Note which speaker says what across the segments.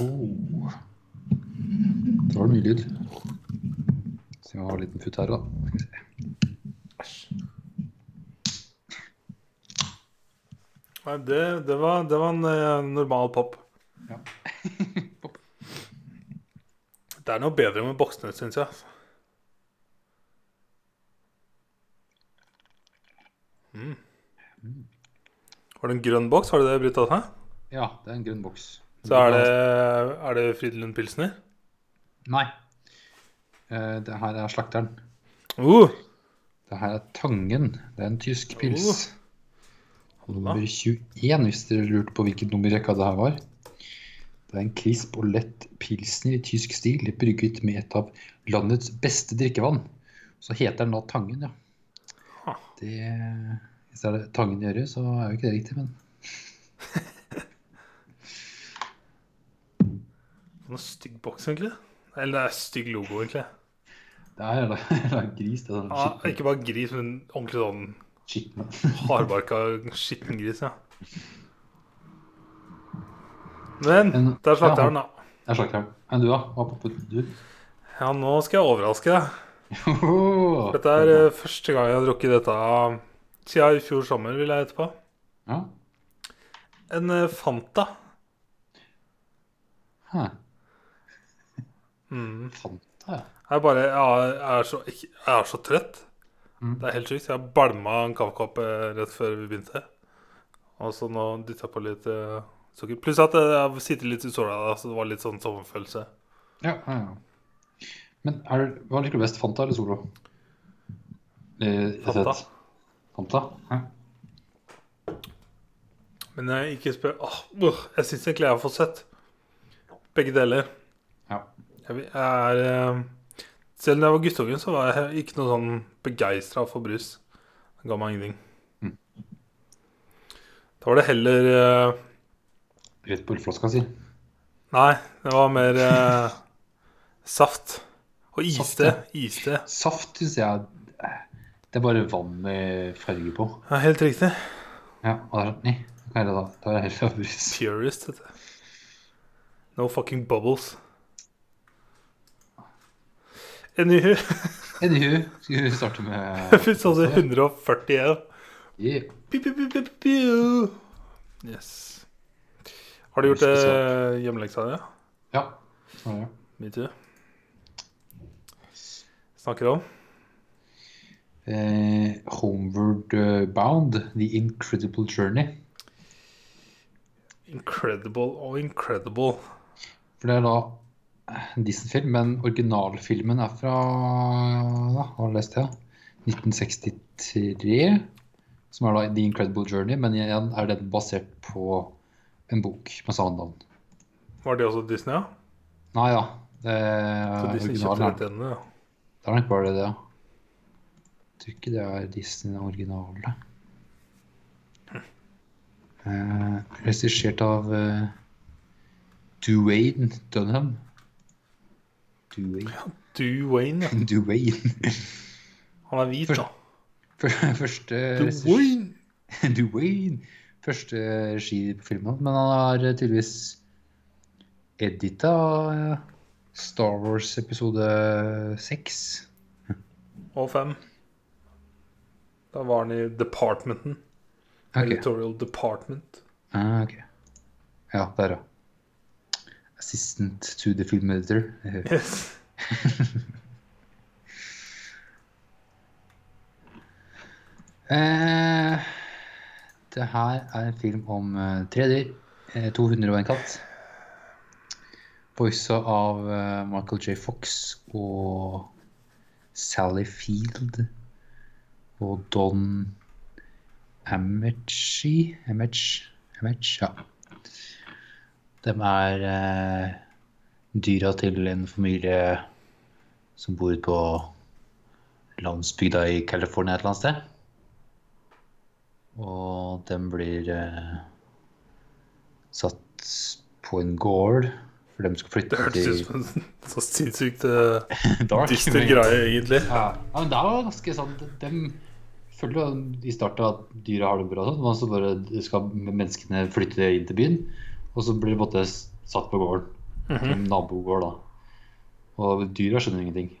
Speaker 1: Oh. Det var mye lyd. Se om jeg har en liten futt her, da.
Speaker 2: Nei, det, det, var, det var en eh, normal pop.
Speaker 1: Ja. Pop.
Speaker 2: Det er noe bedre med boksene, syns jeg. Mm. Har du en grønn boks? Har du det Britt
Speaker 1: ja, det er en grønn boks.
Speaker 2: Så er det, er det Fridlund Pilsner?
Speaker 1: Nei. Eh, Det her er slakteren.
Speaker 2: Uh,
Speaker 1: Det her er Tangen. Det er en tysk pils.
Speaker 2: Uh.
Speaker 1: Nummer 21, hvis dere lurte på hvilket nummer rekka det her var. Det er en krisp og lett pilsner i tysk stil, brygget med et av landets beste drikkevann. Så heter den da Tangen, ja. Det, hvis det er det Tangen øret, så er jo ikke det riktig, men
Speaker 2: Noe stygg boks, egentlig. Eller det er stygg logo, egentlig.
Speaker 1: det er jævla gris. Det er sånn
Speaker 2: Ja, ikke bare gris, men ordentlig sånn
Speaker 1: skitten.
Speaker 2: hardbarka skitten gris, ja. Men
Speaker 1: En-
Speaker 2: det er slakteren, da.
Speaker 1: Det er slakteren. Men du, da? Hva poppet du?
Speaker 2: Ja, nå skal jeg overraske deg. Dette er eh, første gang jeg har drukket dette siden i fjor sommer, vil jeg etterpå.
Speaker 1: Ja.
Speaker 2: En eh, Fanta.
Speaker 1: Hæ.
Speaker 2: Mm.
Speaker 1: Fanta, ja.
Speaker 2: Jeg bare jeg er så, jeg er så trøtt.
Speaker 1: Mm.
Speaker 2: Det er helt sykt. Jeg bælma en kaffekopp eh, rett før vi begynte. Og så nå dytta jeg på litt uh, sukker. Pluss at jeg sitter litt i sola, så det var litt sånn sommerfølelse.
Speaker 1: Ja, ja, ja. Men er hva liker du best, Fanta eller Solo? Eh,
Speaker 2: Fanta.
Speaker 1: Fanta? Ja.
Speaker 2: Men jeg ikke spør Åh, uh, Jeg syns egentlig jeg har fått sett begge deler. Jeg, er eh, Selv da jeg var guttunge, så var jeg ikke noe sånn begeistra for brus. Det ga meg ingenting.
Speaker 1: Mm.
Speaker 2: Da var det heller uh,
Speaker 1: Rett på ullflaska si.
Speaker 2: Nei, det var mer uh, saft. Og iste. Iste.
Speaker 1: Saft syns jeg Det er bare vann med farge på.
Speaker 2: Ja, helt riktig.
Speaker 1: Ja, og det Nei, det da? Da er det heller brus.
Speaker 2: Purist, vet du. No fucking bubbles. Anywho,
Speaker 1: Anywho, skal vi starte med
Speaker 2: episode 141.
Speaker 1: Yeah.
Speaker 2: Piu, piu, piu. Yes. Har du gjort det hjemmeleksa di?
Speaker 1: Ja. ja, ja. det.
Speaker 2: Me too. Snakker om
Speaker 1: Eh, Homeward eh, Bound, The Incredible Journey.
Speaker 2: Incredible og Incredible.
Speaker 1: For det er da Disney-film, men originalfilmen er fra da, Hva leste jeg? 1963. Som er da The Incredible Journey, men igjen er den basert på en bok med samme navn.
Speaker 2: Var det også Disney, ja?
Speaker 1: Nei ja. Det
Speaker 2: Så Disney kjøpte rettighetene, ja.
Speaker 1: Det er nok bare det, ja. Jeg tror ikke det er Disney originale. Eh, Regissert av eh, Duane Dunham. Duane.
Speaker 2: Dwayne, ja.
Speaker 1: Duane.
Speaker 2: Han er hvit, da.
Speaker 1: Før- Første
Speaker 2: Duane!
Speaker 1: Duane. Første regi på filmen. Men han har tydeligvis edita eh, Star Wars episode seks.
Speaker 2: Og fem. Da var han i Departmenten.
Speaker 1: Okay.
Speaker 2: Editorial Department.
Speaker 1: Ah, ok. Ja, der, ja. Assistant to the film editor.
Speaker 2: Yes.
Speaker 1: Eh, det her er en film om uh, tre dyr, eh, to hunder og en katt. Voisa av uh, Michael J. Fox og Sally Field og Don Ameche Ameche, Ameche ja. De er eh, dyra til en familie som bor på landsbygda i California et eller annet sted. Og den blir eh, satt på en gård, for de skal flytte.
Speaker 2: Det hørtes ut som en så sinnssykt uh, dyster greie, egentlig.
Speaker 1: Ja. ja, men det er jo ganske sånn De føler jo i starten at dyra har det bra, sånn, men så bare skal menneskene flytte inn til byen. Og så blir det på en måte satt på gården. en nabogård, da. Og dyra skjønner ingenting.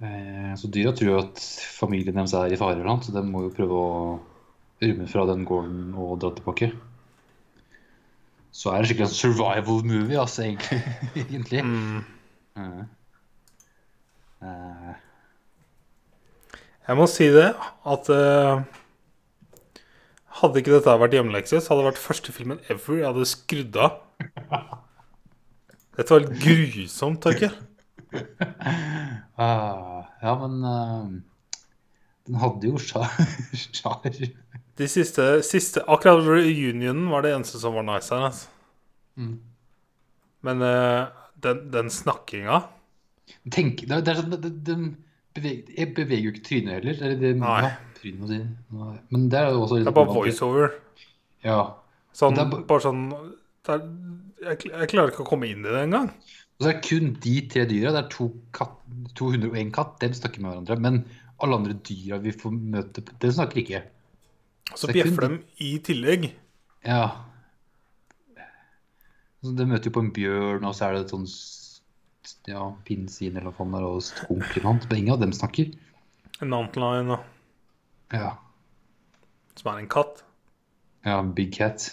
Speaker 1: Eh, så dyra tror jo at familien deres er i fare, eller annet, så de må jo prøve å rømme fra den gården og dra tilbake. Så er det skikkelig en survival movie, altså, egentlig. egentlig.
Speaker 2: Mm.
Speaker 1: Eh, eh,
Speaker 2: Jeg må si det at eh, Hadde ikke dette vært hjemmelekse, så hadde det vært første filmen ever jeg hadde skrudd av. Dette var litt grusomt, Torgeir.
Speaker 1: Uh, ja, men uh, den hadde jo sjar.
Speaker 2: De siste, siste Akkurat reunionen var det eneste som var nice her. Altså.
Speaker 1: Mm.
Speaker 2: Men uh, den, den snakkinga
Speaker 1: Tenk, det, er- det sånn, det, den beveger, jeg beveger jo ikke trynet heller. Det, det,
Speaker 2: Nei.
Speaker 1: Ja, trynet må si. Men det er jo også
Speaker 2: Det er bare voiceover.
Speaker 1: Ja.
Speaker 2: Sånn,
Speaker 1: Det er ba-
Speaker 2: bare sånn er, jeg, jeg klarer ikke å komme inn i det engang.
Speaker 1: Og så er det kun de tre dyra. Det er to katt, 201 katt. De snakker med hverandre. Men alle andre dyra vi får møte, de snakker ikke.
Speaker 2: Så
Speaker 1: så er kun
Speaker 2: bjeffer dem i tillegg.
Speaker 1: Ja. Så de møter jo på en bjørn, og så er det et sånn ja, pinnsvin eller hva faen det er, og skunk eller noe. Ingen av dem snakker.
Speaker 2: En antlion, da,
Speaker 1: Ja.
Speaker 2: som er en katt.
Speaker 1: Ja, Big Cat.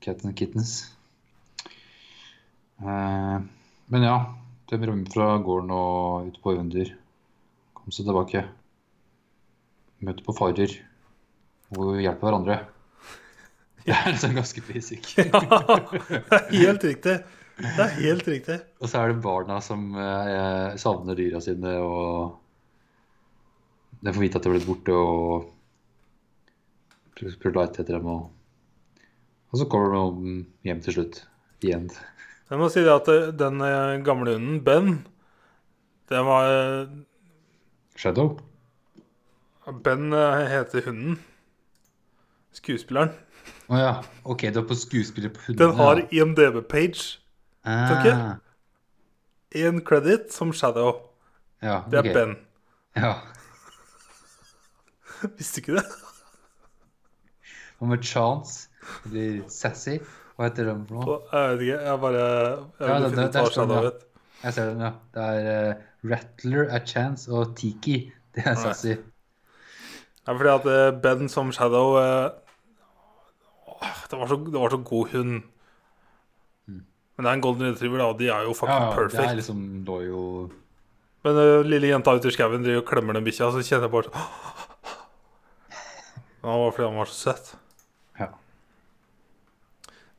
Speaker 1: Cat and Kittens. Eh, men ja, de rømmer fra gården og ut på under. Kom seg tilbake. Møter på farer. Og hjelper hverandre. Det er liksom ganske basic.
Speaker 2: Ja, det er helt riktig. Det er helt riktig.
Speaker 1: Og så er det barna som eh, savner dyra sine, og de får vite at de er blitt borte, og prøver å lete etter dem. Og, og så kommer de hjem til slutt. Igjen.
Speaker 2: Jeg må si det at eh, den eh, gamle hunden, Ben den var eh,
Speaker 1: Shadow?
Speaker 2: Ben heter hunden. Skuespilleren.
Speaker 1: Å ja. OK, du er på skuespiller på hunden.
Speaker 2: Den har IMDb-page.
Speaker 1: ah,
Speaker 2: ok. En credit som Shadow.
Speaker 1: Ja,
Speaker 2: Det er. Ben.
Speaker 1: Ja.
Speaker 2: Visste ikke det?
Speaker 1: Og med Chance, eller Sassy. Hva heter den for noe?
Speaker 2: Jeg vet ikke. Jeg bare Jeg
Speaker 1: Ja,
Speaker 2: vil
Speaker 1: det-
Speaker 2: finne ut hva Shadow het.
Speaker 1: Jeg ser den, ja. Det er uh, Rattler, A Chance og Tiki. Det er Sassy.
Speaker 2: Det er fordi at eh, Ben som Shadow uh, det, var så, det var så god hund. Men det er en golden retriever, da, og de er jo fucking
Speaker 1: Mm. Ja, perfect. det er liksom jo
Speaker 2: Men uh, lille jenta ute i skauen driver og klemmer den bikkja, så kjenner jeg bare sånn Det var fordi han var så søt.
Speaker 1: Ja.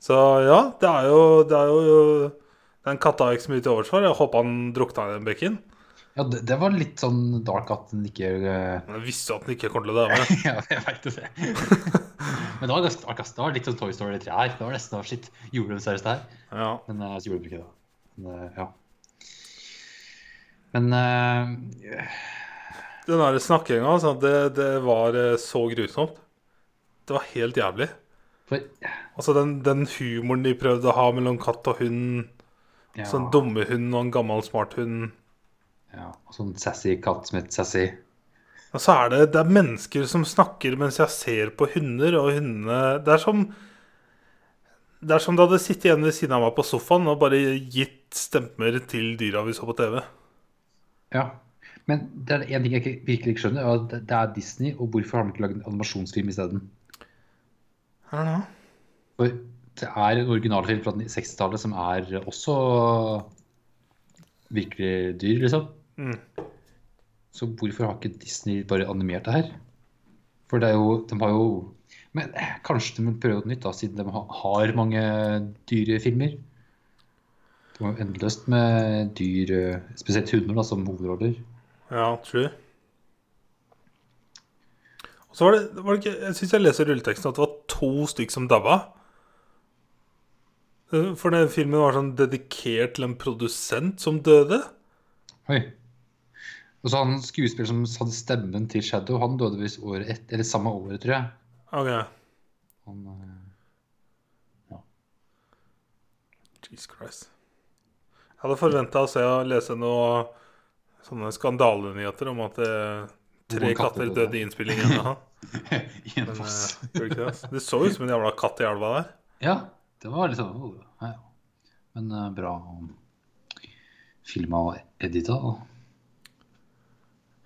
Speaker 2: Så ja, det er jo, det er jo Den katta har ikke så mye til overs for. Jeg håper han drukna i den bekken.
Speaker 1: Ja, det, det var litt sånn dark at den ikke
Speaker 2: uh... Jeg visste at den ikke kom til å dø med.
Speaker 1: Ja, jeg veit det. Men det var ganske dark. Det var litt sånn Toy Story 3 her. Det var nesten sånn, shit, gjorde de seriøst det her?
Speaker 2: Ja.
Speaker 1: Men uh, så gjorde de ikke det. Men, uh, ja. Men eh,
Speaker 2: Den der snakkinga, altså, det, det var eh, så grusomt. Det var helt jævlig.
Speaker 1: for
Speaker 2: Altså den, den humoren de prøvde å ha mellom katt og hund.
Speaker 1: ja,
Speaker 2: Sånn dumme hund og en gammel, smart hund.
Speaker 1: ja, og sånn sassy katt som heter Sassy.
Speaker 2: Og så er det, det er mennesker som snakker mens jeg ser på hunder, og hundene Det er som Det er som det hadde sittet igjen ved siden av meg på sofaen og bare gitt stemmer til dyra vi så på TV.
Speaker 1: Ja. Men det er en ting jeg ikke, virkelig ikke skjønner, og det, er Disney, og hvorfor har de ikke lagd en animasjonsfilm isteden? For det er en originalfilm fra 60-tallet som er også virkelig dyr, liksom.
Speaker 2: Mm.
Speaker 1: Så hvorfor har ikke Disney bare animert det her? For det er jo De har jo Men eh, kanskje de vil prøve noe nytt, da, siden de har mange dyrefilmer. Det var jo endeløst med dyr, eh, spesielt hunder, da, som hovedroller.
Speaker 2: Ja, true. Og så var det, var det ikke Jeg syns jeg leser rulleteksten at det var to stykk som dabba. Eh, For den filmen var sånn dedikert til en produsent som døde.
Speaker 1: Oi. Og så han skuespilleren som hadde stemmen til Shadow, han døde visst året et, eller samme året, tror jeg.
Speaker 2: Ok.
Speaker 1: Han, ja.
Speaker 2: Jesus Christ. Jeg hadde forventa å se og lese noe sånne skandalenyheter om at eh, tre
Speaker 1: katter døde.
Speaker 2: i innspillingen. Ja.
Speaker 1: I en foss.
Speaker 2: eh, det, så ut som en jævla katt i elva der.
Speaker 1: Ja, det var oh, ja, ja. Men uh, bra filma og edita.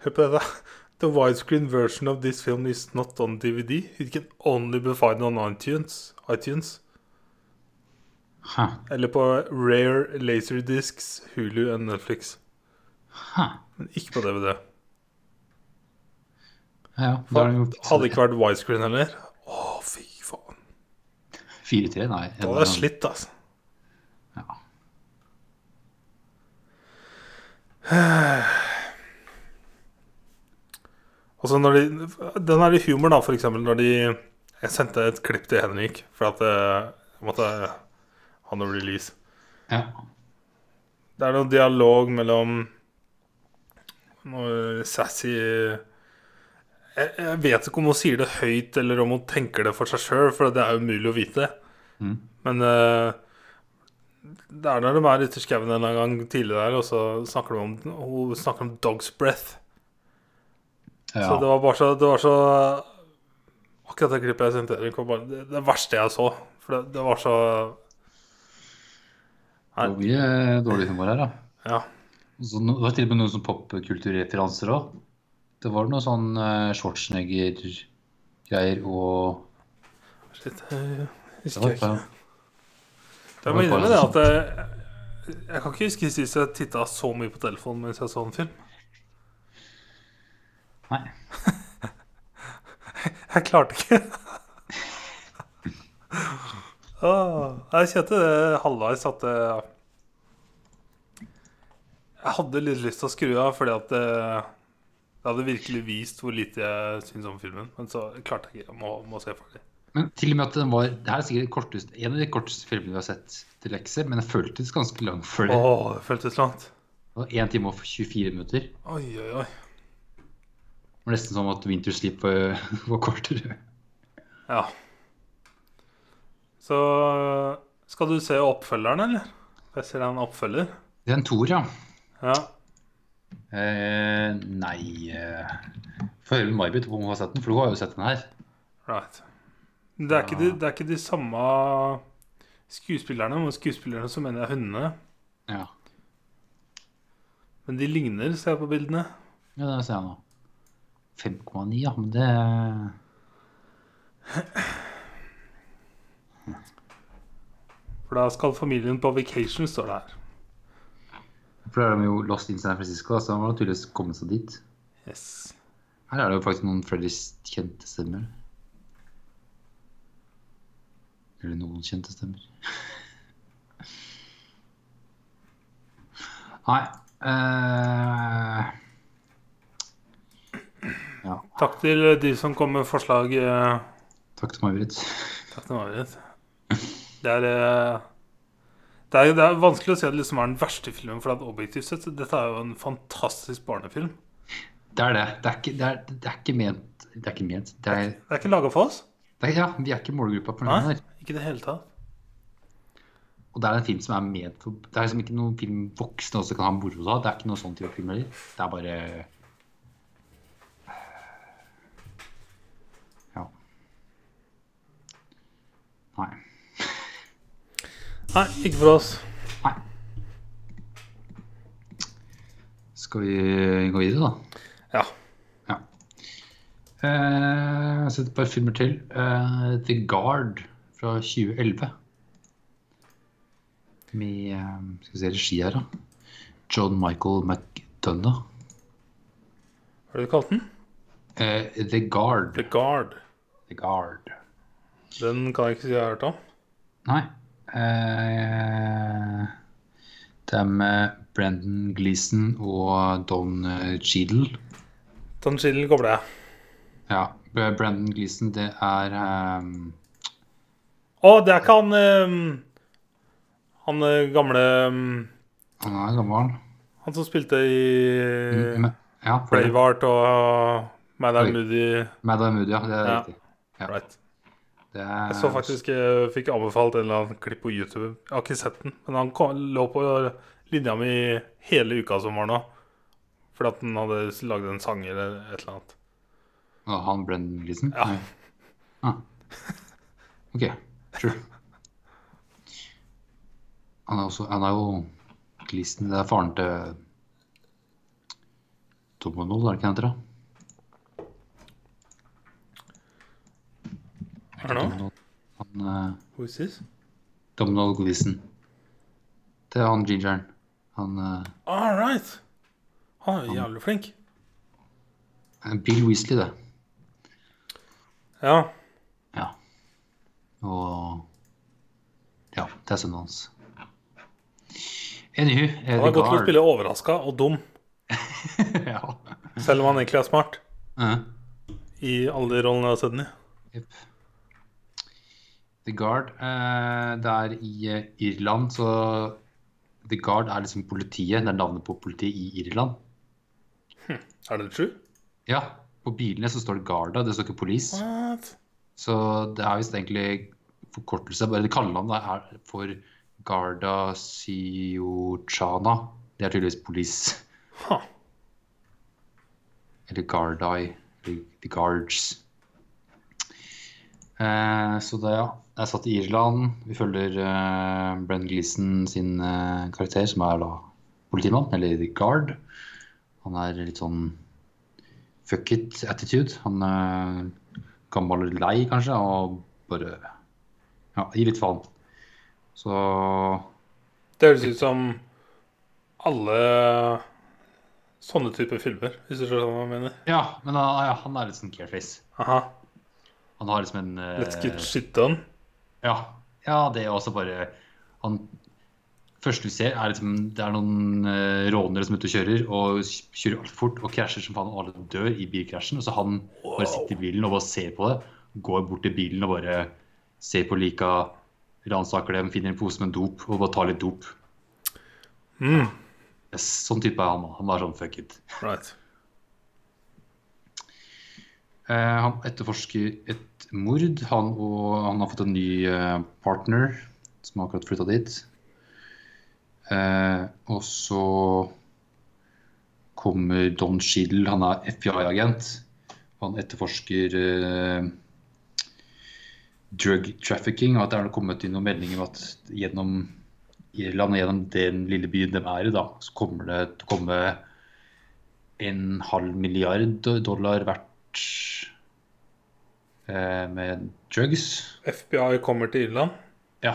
Speaker 2: Hør på det. The widescreen version of this film is not on DVD. It can only be found on iTunes. iTunes.
Speaker 1: Huh.
Speaker 2: Eller på Rare Laserdiscs, Hulu og Netflix.
Speaker 1: Hæ.
Speaker 2: Men ikke på DVD.
Speaker 1: Ja, ja. Da
Speaker 2: Hadde ikke vært widescreen heller. Å, fy faen.
Speaker 1: 4-3, nei.
Speaker 2: Da hadde jeg slitt, altså.
Speaker 1: Ja.
Speaker 2: Altså når de, Den er i humor, da, eksempel når de Jeg sendte et klipp til Henrik for at eh, jeg måtte ha noe release.
Speaker 1: ja.
Speaker 2: Det er noe dialog mellom noe sassy jeg, jeg vet ikke om hun sier det høyt, eller om hun tenker det for seg sjøl, for det er umulig å vite.
Speaker 1: Mm.
Speaker 2: Men eh, det er når de er ute i skauen en gang tidlig der, og så snakker de om Hun snakker om dog's breath.
Speaker 1: ja.
Speaker 2: Så det var bare så, det var så Akkurat det klippet jeg sendte Erik, var bare det, det verste jeg så. For det, det var så
Speaker 1: Det blir dårlig humor her, da.
Speaker 2: Ja.
Speaker 1: Så det var til og med noen sånn popkulturreferanser òg. Det var noe sånn uh, Schwarzenegger-greier og
Speaker 2: Shit, jeg
Speaker 1: det
Speaker 2: husker ikke. Jeg må innrømme det at jeg, jeg kan ikke huske sist jeg titta så mye på telefonen mens jeg så en film.
Speaker 1: Nei.
Speaker 2: Jeg klarte ikke. oh, jeg kjente det halvveis at jeg, jeg hadde litt lyst til å skru av, fordi at det, det hadde virkelig vist hvor lite jeg syns om filmen. Men så klarte jeg ikke. Jeg må, må se ferdig.
Speaker 1: Men til og med at den var Det her er sikkert kortest, en av de korteste filmene vi har sett til lekser, men den føltes ganske lang før det.
Speaker 2: Åh, det føltes langt.
Speaker 1: Det var 1 time og 24 minutter.
Speaker 2: Oi, oi, oi.
Speaker 1: Det var nesten som at Winter Sleep var, var kortere.
Speaker 2: Ja. Så skal du se oppfølgeren, eller? Jeg ser det er en oppfølger.
Speaker 1: Det er en toer, ja.
Speaker 2: Ja.
Speaker 1: Eh, nei eh, med May-Britt om hun har sett den, for hun har jo sett den her.
Speaker 2: Right. Det er, ikke de, det er ikke de samme skuespillerne, men skuespillerne som mener jeg hundene.
Speaker 1: Ja,
Speaker 2: Men de ligner, ser jeg på bildene.
Speaker 1: ja det ser jeg nå. 5,9, ja. Men det
Speaker 2: For da skal familien på vacation, står det her.
Speaker 1: For da er de jo lost in San Francisco, så han har tydeligvis kommet seg dit.
Speaker 2: Yes.
Speaker 1: Her er det jo faktisk noen Freddys kjente stemmer. Eller noen kjente stemmer. Nei uh... Ja.
Speaker 2: Takk til de som kom med forslag. eh,
Speaker 1: Takk til May-Britt.
Speaker 2: Takk til Marit. Det er, eh, det er Det er vanskelig å si at det liksom er den verste filmen, for at objektivt sett Dette er jo en fantastisk barnefilm.
Speaker 1: Det er det. Det er ikke, det er, det er ikke ment Det er ikke ment. Det er,
Speaker 2: Det ikke laga for oss.
Speaker 1: det er, ja, vi er ikke målgruppa for
Speaker 2: Nei,
Speaker 1: den her.
Speaker 2: ikke i det hele tatt.
Speaker 1: Og det er en film som er ment for Det er liksom ikke noen film voksne også kan ha moro av. Det er ikke noe sånn type film heller. Det er bare Ja. Nei.
Speaker 2: Nei, ikke for oss.
Speaker 1: Nei. Skal vi gå videre, da?
Speaker 2: Ja.
Speaker 1: Ja. Eh, jeg har sett et par filmer til. Eh, The Guard fra 2011. Med eh, Skal vi se regi her, da. John Michael McDonough.
Speaker 2: Hva har du kalt den?
Speaker 1: Eh, The Guard.
Speaker 2: The Guard.
Speaker 1: The Guard.
Speaker 2: Den kan jeg ikke si jeg har hørt om.
Speaker 1: Nei. Eh, det er med Brendan Gleeson og Don eh, Cheadle.
Speaker 2: Don Cheadle kobler jeg.
Speaker 1: Ja. Brendan Gleeson, det er um...
Speaker 2: Å, det er ikke han um, Han eh, gamle um,
Speaker 1: Han er gammel.
Speaker 2: Han som spilte i
Speaker 1: Mm, Ja.
Speaker 2: Bravart og uh, Mad Moody.
Speaker 1: Madam Moody, ja. Det er
Speaker 2: Ja.
Speaker 1: riktig. Ja.
Speaker 2: Right.
Speaker 1: Er,
Speaker 2: Jeg så faktisk jeg fikk anbefalt en eller annen klipp på YouTube. Jeg har ikke sett den, men han kom, lå på linja mi hele uka som var nå. Fordi at han hadde lagd en sang eller et eller annet.
Speaker 1: Og Han Brendan Gleeson?
Speaker 2: Ja.
Speaker 1: Ah. OK. Sure. Han er, også, han er jo Gleeson Det er faren til Tom Domino, er det ikke han heter? da?
Speaker 2: Er det?
Speaker 1: Domino- Han, eh,
Speaker 2: Who is this?
Speaker 1: Domhnall Gleason. Det er han gingeren. Han uh,
Speaker 2: All right. Han er jo jævlig flink.
Speaker 1: Bill Weasley, det.
Speaker 2: Ja.
Speaker 1: Ja. Og Ja, det er sønnen hans. Anywho
Speaker 2: Han er god til å spille overraska og dum,
Speaker 1: ja.
Speaker 2: selv om han egentlig er smart.
Speaker 1: Uh,
Speaker 2: I alle de rollene jeg har sett den i.
Speaker 1: Jepp. The Guard. Eh, det er i eh, Irland, så The Guard er liksom politiet. Det er navnet på politiet i Irland.
Speaker 2: Er det true?
Speaker 1: Ja, på bilene så står det Garda, det står ikke Police.
Speaker 2: What?
Speaker 1: Så det er visst egentlig forkortelse. Bare kallenavnet er for Garda Siochana. Det er tydeligvis Police.
Speaker 2: Huh.
Speaker 1: Eller Gardai. The Guards. Eh, så det, ja. Jeg satt i Irland. Vi følger uh, Brenn Gleeson sin uh, karakter, som er da politimann, eller Guard. Han er litt sånn fuck it-attitude. Han er gammel og lei, kanskje, og bare ja, gir litt faen. Så
Speaker 2: Det høres ut som alle sånne typer filmer, hvis du skjønner hva jeg mener.
Speaker 1: ja, men han, ja, han er litt sånn careface.
Speaker 2: Aha.
Speaker 1: Han har liksom en eh,
Speaker 2: Let's get shit done.
Speaker 1: Ja, ja, det er også bare Han første du ser, er liksom Det er noen uh, rånere som er ute og kjører, og kjører altfor fort og krasjer som faen, og alle dør i bilkrasjen. Og så han bare sitter i bilen og bare ser på det. Går bort til bilen og bare ser på lika, ransaker dem, finner en pose med dop og bare tar litt dop.
Speaker 2: Mm.
Speaker 1: Sånn type er han. Han var sånn fuck it.
Speaker 2: Right.
Speaker 1: Eh, han etterforsker et mord. Han, og, han har fått en ny eh, partner som har akkurat flytta dit. Eh, og så kommer Don Schiedel, han er FBI-agent. Han etterforsker drug trafficking. Og at det er kommet inn noen meldinger om at gjennom Irland og gjennom den lille byen de er i, da, så kommer det til å komme en halv milliard dollar verdt eh, med drugs.
Speaker 2: FBI kommer til Irland.
Speaker 1: Ja.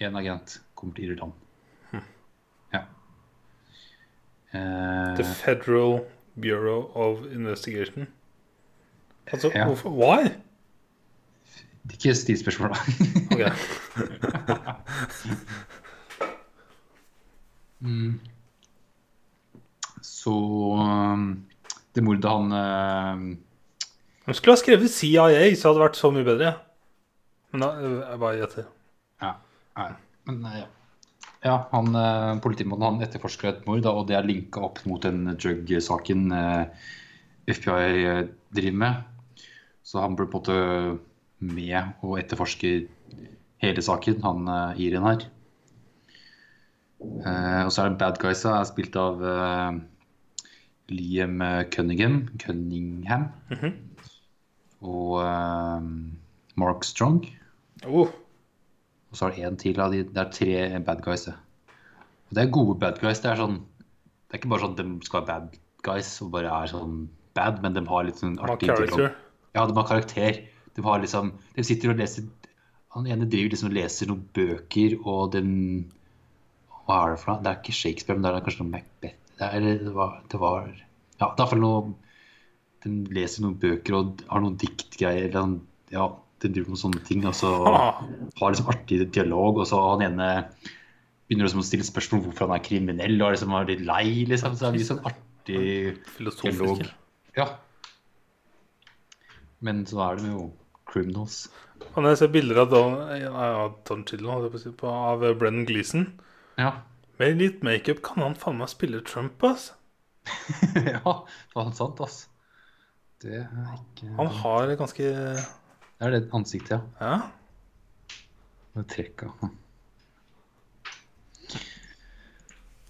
Speaker 1: En agent kommer til Irland. Ja.
Speaker 2: The
Speaker 1: Eh,
Speaker 2: Federal Bureau of Investigation. Altså,
Speaker 1: Ja.
Speaker 2: hvorfor? Why?
Speaker 1: ikke still spørsmål, da.
Speaker 2: Ok.
Speaker 1: Så um, det mordet han uh...
Speaker 2: Han skulle ha skrevet CIA, så hadde det vært så mye bedre. Men da, jeg bare gjetter.
Speaker 1: Ja. Nei, men eh, ja. Ja, han, eh, politimannen han etterforsker et mord, da, og det er linka opp mot den drug-saken uh, FBI eh, driver med. Så han blir på en måte med og etterforsker hele saken, han uh, Irin her. Uh, og så er det bad guys, som er spilt av eh, Liam Cunningham, Cunningham
Speaker 2: Mhm.
Speaker 1: og eh, Mark Strong.
Speaker 2: Oh,
Speaker 1: Og så er det en til av de Det er tre bad guys. det. Og det er gode bad guys. Det er sånn Det er ikke bare sånn at de skal være bad guys og bare er sånn bad, men de har litt sånn artig. Ja, de har karakter. De har liksom De sitter og leser Han ene driver liksom og leser noen bøker, og den Hva er det for noe? Det er ikke Shakespeare, men det er kanskje noe Macbeth. Det, er, det, var, det var Ja, det er iallfall noe Den leser noen bøker og har noen diktgreier. Eller sånn, ja, den driver med sånne ting. Og så har liksom artig dialog, og så han ene begynner liksom å stille spørsmål om hvorfor han er kriminell, og liksom er litt lei, liksom. Så det er litt sånn artig dialog. Ja. Men så er de jo criminals.
Speaker 2: Og når jeg ser bilder av Don, ja, Don si, av Brennan Gleeson
Speaker 1: Ja.
Speaker 2: Med litt makeup kan han faen meg spille Trump, ass.
Speaker 1: ja, faen sant, ass. Det er ikke
Speaker 2: Han har ganske
Speaker 1: Det er det ansiktet, ja.
Speaker 2: Ja.
Speaker 1: Er trekka.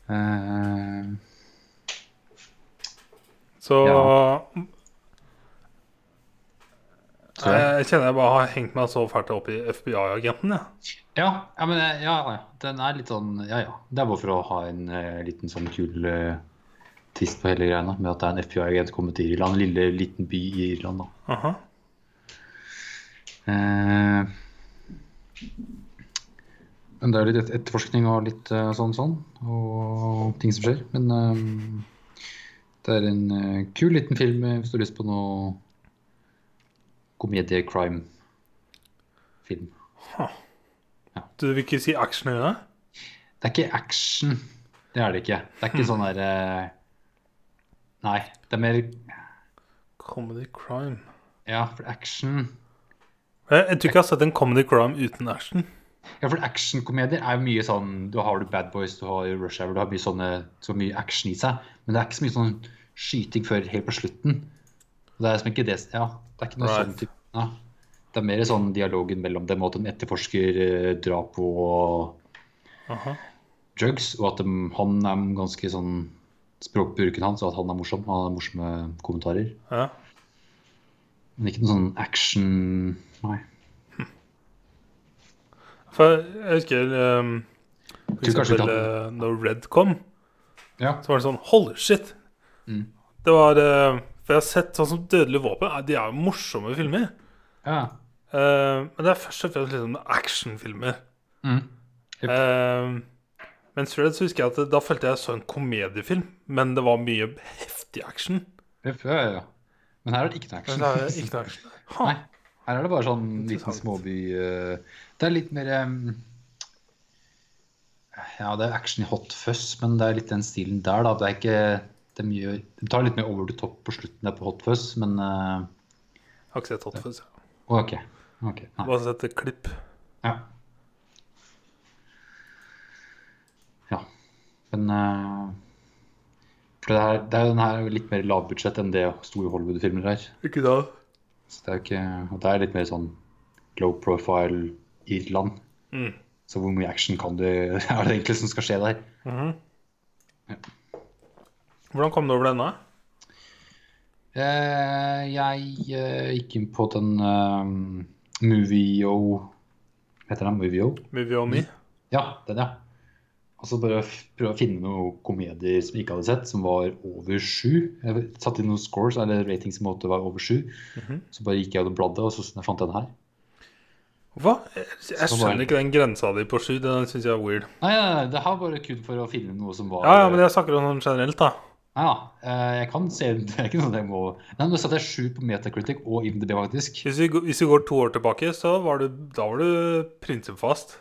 Speaker 1: Uh...
Speaker 2: Så
Speaker 1: Ja. Jeg.
Speaker 2: Jeg kjenner jeg bare har hengt meg så fælt opp i FBI-agenten, jeg.
Speaker 1: Ja, ja, men eh, ja, ja, den er litt sånn Ja, ja. Det er bare for å ha en uh, liten sånn kul uh, twist på hele greia, med at det er en FBI-agent kommet til Irland. En lille, liten by i Irland, da.
Speaker 2: Aha.
Speaker 1: Uh, men det er litt etterforskning og litt uh, sånn sånn, og ting som skjer. Men eh, det er en kul liten film hvis du har lyst på noe komedie-crime-film.
Speaker 2: Du vil ikke si action i det?
Speaker 1: Det er ikke action. Det er det ikke. Det er ikke sånn der eh, Nei, det er mer
Speaker 2: Comedy crime.
Speaker 1: Ja, for action
Speaker 2: Jeg, jeg tror ikke jeg har sett en comedy crime uten action.
Speaker 1: Ja, for actionkomedier er jo mye sånn Du har du Bad Boys, du har Rush Hour, du har mye sånne, så mye action i seg. Men det er ikke så mye sånn skyting før helt på slutten. Det er liksom ikke det Ja, det er ikke noe
Speaker 2: Right.
Speaker 1: sånn type ja. Det er mer sånn dialogen mellom dem, og at de etterforsker eh, drap og
Speaker 2: Aha.
Speaker 1: drugs, og at de, han er ganske sånn Språkbruken hans, og at han er morsom. Han har morsomme kommentarer.
Speaker 2: Ja.
Speaker 1: Men ikke noe sånn action Nei.
Speaker 2: For jeg husker um, for eksempel eh, når Red kom,
Speaker 1: Ja.
Speaker 2: så var det sånn Holy shit!
Speaker 1: Mm.
Speaker 2: Det var eh, For jeg har sett sånn som Dødelig våpen. eh, De er jo morsomme filmer.
Speaker 1: ja.
Speaker 2: Uh, men det er først og fremst liksom actionfilmer.
Speaker 1: Mm. Yep.
Speaker 2: Uh, mens Red så husker jeg at da følte jeg så en komediefilm, men det var mye heftig action.
Speaker 1: Yep, Ja, ja, ja. Men her er det ikke noe action.
Speaker 2: Det er ikke noe action.
Speaker 1: Nei. Her er det bare sånn liten småby uh, Det er litt mer um, Ja, det er action i hot fuzz, men det er litt den stilen der, da. Det er ikke det gjør, de tar litt mer over the top på slutten der på hot fuzz, men uh,
Speaker 2: Jeg har ikke sett Hot Fuzz.
Speaker 1: OK. ok, Okay,
Speaker 2: Bare sett et klipp.
Speaker 1: Ja. Ja. Men uh, For det, er, det er jo den her litt mer lavbudsjett enn det store Hollywood-filmer er.
Speaker 2: Ikke da?
Speaker 1: Så det er jo ikke Og det er litt mer sånn low profile Irland.
Speaker 2: Mm.
Speaker 1: Så hvor mye action kan du er det egentlig som skal skje der?
Speaker 2: Mhm.
Speaker 1: Ja.
Speaker 2: Hvordan kom du over denne?
Speaker 1: Eh, jeg eh, gikk inn på den um, Movio Heter den Movio?
Speaker 2: Movie on Me?
Speaker 1: Ja, den, ja. Og så bare prøve å finne noen komedier som jeg ikke hadde sett, som var over sju. Jeg satte inn noen scores, eller ratings som måtte være over sju.
Speaker 2: Mhm.
Speaker 1: Så bare gikk jeg og bladde, og så jeg fant den her.
Speaker 2: Hva? Jeg,
Speaker 1: bare-
Speaker 2: skjønner ikke den grensa di på sju. Den syns jeg er weird.
Speaker 1: Nei, nei, nei, det her var kun for å finne noe som var
Speaker 2: Ja, ja, men jeg snakker om sånn generelt, da.
Speaker 1: Nei da. eh, Jeg kan se Det er ikke sånn at jeg må Nei, Nå satte jeg sju på Metacritic og IMDb, faktisk.
Speaker 2: Hvis vi, går- hvis vi går to år tilbake, så var du, da var du prinsippfast.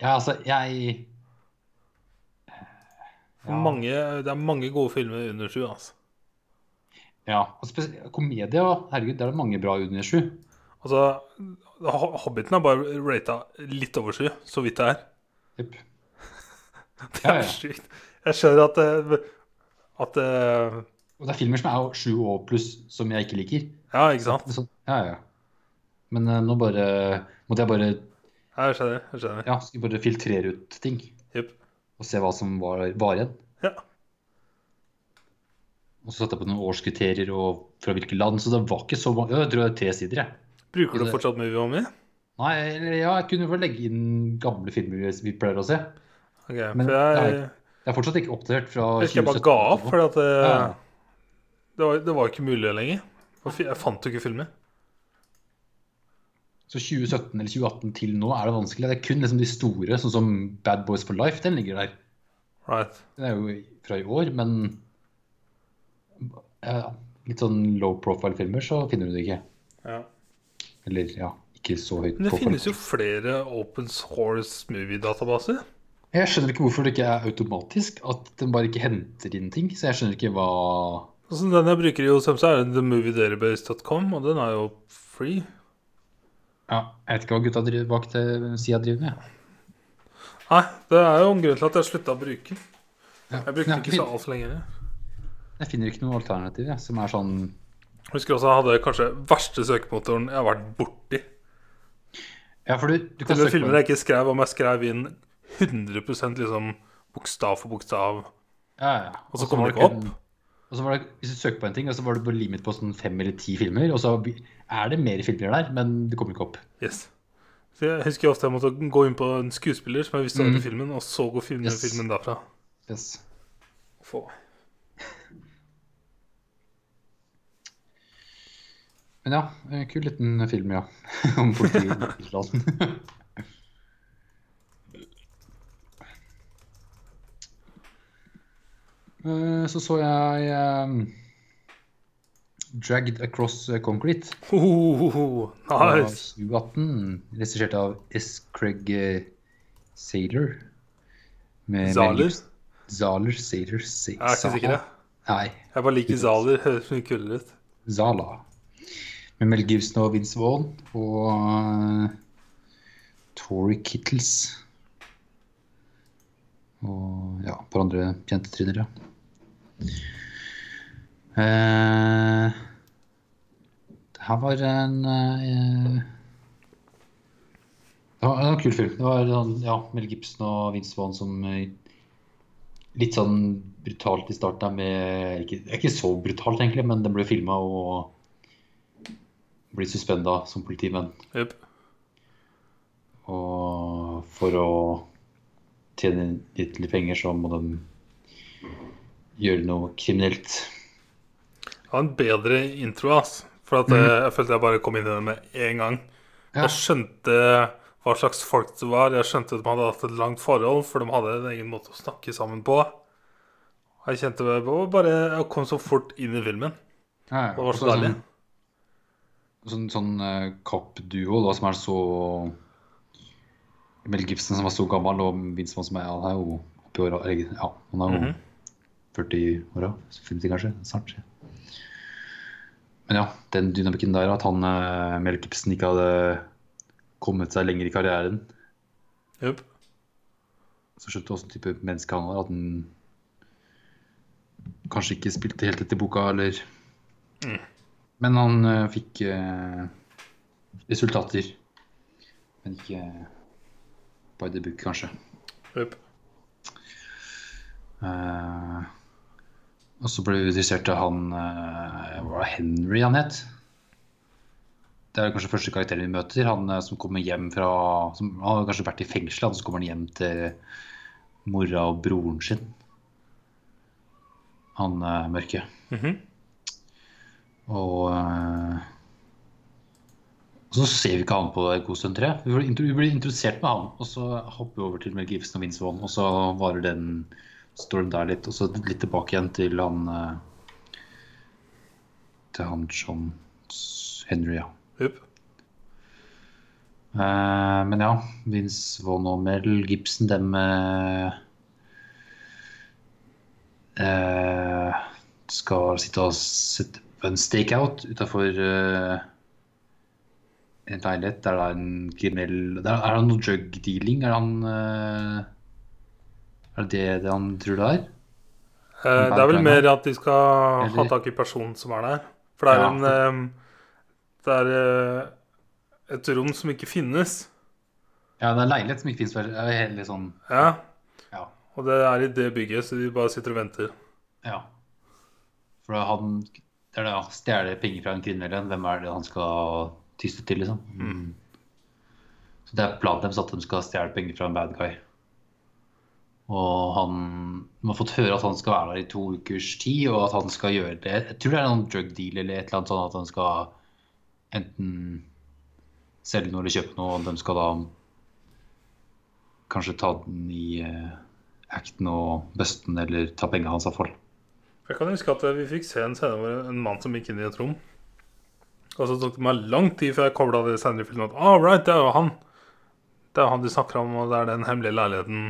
Speaker 1: Ja, altså, jeg Ja.
Speaker 2: Mange, det er mange gode filmer under sju. Altså.
Speaker 1: Ja. Og spesielt komedie, herregud, det er det mange bra under sju.
Speaker 2: altså Hobbiten er bare rata litt over sju, så vidt det er.
Speaker 1: Yep.
Speaker 2: Det
Speaker 1: Ja,
Speaker 2: er
Speaker 1: ja.
Speaker 2: sykt. Jeg skjønner at det, at det
Speaker 1: Og det er filmer som er sju år pluss, som jeg ikke liker.
Speaker 2: Ja, ikke sant?
Speaker 1: Så, ja, ja. Men eh, nå bare måtte jeg bare
Speaker 2: Ja, Jeg skjønner. jeg skjønner
Speaker 1: Ja, skulle bare filtrere ut ting.
Speaker 2: Yep.
Speaker 1: Og se hva som var, var igjen.
Speaker 2: Ja.
Speaker 1: Og så satte jeg på noen årskriterier og fra hvilke land. Så det var ikke så mange. Jeg tror det er tre sider, jeg.
Speaker 2: Bruker du fortsatt Movie Me?
Speaker 1: Nei, ja, jeg kunne vel legge inn gamle filmer vi- pleier å se.
Speaker 2: Ok,
Speaker 1: Men
Speaker 2: for jeg.
Speaker 1: Det er fortsatt ikke oppdatert fra
Speaker 2: jeg husker jeg bare ga opp, fordi det,
Speaker 1: Ja.
Speaker 2: det, var, det var ikke mulig lenger. Jeg fant jo ikke filmer.
Speaker 1: Så 2017 eller 2018 til nå er det vanskelig. Det er kun liksom de store, sånn som Bad Boys for Life. Den ligger der.
Speaker 2: Right.
Speaker 1: Den er jo fra i år, men ja, litt sånn low profile-filmer så finner du det ikke.
Speaker 2: Ja.
Speaker 1: Eller ja, ikke så høyt
Speaker 2: Men det finnes jo flere open source movie-databaser.
Speaker 1: Jeg skjønner ikke hvorfor det ikke er automatisk. At den bare ikke henter inn ting. Så jeg skjønner ikke hva
Speaker 2: Altså, den jeg bruker i OSM, så er themoviedatabase.com, og den er jo free.
Speaker 1: Ja, Jeg vet ikke hva gutta driver bak det sida driver med.
Speaker 2: Nei, det er jo en grunn til at jeg slutta å bruke.
Speaker 1: Ja.
Speaker 2: Jeg brukte ja, ikke så altfor lenge.
Speaker 1: Jeg finner ikke noe alternativ jeg, som er sånn
Speaker 2: Jeg husker også jeg hadde kanskje verste søkemotoren jeg har vært borti.
Speaker 1: Ja, for du, du kan
Speaker 2: Til
Speaker 1: søke
Speaker 2: filmer jeg ikke skrev om jeg skrev inn 100% liksom bokstav for bokstav.
Speaker 1: Ja, ja.
Speaker 2: Og så kommer det ikke opp?
Speaker 1: Og så var det, Hvis du søker på en ting, og så var det på limit på sånn fem eller ti filmer, og så er det mer filmer der, men det kommer ikke opp.
Speaker 2: Yes. Så jeg husker ofte jeg måtte gå inn på en skuespiller som jeg visste hadde
Speaker 1: Mm.
Speaker 2: filmen, og så gå filmen,
Speaker 1: Yes.
Speaker 2: filmen derfra.
Speaker 1: Yes.
Speaker 2: Få.
Speaker 1: Men ja, kul liten film, ja. Om politiklassen. Eh, Så så jeg um, Dragged Across Concrete fra
Speaker 2: nice.
Speaker 1: 2018. Regissert av S. Craig Sailor. Med Mel
Speaker 2: Zaler?
Speaker 1: Zaler, Saylor, Sa-
Speaker 2: Jeg er ikke sikker, jeg.
Speaker 1: Nei,
Speaker 2: Jeg bare liker Zaler. Høres mye kulere ut.
Speaker 1: Zala. Med Mel Gibson og Vince Vaughn og uh, Tori Kittles. Og ja, et par andre kjente trinner, ja. Eh, det her var en eh, det, var, en kul film. Det var sånn, ja, Mel Gibson og Vince Vaughn som eh, litt sånn brutalt i starten med ikke, ikke så brutalt egentlig, men den ble filma og blir suspenda som politimenn.
Speaker 2: Jep.
Speaker 1: Og for å tjene litt penger, så må de gjøre noe kriminelt.
Speaker 2: Det var en bedre intro, ass. For at eh, jeg følte jeg bare kom inn i det med en gang.
Speaker 1: Ja.
Speaker 2: Jeg skjønte hva slags folk det var. Jeg skjønte at de hadde hatt et langt forhold, for de hadde en egen måte å snakke sammen på. Jeg kjente det bare Jeg kom så fort inn i filmen.
Speaker 1: Ja.
Speaker 2: Det var så deilig.
Speaker 1: Sånn, sånn, sånn uh, kappduo da, som er så Mel Gibson som var så gammel, og Vince Vaughn som er, han er jo oppi åra Ja, han er jo
Speaker 2: Mhm.
Speaker 1: 40-åra. 50 kanskje. Snart. Men ja, den dynamikken der, at han eh, Mel Gibson ikke hadde kommet seg lenger i karrieren,
Speaker 2: yep.
Speaker 1: så skjønte du åssen type menneske han var. At han kanskje ikke spilte helt etter boka, eller Men han eh, fikk eh, resultater. Men ikke by the book, kanskje.
Speaker 2: Yep.
Speaker 1: Uh, og så ble vi interessert av han uh, Hva var det Henry han het? Det er kanskje første karakteren vi møter. Han eh, som kommer hjem fra som, Han har kanskje vært i fengsel, og så kommer han hjem til mora og broren sin. Han uh, mørke.
Speaker 2: Mhm.
Speaker 1: Og eh, og så ser vi ikke han på en god stund, jeg. Vi blir intro- introdusert med han, og så hopper vi over til Mel Gibson og Vince Vaughn, og så varer den storyen der litt, og så litt tilbake igjen til han eh, Til han John Henry, ja.
Speaker 2: Yep.
Speaker 1: Eh, men ja, Vince Vaughn og Mel Gibson, dem eh, skal sitte og sette på en stakeout utafor en leilighet der det er en kriminell der Er det noe drug dealing? Er han eh, Er det det han tror det er?
Speaker 2: Eh, det er vel mer at de skal ha
Speaker 1: Eller-
Speaker 2: tak i personen som er der. For det er
Speaker 1: Ja,
Speaker 2: en eh, Det er eh, et rom som ikke finnes.
Speaker 1: Ja, det er en leilighet som ikke finnes. er hele sånn
Speaker 2: Ja.
Speaker 1: Ja.
Speaker 2: Og det er i det bygget, så de bare sitter og venter.
Speaker 1: ja. For han Det er det. Stjele penger fra en kriminell. Hvem er det han skal tyste til, liksom? Så det er planen deres at de skal stjele penger fra en bad guy. Og han De har fått høre at han skal være der i to ukers tid, og at han skal gjøre det Jeg tror det er noen drug deal eller et eller annet sånn at han skal enten selge noe eller kjøpe noe, og de skal da kanskje ta den i uh, acten og busten eller ta pengene hans iallfall.
Speaker 2: Jeg kan huske at vi fikk se en scene hvor en mann som gikk inn i et rom. Og så tok det meg lang tid før jeg kobla det senere i filmen. At, all right, det er jo han. Det er jo han de snakker om, og det er den hemmelige leiligheten.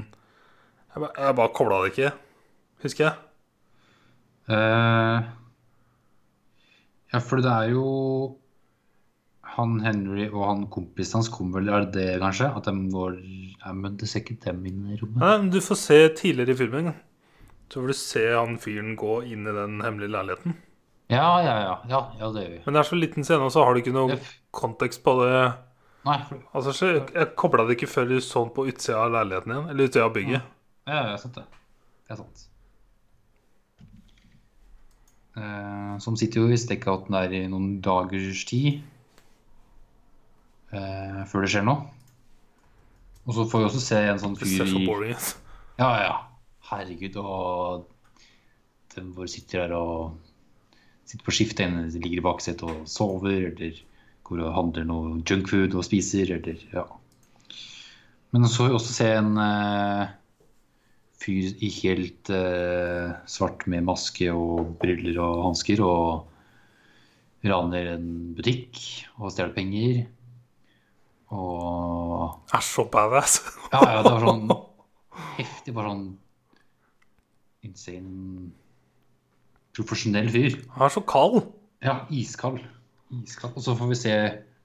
Speaker 2: Jeg bare, jeg bare kobla det ikke, husker jeg.
Speaker 1: Uh, ja, for det er jo han Henry og han kompisen hans kom vel, er det det kanskje? At de går ja, Men det ser ikke dem inn i rommet?
Speaker 2: Nei, men du får se tidligere i filmen. Så får du se han fyren gå inn i den hemmelige leiligheten.
Speaker 1: Ja, ja, ja. Ja, ja det gjør vi.
Speaker 2: Men det er så liten scene, og så har du ikke noe kontekst på det.
Speaker 1: Nei,
Speaker 2: Altså, så Jeg, jeg kobla det ikke før du så den på utsida av leiligheten din. Eller utsida av bygget.
Speaker 1: ja, ja, sant det. Det er sant. Eh, som sitter jo i stekkouten der i noen dagers tid. Eh, før det skjer noe. Og så får vi også se en sånn fyr i. Ja, ja. Herregud, og den bare sitter der og sitter på skiftet, En ligger i baksetet og sover, eller går og handler noe junkfood og spiser, eller ja. Men så vil vi også se en uh, fyr i helt uh, svart med maske og briller og hansker og raner en butikk og stjeler penger. Og
Speaker 2: Er så badass.
Speaker 1: ja, ja, det var sånn heftig, bare sånn insane profesjonell fyr.
Speaker 2: Han er så kald.
Speaker 1: Ja, iskald. Iskald. Og så får vi se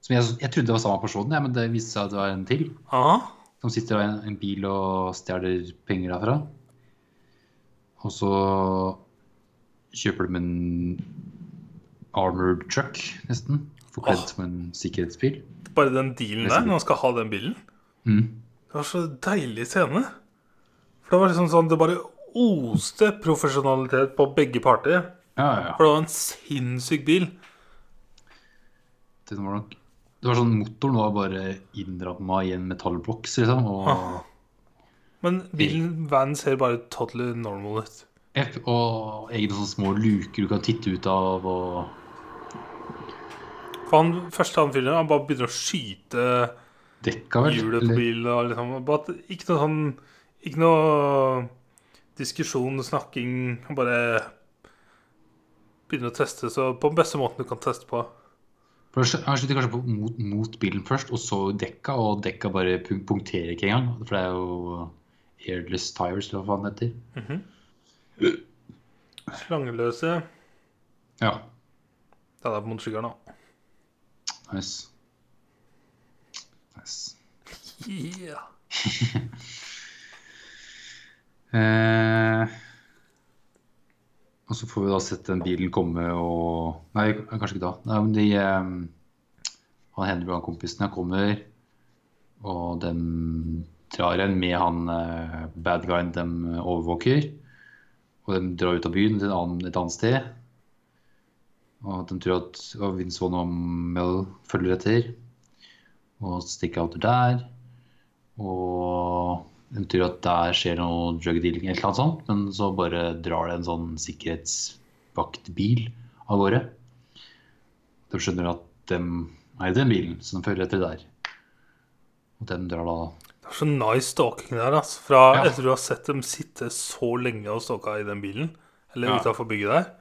Speaker 1: som jeg, jeg trodde det var samme person, ja, men det viste seg at det var en til.
Speaker 2: Aha.
Speaker 1: Som sitter i en, en bil og stjeler penger derfra. Og så kjøper de en armored truck, nesten. Forkledd som en sikkerhetsbil.
Speaker 2: Bare den dealen der, når han skal ha den bilen.
Speaker 1: Mm.
Speaker 2: Det var så deilig scene. For det var liksom sånn Det bare oste profesjonalitet på begge parter.
Speaker 1: Ja, ja, ja.
Speaker 2: For det var en sinnssyk bil.
Speaker 1: Det var nok Det var sånn motoren var bare innramma i en metallboks, liksom. Og,
Speaker 2: Ah. Men bilen, van ser bare totally normal ut.
Speaker 1: F- og egne sånne små luker du kan titte ut av, og
Speaker 2: For han første han fyller, han bare begynner å skyte
Speaker 1: dekka, vel?
Speaker 2: hjulet på bilen. Og liksom, bare ikke noe sånn Ikke noe diskusjon, snakking. Bare begynne å teste så på den beste måten du kan teste på.
Speaker 1: Først, Han slutter kanskje på, mot, mot bilen først, og så dekka, og dekka bare pun- punkterer ikke engang. For det er jo airless tires, eller hva faen det heter.
Speaker 2: Slangeløse
Speaker 1: Ja,
Speaker 2: Det er på motorsykkelen, da.
Speaker 1: nice. nice.
Speaker 2: Yeah.
Speaker 1: Eh, og så får vi da sett den bilen komme og Nei, kanskje ikke da. Nei, men de eh, Han Henry og kompisen han kommer, og de drar en med han eh, bad guyen de overvåker. Og de drar ut av byen til et annet sted. Og de tror at og Vinson og Mel følger etter. Og stikker out der. Og de tror at der skjer noe drug dealing eller noe sånt, men så bare drar det en sånn sikkerhetsvaktbil av gårde. De skjønner at de er i den bilen, så de følger etter der. Og den drar da
Speaker 2: Det er så nice stalking der, altså. Fra
Speaker 1: Ja.
Speaker 2: etter du har sett dem sitte så lenge og stalka i den bilen, eller
Speaker 1: Ja.
Speaker 2: utafor bygget der.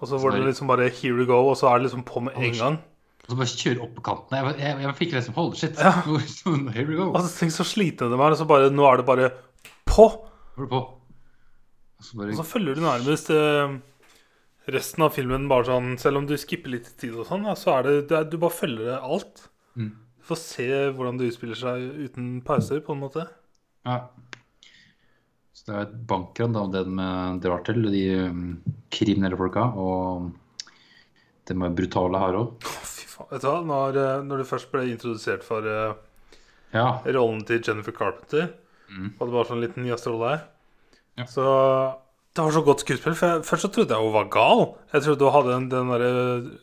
Speaker 2: Og så
Speaker 1: får
Speaker 2: var det
Speaker 1: det-
Speaker 2: liksom bare 'here we go', og så er det liksom på med en gang.
Speaker 1: Og så bare kjøre opp på kanten. Jeg, jeg, jeg fikk liksom Hold shit.
Speaker 2: Ja.
Speaker 1: Here we go.
Speaker 2: Altså, tenk så slitne de er, bare Nå er det bare på!
Speaker 1: Det på? Og så bare
Speaker 2: Og så følger du nærmest eh, resten av filmen bare sånn Selv om du skipper litt tid og sånn, så er det, det er, du bare følger det alt.
Speaker 1: Mm.
Speaker 2: Du får se hvordan det utspiller seg uten pauser, på en måte.
Speaker 1: Ja. Så det er et bankran da, det de drar til, de um, kriminelle folka. Og de er brutale her òg.
Speaker 2: Vet du hva, når, eh, når du først ble introdusert for uh,
Speaker 1: Ja.
Speaker 2: rollen til Jennifer Carpenter,
Speaker 1: Mm.
Speaker 2: og det var sånn liten gjesterolle her,
Speaker 1: Ja.
Speaker 2: så det var så godt skuespill. For jeg, først så trodde jeg hun var gal. Jeg trodde hun hadde den, den derre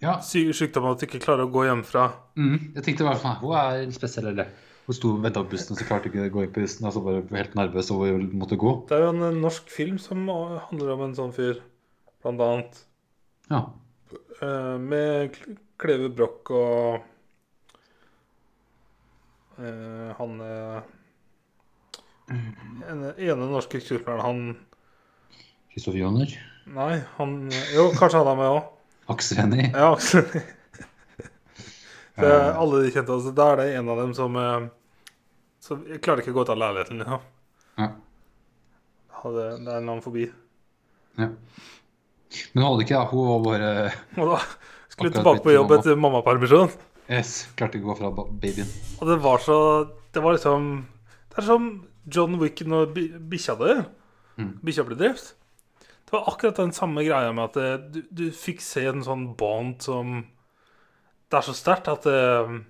Speaker 1: ja.
Speaker 2: sy sykdommen at du ikke klarer å gå hjemmefra.
Speaker 1: Mm. Jeg tenkte i hvert fall Hun er spesiell, eller? Hun sto og venta på bussen, og så klarte ikke å gå inn på bussen. var bare helt nervøs og måtte gå.
Speaker 2: Det er jo en norsk film som handler om en sånn fyr, blant annet.
Speaker 1: Ja.
Speaker 2: Eh, med Kleve Broch og uh, han eh, ene, ene norske skuespilleren, han
Speaker 1: Kristoffer Joner.
Speaker 2: Nei, han Jo, kanskje han er med òg.
Speaker 1: Aksel Hennie.
Speaker 2: Ja, Aksel Hennie. alle de kjente. Altså, da er det en av dem som eh, Så jeg klarer ikke å gå ut av leiligheten, liksom.
Speaker 1: Ja.
Speaker 2: Hadde, det er en annen forbi.
Speaker 1: ja. Men hun hadde ikke, det, Hun var bare
Speaker 2: skulle tilbake på jobb
Speaker 1: mamma.
Speaker 2: etter mammapermisjon.
Speaker 1: Yes, klarte ikke å gå fra babyen.
Speaker 2: Og det var så Det var liksom Det er som John Wick når bikkja dør.
Speaker 1: Mm.
Speaker 2: Bikkja ble drept. Det var akkurat den samme greia med at det, du, du fikk se en sånn bond som Det er så sterkt at det,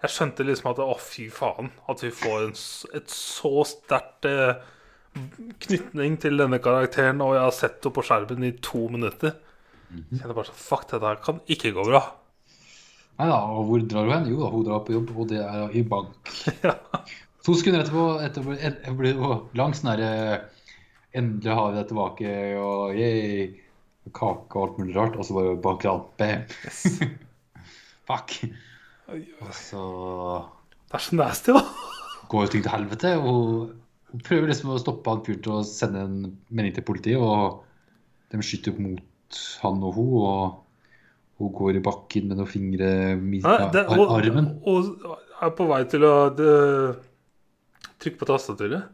Speaker 2: Jeg skjønte liksom at Å, fy faen. At vi får en, et så sterkt eh, knytning til denne karakteren, og jeg har sett henne på skjermen i to minutter. Kjenner bare sånn Fuck, dette her kan ikke gå bra.
Speaker 1: Nei da, og hvor drar hun hen? Jo da, hun drar på jobb, og det er i bank.
Speaker 2: Ja.
Speaker 1: To sekunder etterpå, etterpå et- blir det lang sånn herre Endelig har vi deg tilbake, og yay. Kake og alt mulig rart, og så bare banker han. Bam. Fuck. Og så
Speaker 2: Det er så nasty, da.
Speaker 1: går jo ting til helvete. Og hun prøver liksom å stoppe han fyren til å sende en melding til politiet, og de skyter mot han og hun, og hun går i bakken med noen fingre i
Speaker 2: det, og,
Speaker 1: armen.
Speaker 2: og er på vei til å det, trykke på tastaturet.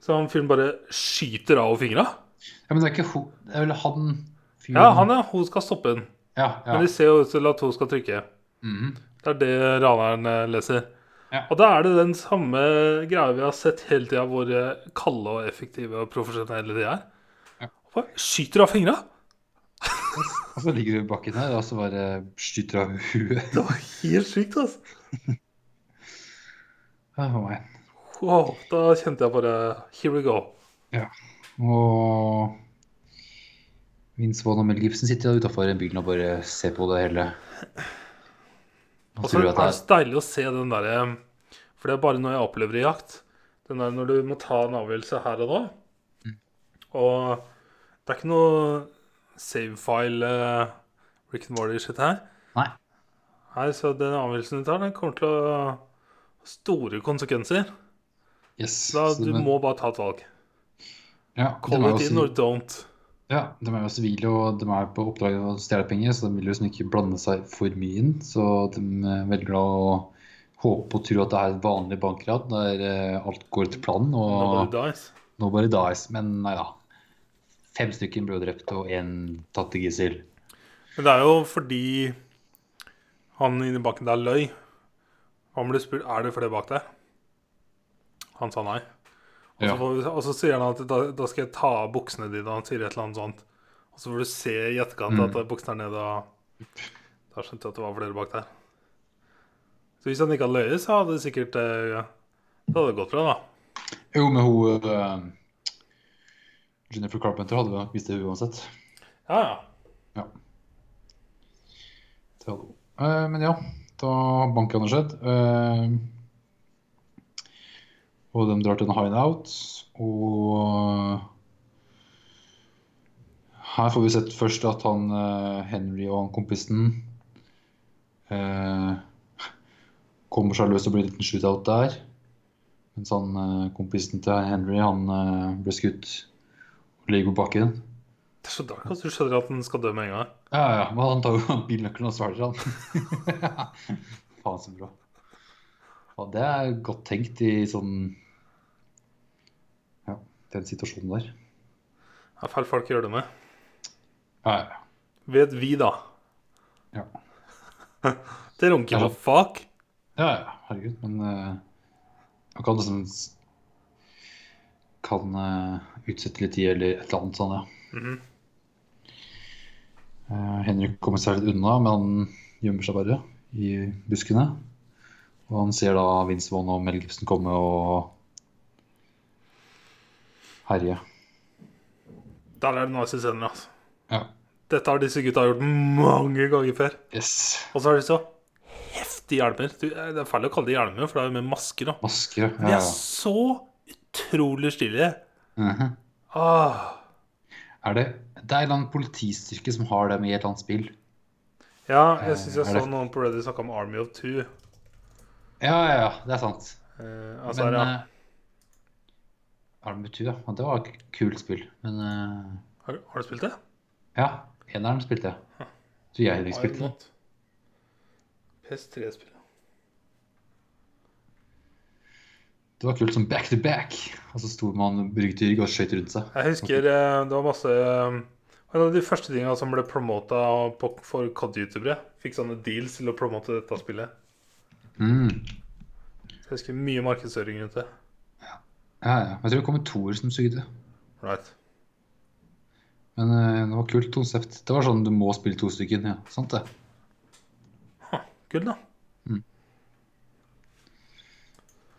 Speaker 2: Så han fyren bare skyter av fingra.
Speaker 1: Ja, men det er ikke hun Det er vel han fyren
Speaker 2: Ja, han ja. Hun skal stoppe den.
Speaker 1: Ja, ja.
Speaker 2: Men det ser jo ut til at hun skal trykke.
Speaker 1: Mhm.
Speaker 2: Det er det raneren eh, leser.
Speaker 1: Ja.
Speaker 2: Og da er det den samme greia vi har sett hele tida, hvor eh, kalde og effektive og profesjonelle de er.
Speaker 1: Ja.
Speaker 2: Og bare skyter av fingra!
Speaker 1: Og så ligger du i bakken her, og så bare skyter av huet.
Speaker 2: Det var helt sykt, altså.
Speaker 1: oh.
Speaker 2: Wow, da kjente jeg bare Here we go.
Speaker 1: Og Vince Vaughn og Mel Gibson sitter utafor bilen og bare ser på det hele. Og
Speaker 2: så er det så deilig å se den derre For det er bare noe jeg opplever i jakt. Den der når du må ta en avgjørelse her og nå. Og det er ikke noe save-file eh, Rick and Morty-shit her.
Speaker 1: Nei.
Speaker 2: Nei, så den avgjørelsen du tar, den kommer til å ha store konsekvenser.
Speaker 1: Yes.
Speaker 2: Da
Speaker 1: så
Speaker 2: Du må bare ta et valg.
Speaker 1: ja,
Speaker 2: Call it in or don't.
Speaker 1: Ja, de er jo sivile, og de er på oppdrag å stjele penger, så de vil jo liksom ikke blande seg for mye inn. Så de eh, velger da å håpe og tro at det er et vanlig bankrad der eh, alt går etter planen,
Speaker 2: Nobody dies.
Speaker 1: nobody dies. Men nei da. Fem stykker ble drept, og én tatt til gissel.
Speaker 2: Men det er jo fordi han inni bakken der løy. Han ble spurt er det flere bak deg. Han sa nei. Og så,
Speaker 1: Ja.
Speaker 2: vi, og så sier han at da, da skal jeg ta av buksene dine. Han sier et eller annet sånt. Og så får du se i etterkant
Speaker 1: Mm.
Speaker 2: at buksene er nede. Og da skjønte jeg at det var flere bak der. Så hvis han ikke hadde løyet, så hadde det sikkert eh, ja, Det hadde gått bra, da.
Speaker 1: Jo, men hun eh, Jennifer Carpenter hadde vel nok visst det uansett.
Speaker 2: Ja, ja.
Speaker 1: Ja. Det hadde hun. Eh, men ja, da har bankranet skjedd. Eh, og de drar til en hideout. Og her får vi sett først at han eh, Henry og han kompisen eh, kommer seg løs og blir en liten shootout der. Mens han kompisen til Henry han eh, ble skutt ligger på bakken.
Speaker 2: Det er så dark at du skjønner at den skal dø med en gang.
Speaker 1: Ja, ja, men han tar jo bilnøkkelen og svelger han. Faen så bra. Ja, det er godt tenkt i sånn Ja, den situasjonen der.
Speaker 2: Det er feil folk gjør det med.
Speaker 1: Ja, ja,
Speaker 2: Vet vi, da.
Speaker 1: ja.
Speaker 2: Det runker på fuck.
Speaker 1: Ja, ja, herregud. Men uh, man kan liksom Kan eh, utsette litt tid eller et eller annet sånn, ja.
Speaker 2: Mhm.
Speaker 1: Eh, Henrik kommer seg litt unna, men han gjemmer seg bare i buskene. Og han ser da Vince Vaughn og Mel Gibson komme og herje.
Speaker 2: Der er det nice scener, altså.
Speaker 1: Ja.
Speaker 2: Dette har disse gutta gjort mange ganger før.
Speaker 1: Yes.
Speaker 2: Og så har de så heftige hjelmer. Du, det er feil å kalle det hjelmer, for det er jo med masker. da.
Speaker 1: Masker,
Speaker 2: ja,
Speaker 1: ja.
Speaker 2: er så utrolig stilig.
Speaker 1: Mm -hmm.
Speaker 2: Ah,
Speaker 1: Er det Det er en eller annen politistyrke som har dem i et eller annet spill.
Speaker 2: ja, jeg syns jeg
Speaker 1: så det-
Speaker 2: noen på Reddit snakke om Army of Two.
Speaker 1: Ja, ja, ja, det er sant.
Speaker 2: Eh, altså,
Speaker 1: Men
Speaker 2: ja.
Speaker 1: eh, Army of Two, Ja, Det var et kult spill. Men eh,
Speaker 2: har, har du spilt det?
Speaker 1: ja, eneren spilte jeg. Så jeg har ikke spilt det.
Speaker 2: PS3-spill.
Speaker 1: Det var kult som back to back. Og så sto man brygget og skøyt rundt seg.
Speaker 2: Jeg husker eh, det var masse eh, En av de første tingene som ble promota for COD-youtubere. Fikk sånne deals til å promote dette spillet.
Speaker 1: Mm.
Speaker 2: Jeg husker mye markedsføring rundt det.
Speaker 1: Ja, ja. Jeg tror det kom en toer som sugde.
Speaker 2: Right.
Speaker 1: Men eh, det var kult konsept. Det var sånn du må spille to stykker. Ja, sant det.
Speaker 2: Kult, da.
Speaker 1: Mm.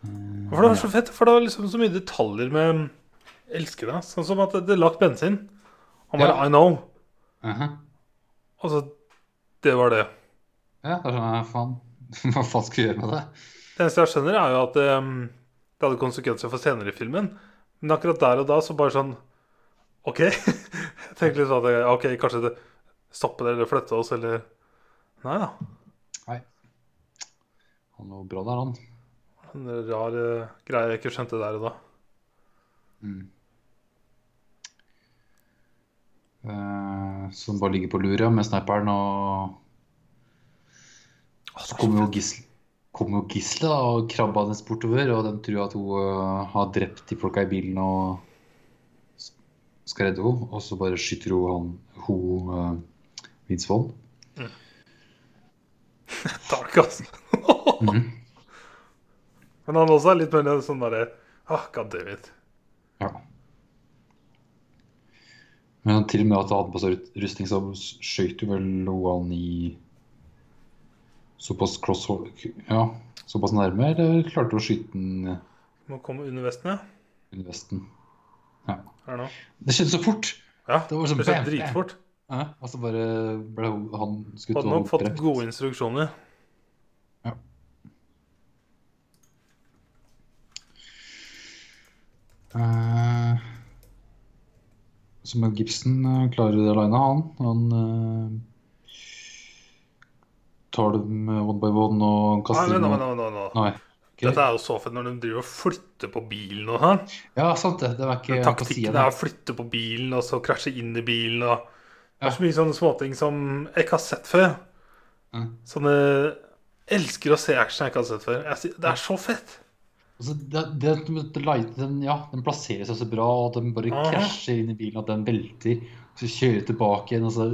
Speaker 2: For det var så fett, for det var liksom så mye detaljer med elsker det. Sånn som at det er lagt bensin. Han bare
Speaker 1: Ja.
Speaker 2: I know.
Speaker 1: Mhm.
Speaker 2: Altså, det var det.
Speaker 1: Ja, da skjønner ja, faen. Hva faen skal vi gjøre med det?
Speaker 2: Det eneste jeg skjønner, er jo at ehm, det hadde konsekvenser for senere i filmen. Men akkurat der og da så bare sånn OK. Jeg tenkte litt sånn at OK, kanskje det stoppe det eller flytte oss eller Nei da.
Speaker 1: Han var bra der, han.
Speaker 2: En rar uh, greie jeg ikke skjønte der og da.
Speaker 1: Mm. Uh, som bare ligger på lur ja, med sniperen, og så kommer jo gisselet kom gisle, og krabba hennes bortover, og de tror at hun uh, har drept de folka i bilen og skal redde henne, og så bare skyter hun han hun uh, Vince Vaughn.
Speaker 2: Dark, altså.
Speaker 1: Mhm.
Speaker 2: Men han også er litt mer sånn derre ah, God damn it.
Speaker 1: Ja. Men til og med at han hadde på seg rustning, så skøyt jo vel han i såpass cross Ja, såpass nærme, eller klarte å skyte den
Speaker 2: Må komme under vesten, ja.
Speaker 1: under vesten? Ja. Det skjedde så fort!
Speaker 2: Ja,
Speaker 1: Det var sånn
Speaker 2: det skjedde
Speaker 1: bam,
Speaker 2: dritfort.
Speaker 1: Ja, altså bare ble han skutt
Speaker 2: Hadde nok fått
Speaker 1: drept.
Speaker 2: gode instruksjoner.
Speaker 1: Eh, som Mel Gibson eh, klarer det aleine, han. Han eh, tar dem one by one og
Speaker 2: Nei,
Speaker 1: kaster nei,
Speaker 2: nå, nå, nå.
Speaker 1: Nei. Okay.
Speaker 2: Dette er jo så fett når de driver og flytter på bilen og sånn.
Speaker 1: Ja, sant det. Det var ikke
Speaker 2: Taktikken er å flytte på bilen og så krasje inn i bilen. Og det
Speaker 1: Ja.
Speaker 2: er så mye sånne småting som jeg ikke har sett før.
Speaker 1: Mm.
Speaker 2: Sånne Elsker å se action jeg ikke har sett før. Det er så fett.
Speaker 1: Altså, det, det, den, ja, den plasserer seg så bra, og den bare
Speaker 2: Aha.
Speaker 1: krasjer inn i bilen, at den velter. Så kjører tilbake igjen, og så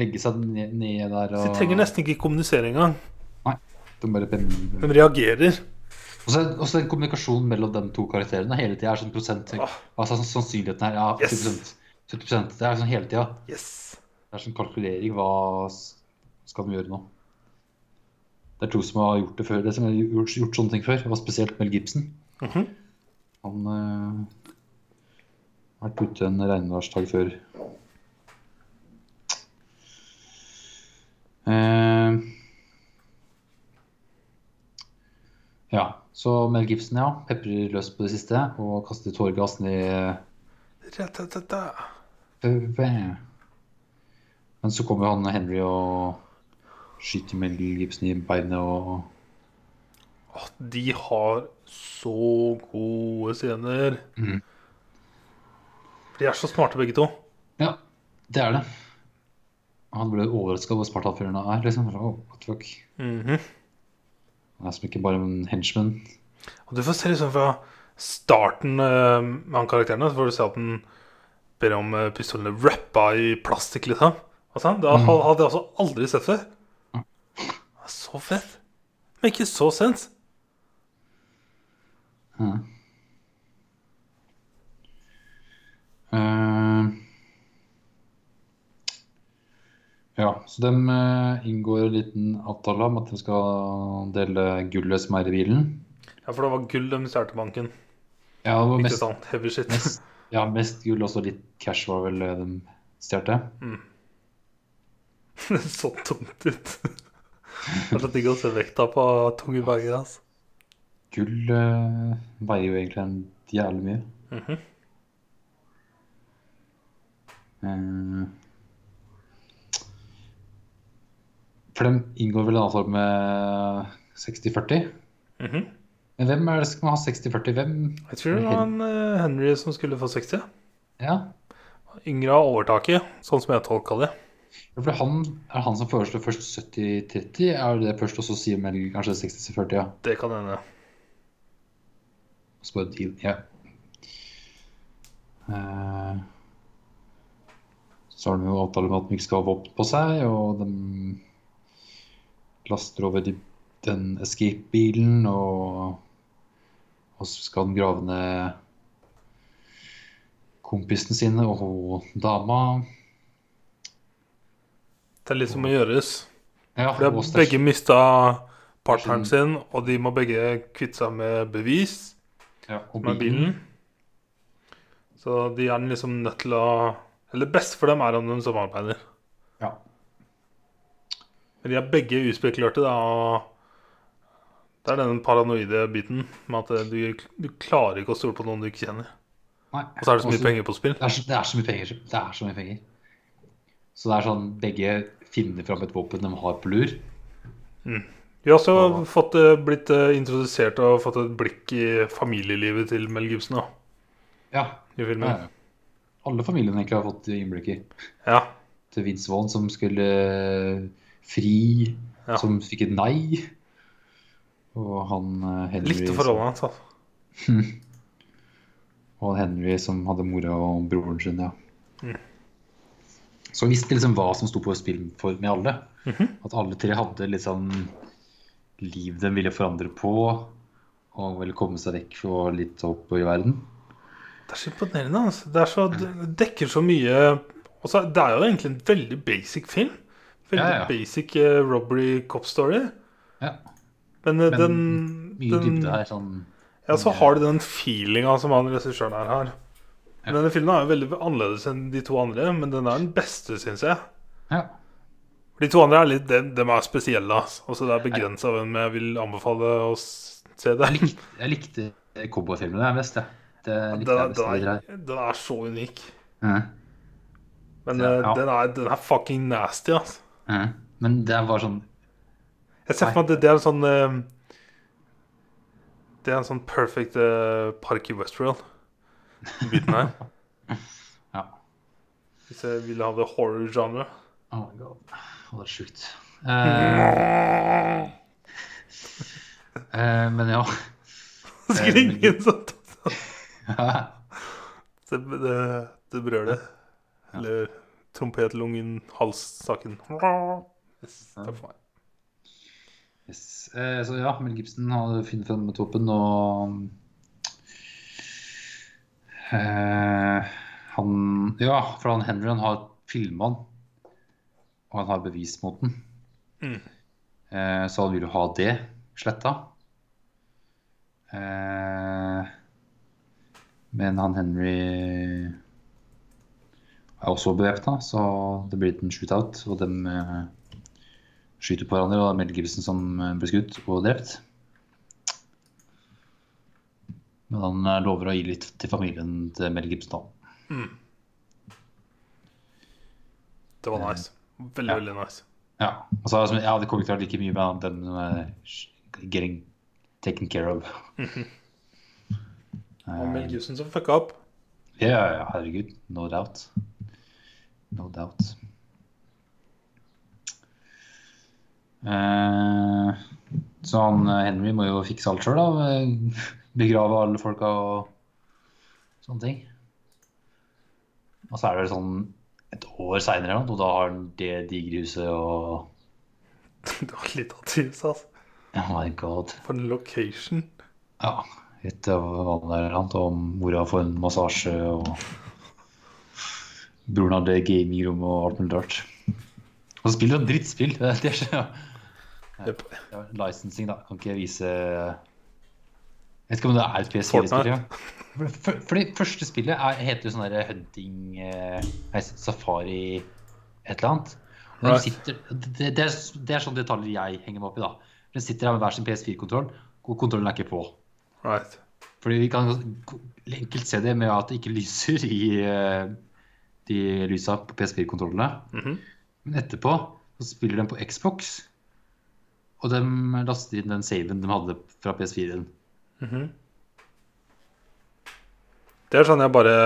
Speaker 1: legger seg ned, ned der.
Speaker 2: Så de trenger nesten ikke kommunisere engang.
Speaker 1: de bare bem-
Speaker 2: De reagerer.
Speaker 1: Og så og den kommunikasjonen mellom de to karakterene hele tida er sånn prosent
Speaker 2: Ah.
Speaker 1: Altså sånn sannsynligheten her, ja,
Speaker 2: Yes.
Speaker 1: 70 70 Det er sånn hele tida.
Speaker 2: Yes.
Speaker 1: Det er sånn kalkulering. Hva skal de gjøre nå? Det er to som har gjort det før. Det som har gjort, gjort sånne ting før. Det var spesielt Mel Gibson.
Speaker 2: Mhm.
Speaker 1: Han eh, har vært ute en regnværsdag før. Uh, ja, så Mel Gibson, ja. Peprer løs på det siste og kaster tåregass ned. Men så kommer han Henry og skyter med Gibson i beinet og
Speaker 2: Åh, de har så gode scener.
Speaker 1: Mm.
Speaker 2: De er så smarte, begge to.
Speaker 1: Ja, det er det. Han ble overraska over hvor smart han fyren er. liksom. Oh, what the fuck.
Speaker 2: Mhm.
Speaker 1: Han er som ikke bare en henchman.
Speaker 2: Og du får se liksom fra starten uh, med han karakteren, så får du se at han ber om eh, pistolene rappa i plastikk, liksom. Altså. Det
Speaker 1: Mm.
Speaker 2: hadde jeg altså aldri sett før. Så fett. Men ikke så sens.
Speaker 1: Ja. Uh, ja, så de eh, inngår en liten avtale om at de skal dele gullet som er i bilen.
Speaker 2: Ja, for det var gull de stjal til banken.
Speaker 1: Ja, det var
Speaker 2: Ikke
Speaker 1: mest,
Speaker 2: sant? Heavy shit.
Speaker 1: mest, ja, mest gull, og så litt cash var vel det de stjal.
Speaker 2: Det så dumt ut. Det er så digg å se vekta på tunge bager. Altså.
Speaker 1: Gull uh, veier jo egentlig en jævlig mye.
Speaker 2: Mhm.
Speaker 1: Eh, For de inngår vel en avtale med 60-40.
Speaker 2: Mhm.
Speaker 1: Men hvem er det som skal ha 60-40? Hvem?
Speaker 2: Jeg tror det var en eh, Henry som skulle få 60.
Speaker 1: Ja,
Speaker 2: Yngre har overtaket, sånn som jeg tolka det.
Speaker 1: Ja, for han er han som foreslår først 70-30. Er det først, og så sier Mel kanskje 60-40? Ja.
Speaker 2: Det kan hende.
Speaker 1: Så bare deal. Ja. Uh, så har de jo avtale med at de ikke skal ha våpen på seg, og de laster over de, den escape-bilen, og, og så skal de grave ned kompisene sine og dama.
Speaker 2: Det er litt som må gjøres.
Speaker 1: Ja,
Speaker 2: For de har begge mista partneren sin, og de må begge kvitte seg med bevis
Speaker 1: ja,
Speaker 2: med bilen. Så de er liksom nødt til å Eller det beste for dem er om de samarbeider.
Speaker 1: Ja.
Speaker 2: Men de er begge uspekulerte, da. Og det er den paranoide biten med at du, du klarer ikke å stole på noen du ikke kjenner.
Speaker 1: Nei.
Speaker 2: Og så er det så mye
Speaker 1: Også-
Speaker 2: penger på spill.
Speaker 1: Det er, så, det er så mye penger. Det er så mye penger. Så det er sånn begge finner fram et våpen de har på lur.
Speaker 2: Vi har også
Speaker 1: Ja.
Speaker 2: fått, eh, blitt eh, introdusert og fått et blikk i familielivet til Mel Gibson da,
Speaker 1: Ja.
Speaker 2: i filmen.
Speaker 1: ja. Alle familiene egentlig har fått innblikk i.
Speaker 2: Ja.
Speaker 1: Til Vince Vaughn som skulle fri,
Speaker 2: Ja.
Speaker 1: som fikk et nei. Og han eh, Henry
Speaker 2: Likte forholdet hans. Altså.
Speaker 1: Og Henry som hadde mora og broren sin, ja.
Speaker 2: Mm.
Speaker 1: Så visste liksom hva som sto på spill for, med alle.
Speaker 2: Mhm.
Speaker 1: At alle tre hadde litt sånn liv de ville forandre på. Og ville komme seg vekk fra litt oppover i verden.
Speaker 2: Det er så imponerende. Altså. Det, er så, det dekker så mye Også, Det er jo egentlig en veldig basic film. Veldig
Speaker 1: Ja, ja.
Speaker 2: basic uh, robbery cop story.
Speaker 1: Ja.
Speaker 2: Men, eh,
Speaker 1: Men
Speaker 2: den,
Speaker 1: Mye
Speaker 2: den
Speaker 1: dybde her. sånn
Speaker 2: Ja, så har du den feelinga som han regissøren her har. Denne filmen er jo veldig annerledes enn de to andre, men den er den beste, syns jeg.
Speaker 1: Ja.
Speaker 2: De to andre er litt, de, de er spesielle. Altså. Det er begrensa hvem jeg vil anbefale å se det.
Speaker 1: Jeg likte, jeg likte cowboyfilmene best, jeg. Det
Speaker 2: Den
Speaker 1: likte jeg
Speaker 2: er,
Speaker 1: best.
Speaker 2: den, er, den er så unik.
Speaker 1: Ja.
Speaker 2: Men
Speaker 1: Ja,
Speaker 2: eh,
Speaker 1: ja.
Speaker 2: den, er, den er fucking nasty, altså.
Speaker 1: Ja. Men det bare sånn
Speaker 2: Jeg ser for meg at det, det er en sånn eh, Det er en sånn perfect eh, park i Westworld. Biten her.
Speaker 1: Ja.
Speaker 2: Hvis jeg ville ha det horror-genre.
Speaker 1: Oh my god. Oh, det er sjukt. Uh, uh, men ja.
Speaker 2: Sikkert ingen som. Det, det, det brølet. Eller trompetlungen, halssaken. Yes, takk for meg.
Speaker 1: Yes. Eh, så ja, Mel Gibson har funnet frem med toppen, og eh, han Ja, for han Henry han har filma han, og han har bevis mot den.
Speaker 2: Mm.
Speaker 1: Eh, så han vil jo ha det sletta. Eh, men han Henry er også bevæpna, så det blir en shootout. Og de eh, skyter på hverandre, og det er Mel Gibson som eh, blir skutt og drept. Men han eh, lover å gi litt til familien til Mel Gibson. da.
Speaker 2: Det var nice. Veldig,
Speaker 1: Ja.
Speaker 2: veldig nice.
Speaker 1: Ja, Altså, ja, det kommer ikke til å være like mye med den er getting taken care of.
Speaker 2: Og Mel Gibson som fucka opp.
Speaker 1: Ja, ja, ja, herregud. No doubt. No doubt. Uh, så han eh, Henry må jo fikse alt sjøl, da. Begrave alle folka og sånne ting. Og så er det vel sånn et år seinere, og da har han det digre huset og
Speaker 2: Det var litt av trivs, altså.
Speaker 1: Oh my god.
Speaker 2: For en location.
Speaker 1: Ja. Hva det er, og mora får en massasje, og broren hadde gamingrom og alt mulig rart. Og så spiller han drittspill. Det er, så, ja, licensing, da. Kan ikke vise Jeg vet ikke om det er et PS4-spill. Ja. For, det første spillet er, heter jo sånn der hunting eh, Safari et eller annet.
Speaker 2: Right.
Speaker 1: sitter, det, det, er, det er sånne detaljer jeg henger meg opp i. da. De sitter her med hver sin PS4-kontroll, og kontrollen er ikke på.
Speaker 2: Right.
Speaker 1: Fordi vi kan enkelt se det med at det ikke lyser i eh, de lysa på PS4-kontrollene.
Speaker 2: Mhm.
Speaker 1: Men etterpå så spiller de på Xbox, og de laster inn den saven de hadde fra PS4-en.
Speaker 2: Mhm. Det er sånn jeg bare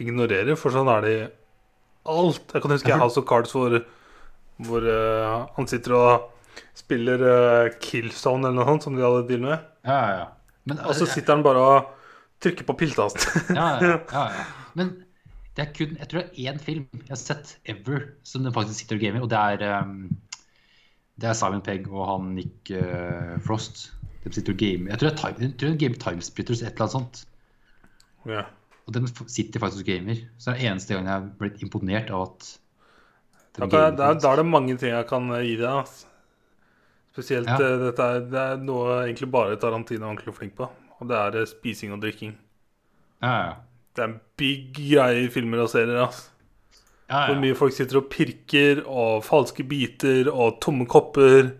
Speaker 2: ignorerer, for sånn er det i alt. Jeg kan huske jeg House of Cards hvor, hvor uh, han sitter og spiller uh, Killzone eller noe sånt, som de hadde deal med.
Speaker 1: Ja, ja, ja. Men,
Speaker 2: Og så sitter han bare og trykker på
Speaker 1: ja, ja, ja, ja. Men det er kun Jeg tror det er én film jeg har sett ever som den faktisk sitter og gamer, og det er um, Det er Simon Pegg og han Nick uh, Frost. De sitter og gamer. Jeg tror det er, time, jeg tror det er Game Timesplitters, et eller annet sånt.
Speaker 2: ja.
Speaker 1: Og de sitter faktisk og gamer. Så det er eneste gang jeg har blitt imponert av at de
Speaker 2: Da, kan jeg,
Speaker 1: gamer
Speaker 2: da, er det mange ting jeg kan eh, gi deg. Altså. Spesielt
Speaker 1: Ja.
Speaker 2: eh, dette er, det er noe egentlig bare Tarantino er ordentlig flink på. Og det er eh, spising og drikking.
Speaker 1: Ja, ja.
Speaker 2: Det er en big greie i filmer og serier. ass.
Speaker 1: Ja,
Speaker 2: Hvor mye folk sitter og pirker, og falske biter, og tomme kopper.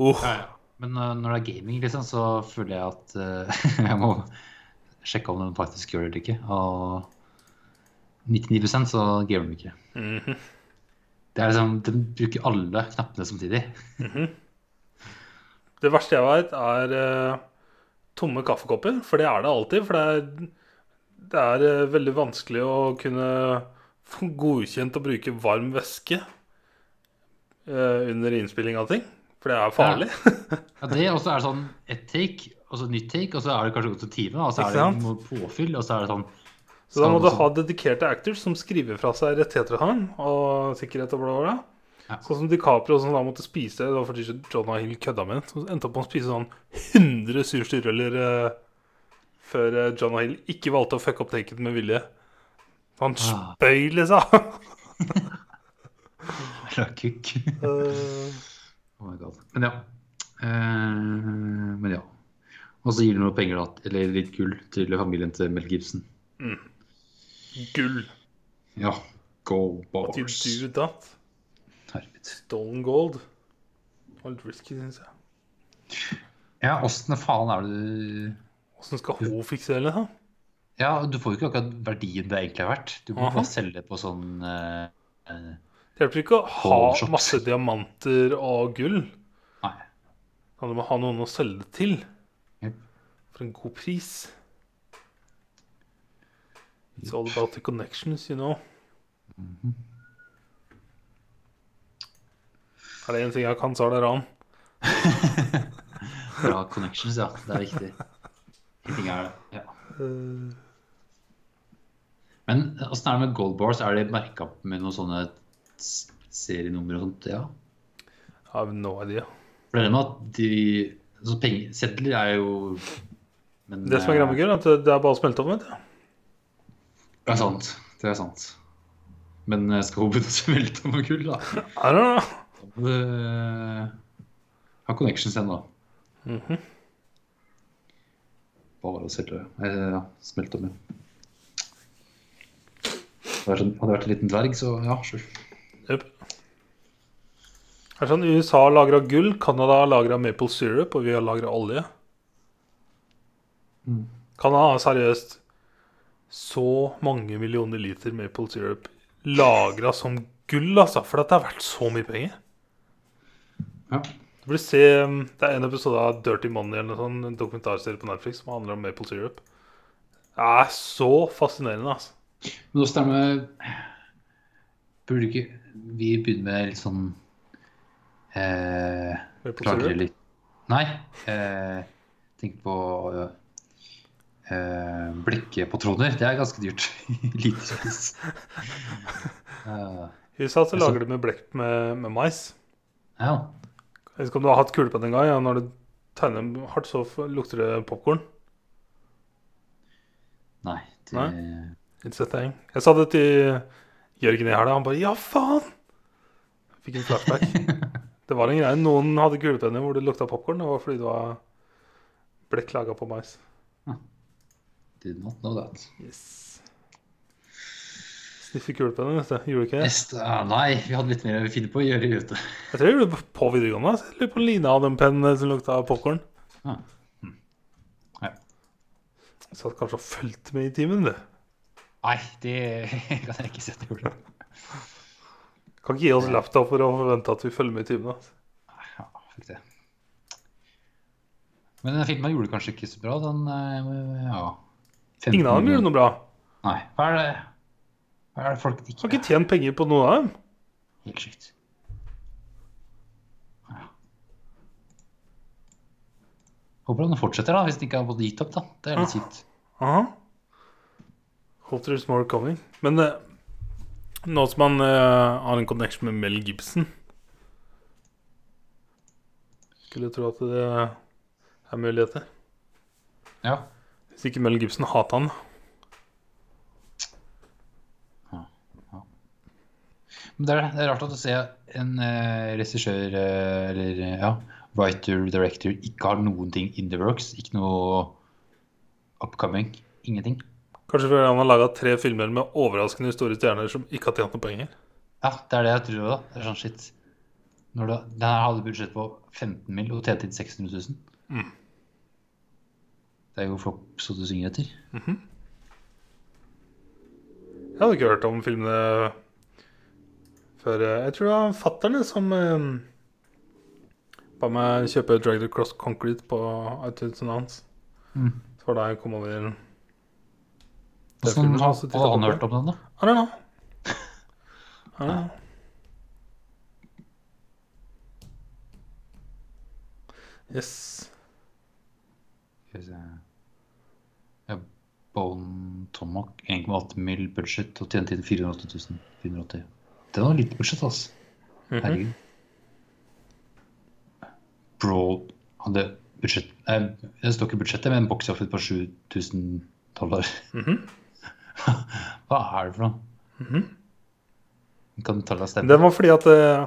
Speaker 2: Uh.
Speaker 1: Ja, ja. Men uh, når det er gaming, liksom, så føler jeg at uh, jeg må sjekke om den faktisk gjør det eller ikke. Og 99% så gamer de ikke.
Speaker 2: Mhm.
Speaker 1: Det er liksom, De bruker alle knappene samtidig.
Speaker 2: Det verste jeg veit, er uh, tomme kaffekopper. For det er det alltid. For det er, det er uh, veldig vanskelig å kunne få godkjent å bruke varm væske eh, under innspilling av ting. For det er farlig.
Speaker 1: Ja, det, Og så er det sånn ett take, og så nytt take, og så er det kanskje gått en time, og så er det noe påfyll, og så er det sånn
Speaker 2: Så da må du ha dedikerte actors som skriver fra seg rettigheter til han, og sikkerhet og bla, bla.
Speaker 1: Ja.
Speaker 2: Sånn som DiCaprio som da måtte spise Det var fordi Jonah Hill kødda med ham. Endte opp med å spise sånn 100 surstyrrøller uh, før John Jonah Hill ikke valgte å fucke opp taken med vilje. Han
Speaker 1: Ah.
Speaker 2: spøy, liksom.
Speaker 1: Fra kukk.
Speaker 2: Eh,
Speaker 1: god. Men ja. Eh, men ja. Og så gir de noe penger, da, eller litt gull, til familien til Mel Gibson.
Speaker 2: gull.
Speaker 1: Ja. Gold bars.
Speaker 2: do that?
Speaker 1: Herregud.
Speaker 2: Stone gold. Litt risky, syns jeg.
Speaker 1: Ja, åssen faen er det du
Speaker 2: Åssen skal hun fikse det, da?
Speaker 1: Ja, du får jo ikke akkurat verdien det egentlig er verdt. Du må bare selge det på sånn uh,
Speaker 2: Det hjelper ikke å ha
Speaker 1: Overshot.
Speaker 2: masse diamanter og gull.
Speaker 1: Nei.
Speaker 2: Du må ha noen å selge det til.
Speaker 1: Yep.
Speaker 2: For en god pris. It's all about the connections, you know. Er det én ting jeg kan, så er det ran.
Speaker 1: bra connections, ja. Det er viktig. Ting er det. Ja. Men åssen er det med gold bars? Er det merka med noen sånne serienummer og sånt? Ja.
Speaker 2: Av no idea.
Speaker 1: For det er med at de så Pengesedler er jo men,
Speaker 2: Det som er greia med gull, er at det er bare å smelte om. vet du.
Speaker 1: Det er sant. Det er sant. Men jeg skal hun begynne å smelte med gull, da?
Speaker 2: I don't know.
Speaker 1: Det, ha connections ennå.
Speaker 2: Mhm.
Speaker 1: Bare å selge eh, ja, smelte ja. Hadde vært en- vært en liten dverg, så ja, sure.
Speaker 2: Er sånn, USA har lagra gull, Canada lagra maple syrup, og vi har lagra olje.
Speaker 1: Mm.
Speaker 2: Canada har seriøst så mange millioner liter maple syrup lagra som gull, altså. For det er verdt så mye penger.
Speaker 1: Ja.
Speaker 2: Du burde se, um, Det er en episode av Dirty Money eller noe sånt, en dokumentarserie på Netflix som handler om maple syrup. Det er så fascinerende, altså.
Speaker 1: Men åssen er det med Burde ikke vi begynne med litt sånn eh,
Speaker 2: Maple
Speaker 1: Klagere litt Nei. Eh, tenk på eh, troner Det er ganske dyrt. Literpris. uh,
Speaker 2: I USA så lager de med blekk med, med mais.
Speaker 1: ja.
Speaker 2: Jeg vet ikke om du har hatt kulepenn en gang. Ja, når du tegner hardt, så lukter det popkorn.
Speaker 1: Nei. Det,
Speaker 2: Nei? It's a thing. Jeg sa det til Jørgen i helga. Han bare 'ja, faen'! Fikk en flashback. det var en greie. Noen hadde kulepenner hvor det lukta popkorn. Det var fordi det var blekk laga på mais.
Speaker 1: Did not know that.
Speaker 2: Yes. Sniffe kulepenner, vet du. Gjorde du ikke det?
Speaker 1: Neste, ah, nei, vi hadde litt mer å finne på å gjøre ute.
Speaker 2: Jeg tror jeg gjorde det på videregående. altså. Jeg lurer på om Line hadde en penn som lukta popkorn.
Speaker 1: Ah. Hm. Ja.
Speaker 2: Satt kanskje og fulgte med i timen, du.
Speaker 1: Nei, det kan jeg ikke si at jeg gjorde.
Speaker 2: Kan ikke gi oss laptop for å forvente at vi følger med i timene. altså.
Speaker 1: Ja, fikk det. Men den filmen gjorde kanskje ikke så bra. Den, eh, ja
Speaker 2: Ingen av dem gjorde noe bra.
Speaker 1: Nei. Hva er det, hva er det folk ikke
Speaker 2: Har ikke tjent penger på noen av dem.
Speaker 1: Helt sjukt. Ja. Håper den fortsetter, da, hvis den ikke har fått gitt opp. da. Det er litt kjipt.
Speaker 2: Aha. Hope there's more coming. Men uh, nå som han uh, har en connection med Mel Gibson Skulle tro at det er muligheter.
Speaker 1: Ja.
Speaker 2: Hvis ikke Mel Gibson hater han.
Speaker 1: Men det er, det er rart at å se en uh, regissør uh, eller ja, writer, director ikke har noen ting in the works. Ikke noe upcoming. Ingenting.
Speaker 2: Kanskje fordi han har laga tre filmer med overraskende store stjerner som ikke har tjent noen penger.
Speaker 1: Ja, det er det jeg tror da. Det er sånn shit. Når du, den her hadde budsjett på 15 mill. og tjente inn 600 000.
Speaker 2: Mm.
Speaker 1: Det er jo flopp så du synger etter.
Speaker 2: Jeg hadde ikke hørt om filmene før eh, Jeg tror det var fattern som eh, ba meg kjøpe Drag the Cross Concrete på iTunes hans.
Speaker 1: Mm.
Speaker 2: Så var da jeg kom over også
Speaker 1: hadde han hørt om den, da?
Speaker 2: I don't know. I don't know. Yes.
Speaker 1: Skal vi se ja, Bone Tomahawk 1,8 mill. budsjett og tjente inn 480 000. 480. Det var litt budsjett, altså.
Speaker 2: Mhm.
Speaker 1: Herregud. Broad hadde budsjett Nei, det står ikke budsjettet, men box office på 7000 dollar.
Speaker 2: Mhm.
Speaker 1: Hva er det for noe?
Speaker 2: Mhm.
Speaker 1: Kan du ta deg stemmen?
Speaker 2: Det var fordi at eh,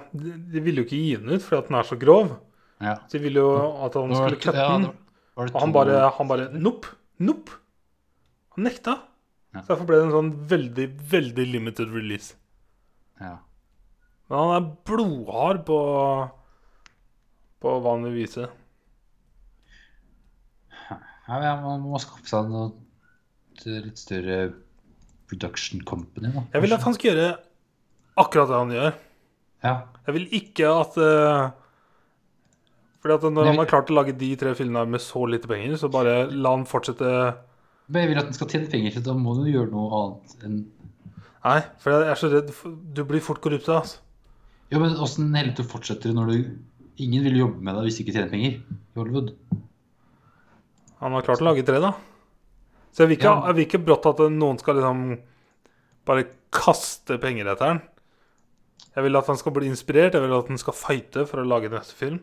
Speaker 2: de, ville jo ikke gi den ut fordi at den er så grov.
Speaker 1: Ja.
Speaker 2: Så de ville jo at han skulle kutte den.
Speaker 1: Ja, var-
Speaker 2: Og han bare, han bare Nopp! Nopp! Han nekta.
Speaker 1: Ja.
Speaker 2: Så derfor ble det en sånn veldig, veldig limited release.
Speaker 1: ja.
Speaker 2: Men han er blodhard på På vil vise.
Speaker 1: Ja, man må skaffe seg noe litt større production company, da.
Speaker 2: Jeg vil at han skal gjøre akkurat det han gjør.
Speaker 1: Ja.
Speaker 2: Jeg vil ikke at uh, Fordi at når han har klart å lage de tre filmene med så lite penger, så bare la han fortsette
Speaker 1: Men jeg vil at han skal tjene penger, så da må du gjøre noe annet enn
Speaker 2: Nei, for jeg er så redd Du blir fort korrupt, altså.
Speaker 1: Ja, men åssen heller du fortsetter når du Ingen vil jobbe med deg hvis du ikke tjener penger i Hollywood.
Speaker 2: Han har klart å lage tre, da. Så jeg vil ikke, jeg vil ikke brått at noen skal liksom bare kaste penger etter den. Jeg vil at han skal bli inspirert, jeg vil at han skal fighte for å lage neste film.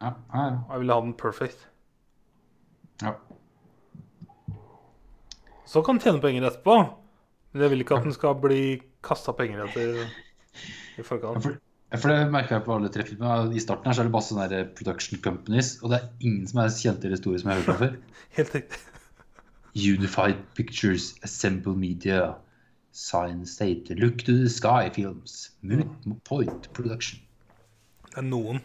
Speaker 1: Ja, ja, ja.
Speaker 2: Og jeg vil ha den perfect.
Speaker 1: ja.
Speaker 2: Så kan han tjene penger etterpå. Men jeg vil ikke at han skal bli kasta penger etter i forkant.
Speaker 1: For, for det merker jeg på alle tre filmene. I starten her så er det bare sånne production companies, og det er ingen som er kjente eller store som jeg har hørt om før.
Speaker 2: Helt riktig.
Speaker 1: Unified Pictures, Assemble Media, Science State, Look to the Sky Films, Moot Point Production.
Speaker 2: Det er noen.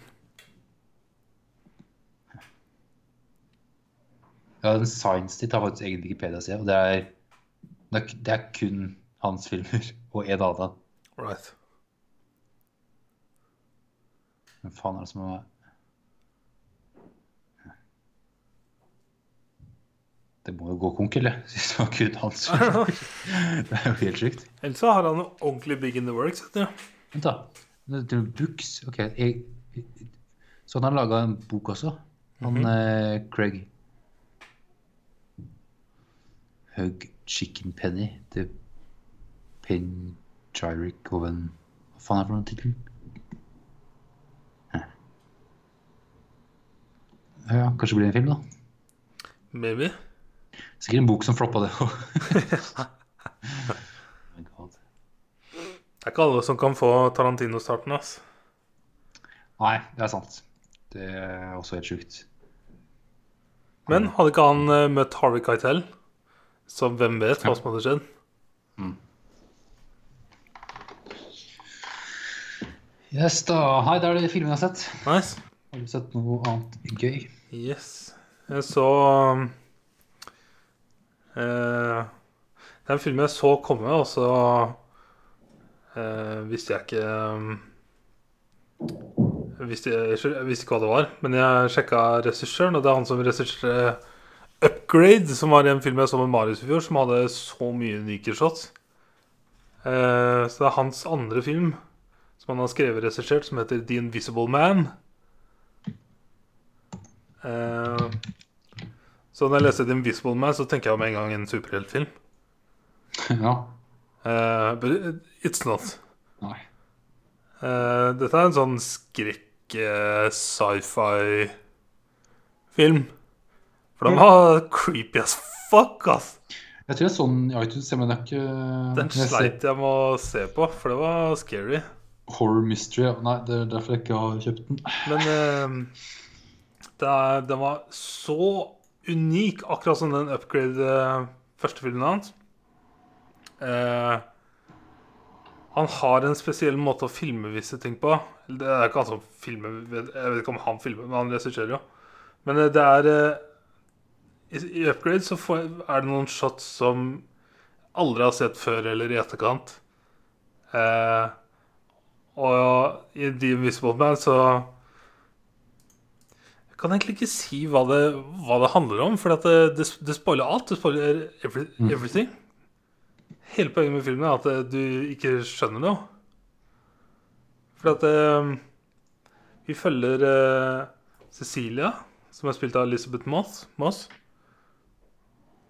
Speaker 1: Ja, den Science State har faktisk egen Wikipedia-side, og det er, det er, det er kun hans filmer og en annen.
Speaker 2: Right.
Speaker 1: Hvem faen er det som er Det må jo gå konk, eller? Hvis det var kun hans. Det er jo helt sjukt.
Speaker 2: Ellers har han jo ordentlig big in the works. Du.
Speaker 1: Vent, da. Books. Ok. Jeg, så han har laga en bok også? Han eh, Craig. Hug Chicken Penny. The Pangyric of Oven Hva faen er det for noen tittel? Ja, kanskje det blir en film, da.
Speaker 2: Maybe.
Speaker 1: Sikkert en bok som floppa, det òg.
Speaker 2: Det er ikke alle som kan få Tarantino-starten, ass.
Speaker 1: Nei, det er sant. Det er også helt sjukt.
Speaker 2: Men hadde ikke han eh, møtt Harvey Keitel, så hvem vet hva som hadde skjedd?
Speaker 1: Yes, da. Hei, det er det filmen jeg har sett.
Speaker 2: Nice.
Speaker 1: Har du sett noe annet gøy?
Speaker 2: Yes. Jeg så eh, Det er en film jeg så komme, og så eh, visste jeg ikke um, jeg visste, jeg visste ikke hva det var, men jeg sjekka regissøren, og det er han som regisserte Upgrade, som var en film jeg så med Marius i fjor, som hadde så mye unike shots. Eh, så det er hans andre film som han har skrevet og regissert, som heter The Invisible Man. Eh, så når jeg leser The Invisible Man, så tenker jeg med en gang en superheltfilm.
Speaker 1: ja.
Speaker 2: Uh, but it's not.
Speaker 1: Nei.
Speaker 2: Uh, dette er en sånn skrekk eh, sci-fi film. For de var creepy as fuck, ass.
Speaker 1: Jeg tror jeg så den i iTunes, men er ikke
Speaker 2: Den sleit jeg med å se på, for det var scary.
Speaker 1: Horror Mystery. Nei, det er derfor jeg ikke har kjøpt den.
Speaker 2: Men uh, det er, den var så unik, akkurat som den upgrade eh, første filmen hans. eh, Han har en spesiell måte å filme visse ting på. Det er ikke han som filmer Jeg vet ikke om han filmer, men han regisserer jo. Men eh, det er eh, I Upgrade så er det noen shots som aldri har sett før eller i etterkant. Og i The Invisible Man så kan egentlig ikke si hva det, hva det handler om, for det, det, det spoiler alt. Det spoiler every, everything. Hele poenget med filmen er at eh, du ikke skjønner noe. For at eh, vi følger uh, Cecilia, som er spilt av Elizabeth Moss. Moss.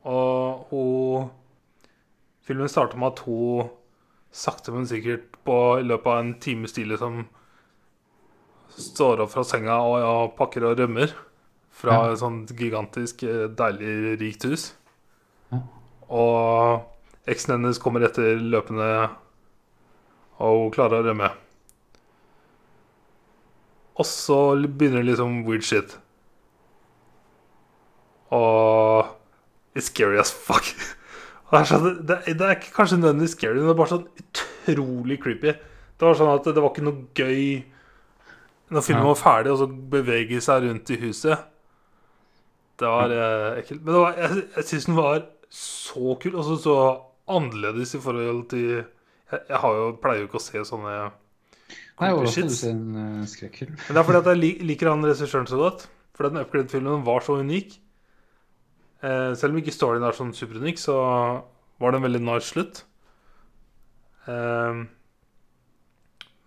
Speaker 2: Og hun Filmen starter med at hun sakte, men sikkert på, i løpet av en time stille som står opp fra senga og ja, pakker og rømmer fra
Speaker 1: Ja.
Speaker 2: et sånt gigantisk, eh, deilig, rikt hus.
Speaker 1: Ja.
Speaker 2: Og eksen hennes kommer etter løpende, og hun klarer å rømme. Og så begynner det liksom weird shit. Og It's scary as fuck. Det er, sånn, det, det er kanskje nødvendigvis scary, men det er bare sånn utrolig creepy. Det var sånn at det var ikke noe gøy når filmen var ferdig, og så beveger seg rundt i huset. Det var eh, ekkelt. Men det var, jeg, jeg syns den var så kul, og så så annerledes i forhold til Jeg, jeg har jo, pleier jo ikke å se sånne
Speaker 1: Nei, overraskende en uh, skrekkfilm.
Speaker 2: Men det er fordi at jeg lik- liker han regissøren så godt. Fordi den Upgrade-filmen var så unik. Eh, selv om ikke storyen er sånn superunik, så var det en veldig nice slutt. Eh,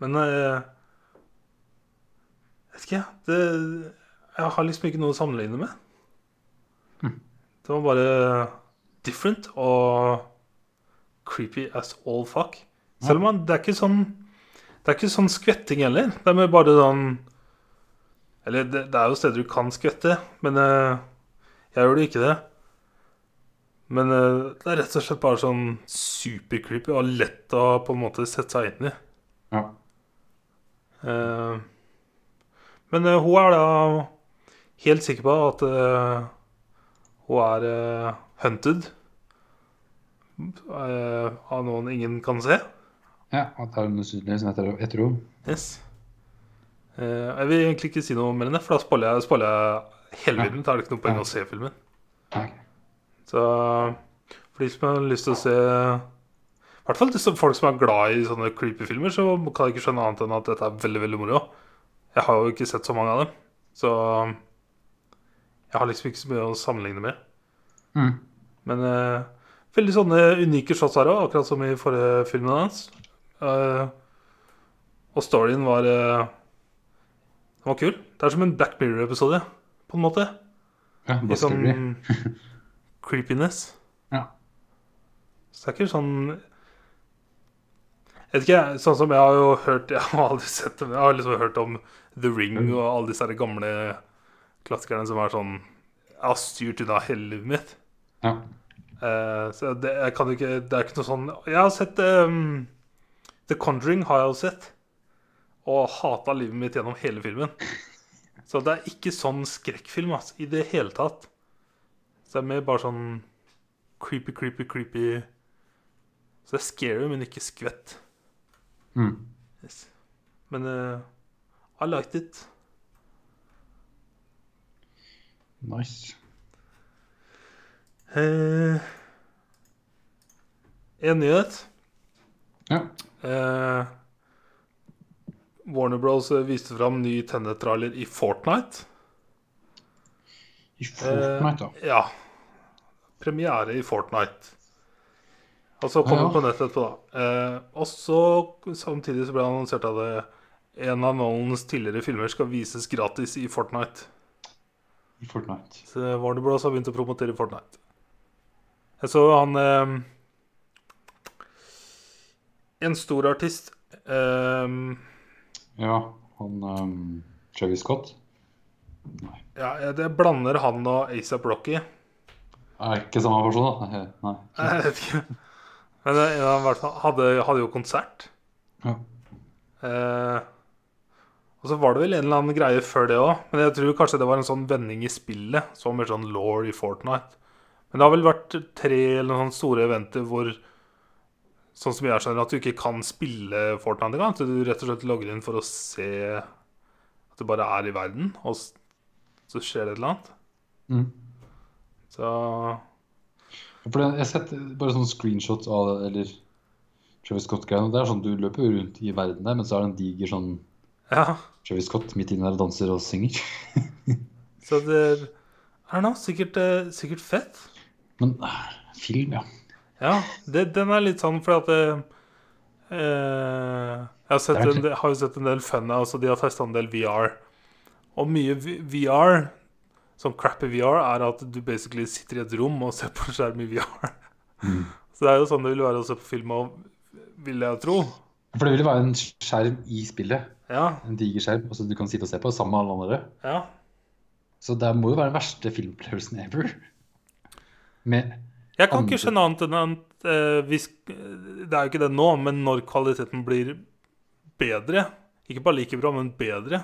Speaker 2: men eh, vet ikke. Det, jeg har liksom ikke noe å sammenligne med.
Speaker 1: Hm.
Speaker 2: Det var bare different og creepy as all fuck. Selv om det er ikke sånn Det er ikke sånn skvetting heller. Det er bare sånn Eller det, det er jo steder du kan skvette, men eh, jeg gjør det ikke det. Men eh, det er rett og slett bare sånn supercreepy og lett å på en måte sette seg inn i.
Speaker 1: Ja.
Speaker 2: Eh, men uh, hun er da helt sikker på at uh, hun er uh, hunted av noen ingen kan se.
Speaker 1: ja, at det er noe synlig som heter Etro.
Speaker 2: Yes. Eh, jeg vil egentlig ikke si noe mer enn det, for da spoiler jeg, spoiler jeg hele filmen. Da er det ikke noe poeng å se filmen.
Speaker 1: Okay.
Speaker 2: Så for de som har lyst til å se I hvert fall folk som er glad i sånne creepy filmer, så kan jeg ikke skjønne annet enn at dette er veldig veldig moro. Jeg har jo ikke sett så mange av dem, så jeg har liksom ikke så mye å sammenligne med.
Speaker 1: Mm.
Speaker 2: Men uh, veldig sånne unike shots her òg, akkurat som i forrige filmen hans. Uh, og storyen var uh, Den var kul. Det er som en Black Mirror-episode, på en måte.
Speaker 1: Ja,
Speaker 2: I sånn creepiness.
Speaker 1: Ja.
Speaker 2: Så det er ikke sånn vet ikke, sånn som jeg har jo hørt Jeg har aldri sett det, men jeg har liksom hørt om The Ring og alle disse gamle klassikerne som er sånn Jeg har styrt unna hele livet mitt.
Speaker 1: Ja.
Speaker 2: Uh, så det, jeg kan ikke Det er ikke noe sånn Jeg har sett um, The Conjuring har jeg jo sett. Og hata livet mitt gjennom hele filmen. Så det er ikke sånn skrekkfilm altså, i det hele tatt. Så det er mer bare sånn creepy, creepy, creepy Så det er scary, men ikke skvett.
Speaker 1: Mm.
Speaker 2: Yes. Men uh, I liked it.
Speaker 1: Nice.
Speaker 2: Uh, en nyhet.
Speaker 1: Ja.
Speaker 2: Uh, Warner Bros. viste fram ny Tenet-trailer i Fortnite.
Speaker 1: I Fortnite, da.
Speaker 2: Ja. Premiere i Fortnite. Og så kommer
Speaker 1: Ja,
Speaker 2: den på nettet etterpå, da. Eh, og så samtidig så ble det annonsert at en av Nolans tidligere filmer skal vises gratis i Fortnite.
Speaker 1: I Fortnite.
Speaker 2: Så Warner Bros. har begynt å promotere Fortnite. Jeg så han eh, En stor artist eh,
Speaker 1: Ja, han um, Travis Scott. Nei.
Speaker 2: Ja, jeg- det blander han og ASAP Rocky.
Speaker 1: Er ikke samme person, da? Nei.
Speaker 2: Jeg vet ikke. Men eh, i hvert fall hadde, hadde jo konsert.
Speaker 1: Ja.
Speaker 2: Eh, og så var det vel en eller annen greie før det òg. Men jeg tror kanskje det var en sånn vending i spillet. Så mer sånn law i Fortnite. Men det har vel vært tre eller sånne store eventer hvor sånn som jeg skjønner, at du ikke kan spille Fortnite engang. Du rett og slett logger inn for å se at du bare er i verden, og så skjer det et eller annet.
Speaker 1: Mm.
Speaker 2: Så
Speaker 1: For det, jeg har sett bare sånne screenshots av det, eller Travis Scott-greiene. Det er sånn du løper rundt i verden der, men så er det en diger sånn
Speaker 2: ja.
Speaker 1: Travis Scott midt inni der og danser og synger.
Speaker 2: Så det er know, sikkert, eh, sikkert fett.
Speaker 1: Men ah, film, ja.
Speaker 2: Ja, det, den er litt sånn fordi at det, eh, Jeg har, sett
Speaker 1: Det
Speaker 2: en, del- har jo sett en del fun altså De har testa en del VR. Og mye VR, sånn crappy VR, er at du basically sitter i et rom og ser på en skjerm i VR.
Speaker 1: Mm.
Speaker 2: Så det er jo sånn det vil være å se på film òg, vil jeg tro.
Speaker 1: For det vil være en skjerm i spillet.
Speaker 2: Ja,
Speaker 1: En diger skjerm så du kan sitte og se på sammen med alle andre.
Speaker 2: ja.
Speaker 1: Så det må jo være den verste filmopplevelsen ever. Med
Speaker 2: Jeg kan
Speaker 1: Andre-
Speaker 2: ikke skjønne annet enn at eh, hvis, Det er jo ikke det nå, men når kvaliteten blir bedre, ikke bare like bra, men bedre,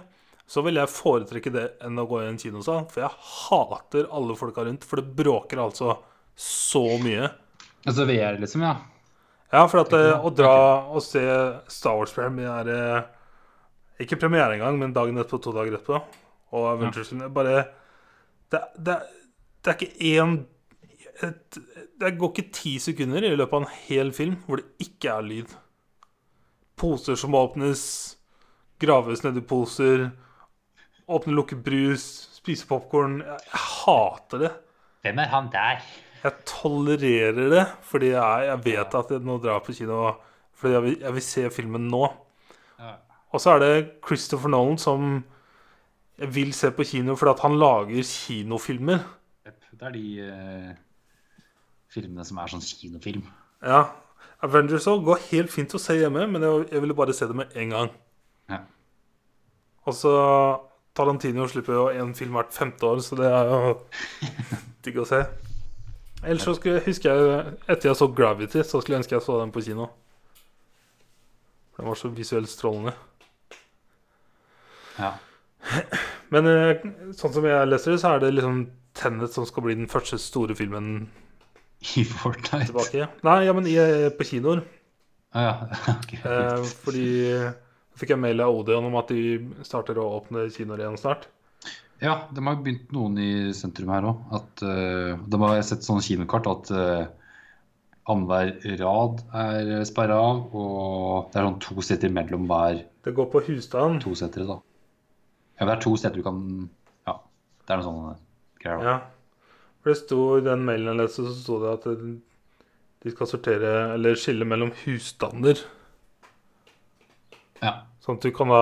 Speaker 2: så vil jeg foretrekke det enn å gå i en kinosal. For jeg hater alle folka rundt, for det bråker altså så mye.
Speaker 1: Altså VR, liksom, ja.
Speaker 2: Ja, for at eh, å dra og se Star Wars-premiere Ikke premiere engang, men dagen etterpå, to dager etterpå, og Avengers Bare det, det, det er ikke én et, Det går ikke ti sekunder i løpet av en hel film hvor det ikke er lyd. Poser som åpnes, graves nedi poser, åpne lukke brus, spise popkorn. Jeg, hater det.
Speaker 1: Hvem er han der?
Speaker 2: Jeg tolererer det fordi jeg, jeg vet at jeg nå drar på kino fordi jeg vil, jeg vil se filmen nå.
Speaker 1: Ja.
Speaker 2: Og så er det Christopher Nolan som jeg vil se på kino fordi at han lager kinofilmer.
Speaker 1: Det er de uh, filmene som er sånn kinofilm.
Speaker 2: Ja. Avengers òg går helt fint å se hjemme, men jeg, jeg ville bare se det med en gang.
Speaker 1: Ja.
Speaker 2: Og så Tarantino slipper jo én film hvert femte år, så det er jo digg å se. Ellers så skulle, husker jeg etter jeg så Gravity, så skulle jeg ønske jeg så den på kino. Den var så visuelt strålende.
Speaker 1: Ja.
Speaker 2: Men eh, sånn som jeg leser det, så er det liksom Tenet som skal bli den første store filmen
Speaker 1: I Fortnite.
Speaker 2: tilbake. Nei, ja, men i, på kinoer.
Speaker 1: Ah, ja. okay.
Speaker 2: Eh, fordi fikk jeg mail av Odeon om at de starter å åpne kinoer igjen snart.
Speaker 1: Ja, de har begynt noen i sentrum her òg. At eh, De har sett sånne kinokart at uh, annenhver rad er sperra av, og det er sånn to seter mellom hver
Speaker 2: Det går på husstand.
Speaker 1: to setere, da. Ja, det er to seter du kan Ja, det er noe sånn greier, da.
Speaker 2: Ja. For det sto i den mailen jeg leste, så sto det at de skal sortere eller skille mellom husstander.
Speaker 1: Ja.
Speaker 2: Sånn at du kan da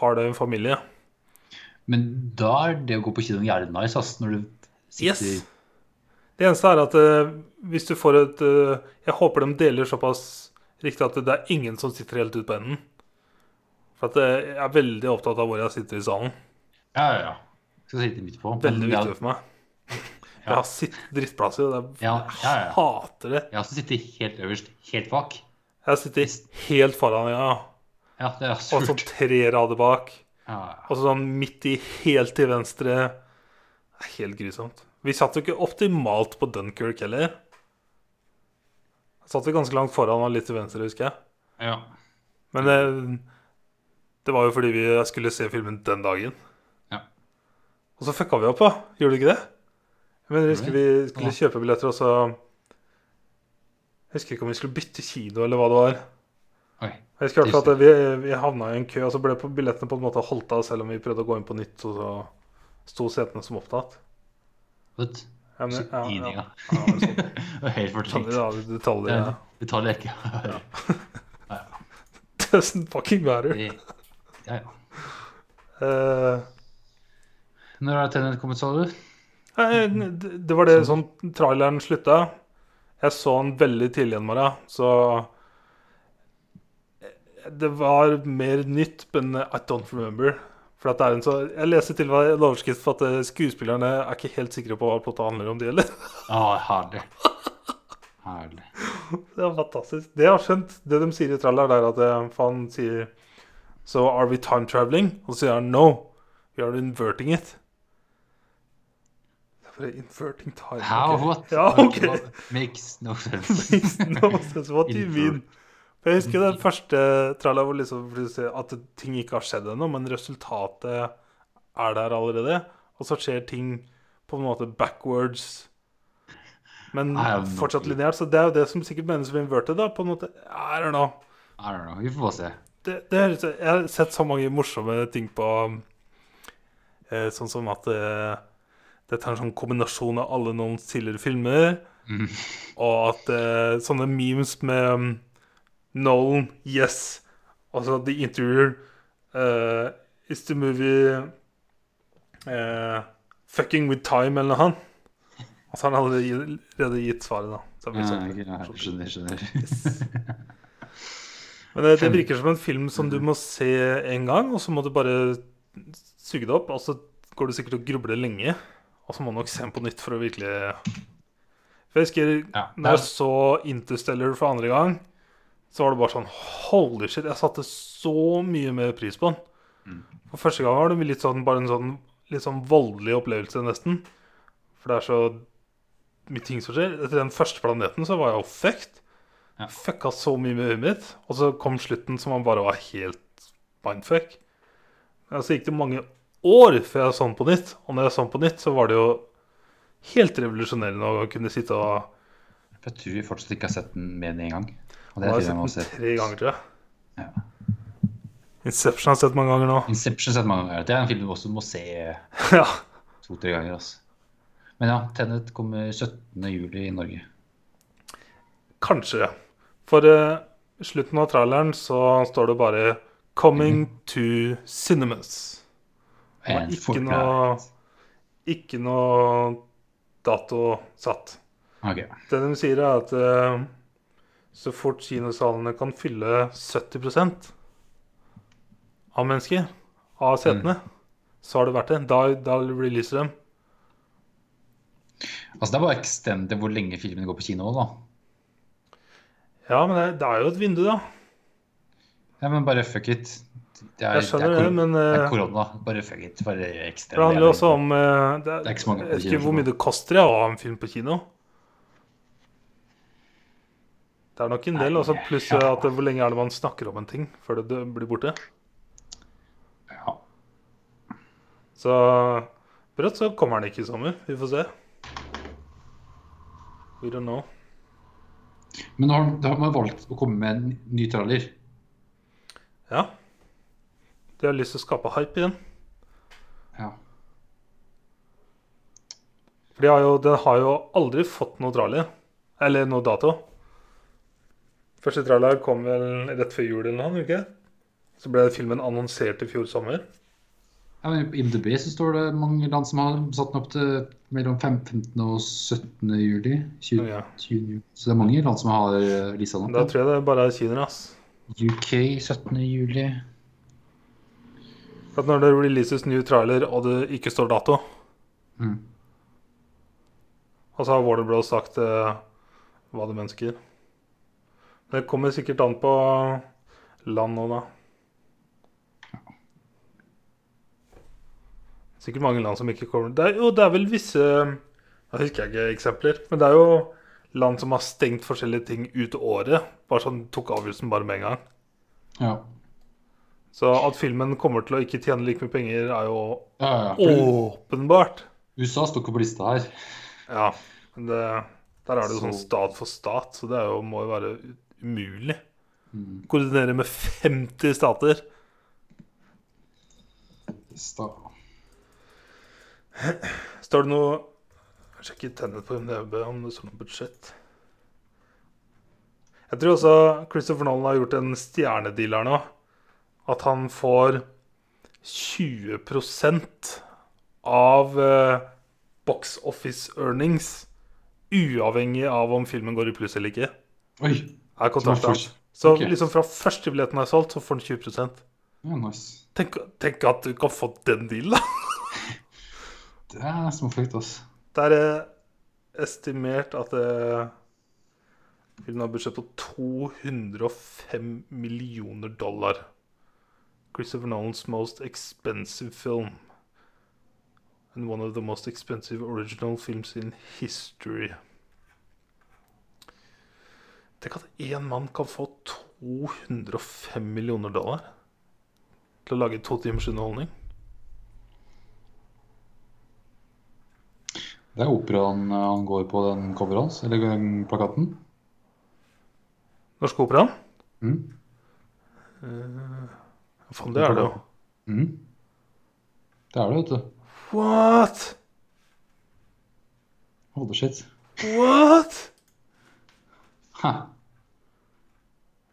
Speaker 2: ha det i en familie.
Speaker 1: Men da er det å gå på kino jævlig nice, ass, når du sitter Yes.
Speaker 2: Det eneste er at uh, hvis du får et uh, Jeg håper de deler såpass riktig at det er ingen som sitter helt ut på enden. For at uh, jeg er veldig opptatt av hvor jeg sitter i salen.
Speaker 1: Ja, ja, ja. Skal sitte midt på.
Speaker 2: Veldig
Speaker 1: jeg-
Speaker 2: viktig for meg. Jeg har sitt drittplass i det Jeg
Speaker 1: Ja,
Speaker 2: jeg hater det.
Speaker 1: Jeg har sittet helt øverst, helt bak.
Speaker 2: Jeg har sittet helt foran, ja.
Speaker 1: Ja, det er
Speaker 2: Og sånn tre rader bak.
Speaker 1: Ja,
Speaker 2: Og sånn midt i, helt til venstre. Det er helt grusomt. Vi satt jo ikke optimalt på Dunkerque heller. Satt vi ganske langt foran og litt til venstre, husker jeg.
Speaker 1: ja.
Speaker 2: Men det, det var jo fordi vi skulle se filmen den dagen.
Speaker 1: Ja.
Speaker 2: Og så fucka vi opp, da. Gjorde du ikke det? Mener, husker vi skulle kjøpe billetter, og så husker ikke om vi skulle bytte kino, eller hva det var.
Speaker 1: Oi.
Speaker 2: Jeg husker i hvert fall at vi, vi havna i en kø, og så ble billettene på en måte holdt av selv om vi prøvde å gå inn på nytt, og så sto setene som opptatt.
Speaker 1: What?
Speaker 2: Ja, men, ja, ja.
Speaker 1: ja.
Speaker 2: Ja, sånn.
Speaker 1: Helt fortrengt.
Speaker 2: Detaljer, ja.
Speaker 1: Vi ikke. Ja,
Speaker 2: Doesn't fucking matter.
Speaker 1: Ja, ja.
Speaker 2: Eh,
Speaker 1: Når er Tenet kommet, sa du?
Speaker 2: Det var det sånn traileren slutta. Jeg så den veldig tidlig en morgen, så Det var mer nytt, men I don't remember. For at det er en så Jeg leser til meg en overskrift for at eh, skuespillerne er ikke helt sikre på hva plottet handler om, de heller.
Speaker 1: Oh, herlig. Herlig.
Speaker 2: Det er fantastisk. Det jeg har skjønt, det de sier i tralleren, er at faen sier So are we time traveling? Og så sier han no, we are inverting it. Er inverting time.
Speaker 1: How? What?
Speaker 2: Ja,
Speaker 1: okay. Makes no sense.
Speaker 2: Makes no sense. What do you mean? For jeg husker den første tralla hvor liksom at ting ikke har skjedd ennå, men resultatet er der allerede. Og så skjer ting på en måte backwards, men fortsatt lineært. Så det er jo det som sikkert menes med inverted, da. På en måte I don't know.
Speaker 1: I don't know. Vi får bare se.
Speaker 2: Det, det Jeg har sett så mange morsomme ting på eh, Sånn som at eh, dette er en sånn kombinasjon av alle noens tidligere filmer.
Speaker 1: Mm.
Speaker 2: Og at eh, sånne memes med Nolan, yes. Altså The Interior uh, is the movie uh, Fucking with time, eller noe han. Altså han hadde allerede gitt svaret, da. Så
Speaker 1: Ja,
Speaker 2: sånn.
Speaker 1: jeg skjønner, skjønner.
Speaker 2: Men det, det virker som en film som du må se en gang, og så må du bare suge det opp. Og så går du sikkert og grubler lenge, og så må du nok se den på nytt for å virkelig For jeg husker
Speaker 1: Ja,
Speaker 2: når jeg så Interstellar for andre gang, så var det bare sånn Holy shit, jeg satte så mye mer pris på den.
Speaker 1: Mm.
Speaker 2: For første gang var det litt sånn, bare en sånn litt sånn voldelig opplevelse, nesten. For det er så mye ting som skjer. Etter den første planeten så var jeg jo fucked.
Speaker 1: Ja.
Speaker 2: Fucka så mye med øyet mitt. Og så kom slutten som man bare var helt mindfuck. Ja, så gikk det mange år før jeg så den på nytt. Og når jeg så den på nytt, så var det jo helt revolusjonerende å kunne sitte og
Speaker 1: Jeg tror vi fortsatt ikke har sett den med en gang. Og det er film jeg må
Speaker 2: sett
Speaker 1: se.
Speaker 2: den tre ganger, tror jeg.
Speaker 1: Ja.
Speaker 2: Inception har jeg sett mange ganger nå.
Speaker 1: Inception har jeg sett mange ganger. Det er en film du også må se
Speaker 2: ja.
Speaker 1: to-tre ganger. Altså. Men ja, Tenet kommer 17. juli i Norge.
Speaker 2: Kanskje. For uh, slutten av traileren så står det bare 'Coming to cinemas'. Var ikke noe, ikke noe dato satt.
Speaker 1: Okay.
Speaker 2: Det de sier, er at eh, så fort kinosalene kan fylle 70% av mennesker, av setene, så har det vært det. Da, da releaser dem.
Speaker 1: Altså, det er bare extended hvor lenge filmene går på kino. da.
Speaker 2: Ja, men det, det er jo et vindu, da.
Speaker 1: Ja, men bare fuck it. Det er, det, er, det,
Speaker 2: men
Speaker 1: det
Speaker 2: eh,
Speaker 1: er korona. Bare fuck it. Bare extend
Speaker 2: det handler også om eh, det,
Speaker 1: Det er ikke så mange
Speaker 2: Jeg vet ikke hvor mye det koster å ha en film på kino. Det er nok en del. Også pluss
Speaker 1: ja.
Speaker 2: at hvor lenge er det man snakker om en ting før det blir borte.
Speaker 1: Ja.
Speaker 2: Så brått så kommer den ikke i sommer. Vi får se. We don't know.
Speaker 1: Men har, da har man valgt å komme med en ny trailer.
Speaker 2: Ja. De har lyst til å skape hype igjen.
Speaker 1: Ja.
Speaker 2: For de har jo, den har jo aldri fått noe trailer. Eller noe dato. Første trailer kom vel rett før jul eller noe, ikke? Så ble filmen annonsert i fjor sommer.
Speaker 1: Ja, men I MDB så står det mange land som har satt den opp til mellom 15. og 17. juli. 20,
Speaker 2: Ja.
Speaker 1: 20. Så det er mange land som har uh, lista den
Speaker 2: Da tror jeg det bare er Kina, ass.
Speaker 1: UK 17. juli.
Speaker 2: For at når det releases new trailer, og det ikke står dato
Speaker 1: Mm.
Speaker 2: Og så har Warner Bros sagt uh, hva de ønsker. Det kommer sikkert an på land nå, da. Sikkert mange land som ikke kommer det er, Jo, det er vel visse Jeg husker ikke eksempler, men det er jo land som har stengt forskjellige ting ut året. Bare sånn tok avgjørelsen bare med en gang.
Speaker 1: Ja.
Speaker 2: Så at filmen kommer til å ikke tjene like mye penger, er jo
Speaker 1: Ja, ja.
Speaker 2: Åpenbart.
Speaker 1: USA står ikke på lista her.
Speaker 2: Ja, men det, der er det jo sånn
Speaker 1: Så-
Speaker 2: stat for stat, så det er jo, må jo være umulig.
Speaker 1: Mm.
Speaker 2: Koordinere med 50 stater.
Speaker 1: Sta.
Speaker 2: Står det noe Jeg sjekker tennet på MDB om det står noe budsjett. Jeg tror også Christopher Nolan har gjort en stjernedeal her nå. At han får 20% av uh, box office earnings. Uavhengig av om filmen går i pluss eller ikke.
Speaker 1: Oi! Som er.
Speaker 2: Så
Speaker 1: okay.
Speaker 2: liksom fra første billetten er solgt, så får han 20
Speaker 1: Ja, nice.
Speaker 2: tenk, tenk at du kan få den dealen!
Speaker 1: Det er småflukt, altså.
Speaker 2: Det er eh, estimert at det filmen har budsjett på 205 millioner dollar. Christopher Nolans most expensive film. And one of the most expensive original films in history. Tenk at én mann kan få 205 millioner dollar til å lage to timers underholdning.
Speaker 1: Det er operaen eh, han går på den coveret hans, eller plakaten.
Speaker 2: Norske Operaen?
Speaker 1: Mm.
Speaker 2: Faen, det er det jo.
Speaker 1: Mm. Det er det, vet du.
Speaker 2: What?
Speaker 1: Holy shit.
Speaker 2: What?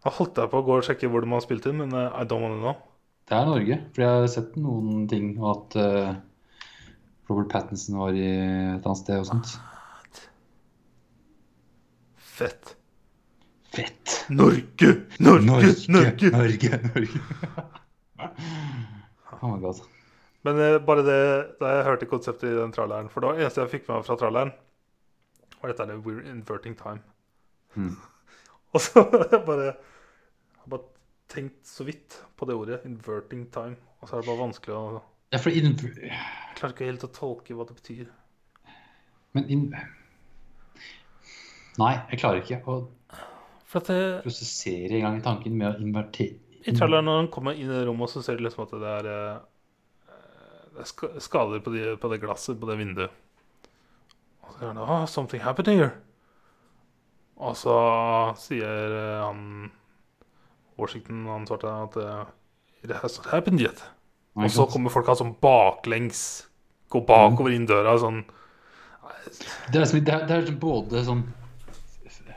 Speaker 2: Da holdt jeg på å gå og sjekke hvor de har spilt inn, men eh, I don't wanna know.
Speaker 1: Det er Norge, for jeg har sett noen ting og at uh, Robert Pattinson var i et annet sted og sånt.
Speaker 2: Fett.
Speaker 1: Fett!
Speaker 2: Norge! Norge! Norge!
Speaker 1: Norge! Norge. oh my god.
Speaker 2: Men uh, bare det da jeg hørte konseptet i den tralleren For det eneste jeg fikk med meg fra tralleren, var dette med We're inverting time.
Speaker 1: Mm.
Speaker 2: Og så bare Jeg har bare tenkt så vidt på det ordet. Inverting time. Og så er det bare vanskelig å
Speaker 1: Ja, for in...
Speaker 2: Jeg klarer ikke helt å tolke hva det betyr.
Speaker 1: Men in... Nei, jeg klarer ikke å
Speaker 2: det,
Speaker 1: prosessere engang tanken med å invertere
Speaker 2: I traileren når han kommer inn i rommet, så ser du liksom at det er eh, Det er skader på, de, på det glasset på det vinduet. Og så er det, oh, 'Something happened here'. Og så sier eh, han Washington, han svarte, at Det er has not happened yet'. Og så kommer folk sånn baklengs. Går bakover inn døra sånn.
Speaker 1: Det er, det er, det er både sånn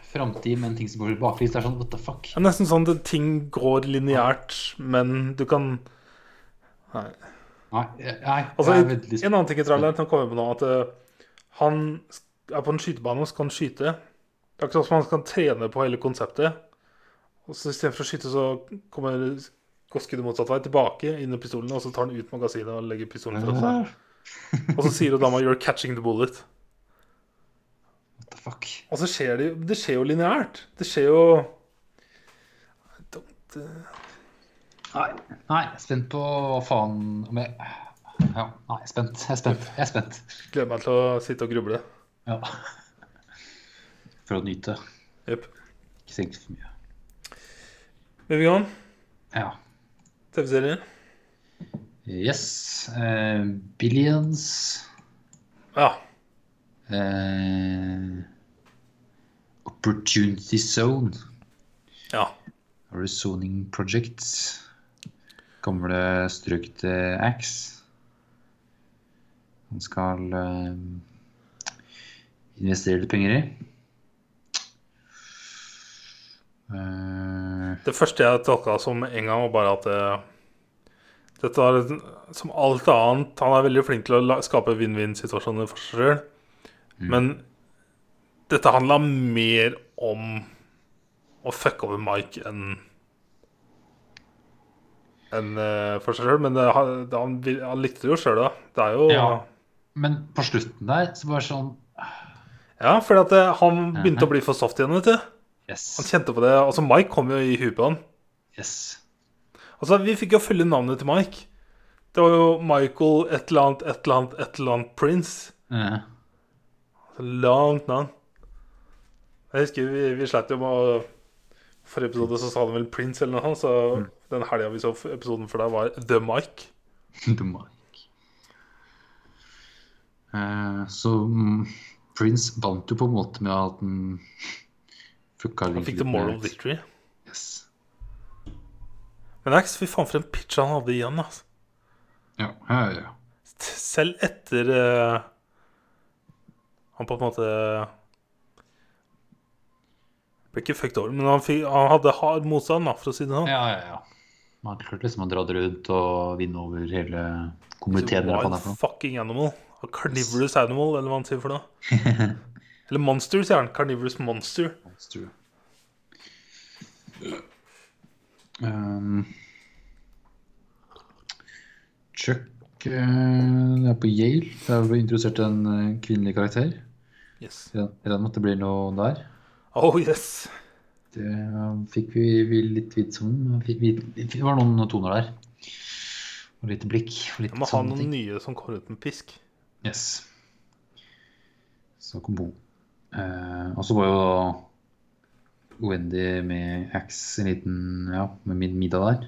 Speaker 1: framtid, men ting som går baklengs. Det er sånn what the fuck?
Speaker 2: Det er nesten sånn at ting går lineært, men du kan Nei.
Speaker 1: Nei, nei
Speaker 2: Altså, En annen ting i traileren som kommer på nå, at uh, han er på en skytebane og skal skyte. Det er akkurat som man kan trene på hele konseptet. Og så Istedenfor å skyte, så kommer skuddet motsatt vei, tilbake inn i pistolen, og så tar han ut magasinet og legger pistolen fra seg. Og så sier dama 'you're catching the bullet'.
Speaker 1: What the fuck?
Speaker 2: Og så skjer det jo Det skjer jo lineært. Det skjer jo don't, eh,
Speaker 1: Nei, nei, jeg er spent på hva faen om jeg Ja, nei, jeg er spent. Jeg er spent. Jeg er spent.
Speaker 2: Gleder meg til å sitte og gruble.
Speaker 1: Ja. For å nyte.
Speaker 2: Yep.
Speaker 1: Ikke tenk for mye.
Speaker 2: Moving on.
Speaker 1: Ja.
Speaker 2: TV-serier.
Speaker 1: Yes. Uh, billions.
Speaker 2: Ja.
Speaker 1: Uh, opportunity Zone.
Speaker 2: Ja.
Speaker 1: Resoning Projects? Gamle strøk til Axe. Han skal uh, investere litt penger i. Eh,
Speaker 2: Det første jeg tolka som en gang, var bare at eh, dette var et- som alt annet Han er veldig flink til å la, skape vinn-vinn-situasjoner for seg sjøl. Men dette handla mer om å fucke over Mike enn enn uh, for seg sjøl. Men det, han, det- han, han likte det jo sjøl, da. Det er jo
Speaker 1: Ja. men på slutten der så bare sånn
Speaker 2: Ja, fordi at det, han begynte å bli for soft igjen, vet du. Han kjente på det. Altså, Mike kom jo i huet på han.
Speaker 1: yes.
Speaker 2: Altså, Vi fikk jo følge navnet til Mike. Det var jo Michael et eller annet, et eller annet, et eller annet Prince.
Speaker 1: Ja.
Speaker 2: Altså, langt navn. Jeg husker vi, vi sleit jo med å Forrige episode så sa de vel Prince eller noe sånt, så den helga vi så episoden for deg, var The Mike.
Speaker 1: The Mike. Eh, så mm, Prince vant jo på en måte med at han fucka
Speaker 2: Han fikk the moral victory.
Speaker 1: Yes.
Speaker 2: Men det er ikke så fy faen for en pitch han hadde igjen, altså.
Speaker 1: Ja, ja, ja.
Speaker 2: Selv etter uh, Han på en måte Ble ikke fucked over, men han, fikk, han hadde hard motstand, da, for å si det sånn.
Speaker 1: ja, ja, ja. Man klarte liksom å dra det rundt og vinne over hele komiteen. det
Speaker 2: var
Speaker 1: en
Speaker 2: fucking animal. A carnivorous animal, eller hva han sier for noe. eller monster, sier han. Carnivorous monster.
Speaker 1: Monster. Um, Chuck uh, er på Yale. Der ble introdusert en uh, kvinnelig karakter.
Speaker 2: Yes.
Speaker 1: Med at det blir noe der.
Speaker 2: Oh yes.
Speaker 1: Det eh, fikk vi, vi litt vits om. Vi- Det var noen toner der. Og litt blikk. Og litt
Speaker 2: Jeg må ha noen
Speaker 1: ting.
Speaker 2: nye som kommer ut med pisk.
Speaker 1: Yes. Så kom Bo. Eh, og så var jo Wendy med X en liten Ja, med min middag der.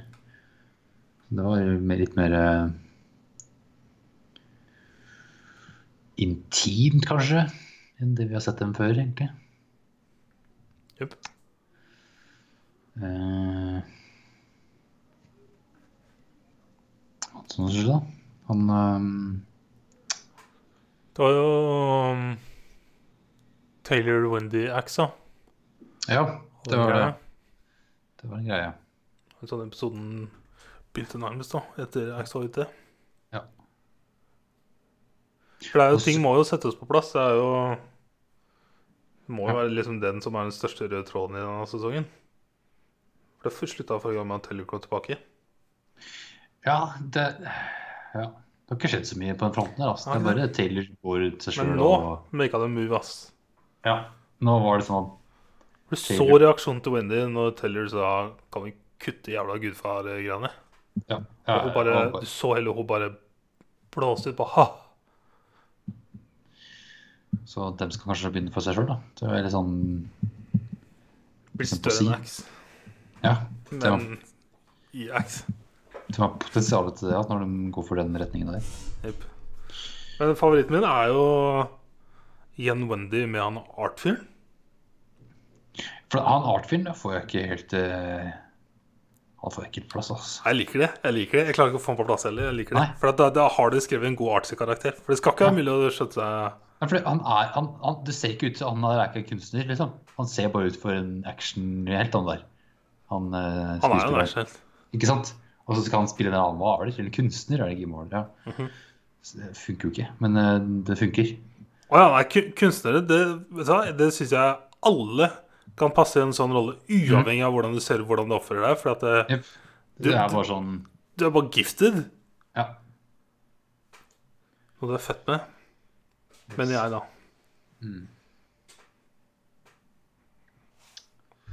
Speaker 1: Det var litt mer eh, intimt, kanskje, enn det vi har sett dem før, egentlig.
Speaker 2: Yep.
Speaker 1: Eh, sånn, som skjedde, da? Han eh,
Speaker 2: Det var jo um, Taylor Wendy Axe, da.
Speaker 1: Ja, det var det. Det var en greie.
Speaker 2: Sånn episoden begynte nærmest, da, etter Axe var ute.
Speaker 1: Ja.
Speaker 2: For det er jo,
Speaker 1: Også...
Speaker 2: ting må jo settes på plass. Det er jo Det må jo
Speaker 1: Ja.
Speaker 2: være liksom den som er den største røde tråden i denne sesongen. For det slutta forrige gang med at Taylor kom tilbake.
Speaker 1: Ja, det Ja. Det har ikke skjedd så mye på den fronten der. Altså. Det er bare Taylor går ut seg
Speaker 2: Men nå
Speaker 1: og
Speaker 2: make det move, ass.
Speaker 1: Ja. Nå var det sånn
Speaker 2: Du så reaksjonen til Wendy når Teller sa Kan vi kutte jævla gudfar-greiene?
Speaker 1: Ja. Ja.
Speaker 2: Og hun bare, du så heller hun bare blåste ut på ha.
Speaker 1: Så dem skal kanskje begynne for seg sjøl, da. Det er litt sånn
Speaker 2: Blir
Speaker 1: på
Speaker 2: større enn X.
Speaker 1: Ja. Men var,
Speaker 2: i X.
Speaker 1: det var potensialet til det at når de går for den retningen der.
Speaker 2: Yep. Men favoritten min er jo igjen Wendy med han Art-fyren.
Speaker 1: For han artfilm får jeg ikke helt uh, Han får jeg ikke plass, altså.
Speaker 2: Jeg liker det. Jeg liker det Jeg klarer ikke å få han på plass heller. Jeg liker det
Speaker 1: Nei.
Speaker 2: For da, da har du skrevet en god artsy karakter. For det skal ikke være mulig å skjøtte seg
Speaker 1: Nei, for han er, han, han, det ser ikke ut som han er ikke kunstner, liksom. Han ser bare ut for en actionhelt, han der. Han, uh,
Speaker 2: Han er jo en actionhelt.
Speaker 1: Ikke sant? Og så skal han spille en annen maler, eller kunstner, er det maler? Ja.
Speaker 2: Mm
Speaker 1: -hmm. det funker jo ikke, men eh, det funker.
Speaker 2: Å ja, nei, kunstnere, det, vet det syns jeg alle kan passe i en sånn rolle, uavhengig av hvordan du ser ut, hvordan du oppfører deg. For at det,
Speaker 1: yep.
Speaker 2: Du-
Speaker 1: Det er bare sånn
Speaker 2: du er bare gifted.
Speaker 1: Ja.
Speaker 2: Og du er født med. Mener jeg, da.
Speaker 1: Mm.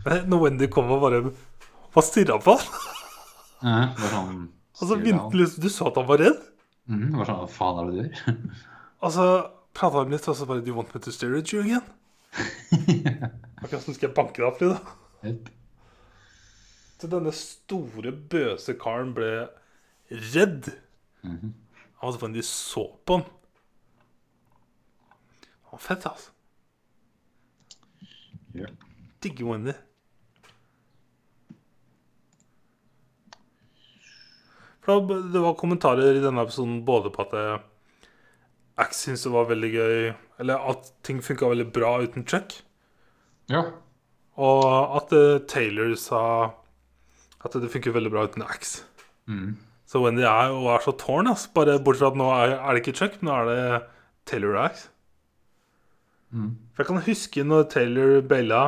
Speaker 2: Men Når Wendy kom og bare Hva stirra på han?
Speaker 1: på? bare sånn
Speaker 2: Og så
Speaker 1: stille
Speaker 2: begynte
Speaker 1: han.
Speaker 2: han liksom Du så at han var redd?
Speaker 1: Mm, bare sånn Hva faen er det du gjør?
Speaker 2: Og så prata han litt, og så bare Do you want me to stare at you again? Akkurat som skal jeg banke deg opp da.
Speaker 1: Jep.
Speaker 2: Så denne store, bøse karen ble redd
Speaker 1: Mhm.
Speaker 2: av at de så på han. Han var fett, altså.
Speaker 1: Yeah.
Speaker 2: Digger Wendy. For det var kommentarer i denne episoden både på at eh, Axe syntes det var veldig gøy Eller at ting funka veldig bra uten Chuck.
Speaker 1: ja.
Speaker 2: Og at uh, Taylor sa at det funker veldig bra uten Axe.
Speaker 1: Mm.
Speaker 2: Så Wendy er jo er så tårn, ass. Bare bortsett fra at nå er, er det ikke Chuck, nå er det Taylor og Axe.
Speaker 1: Mm.
Speaker 2: For jeg kan huske når Taylor baila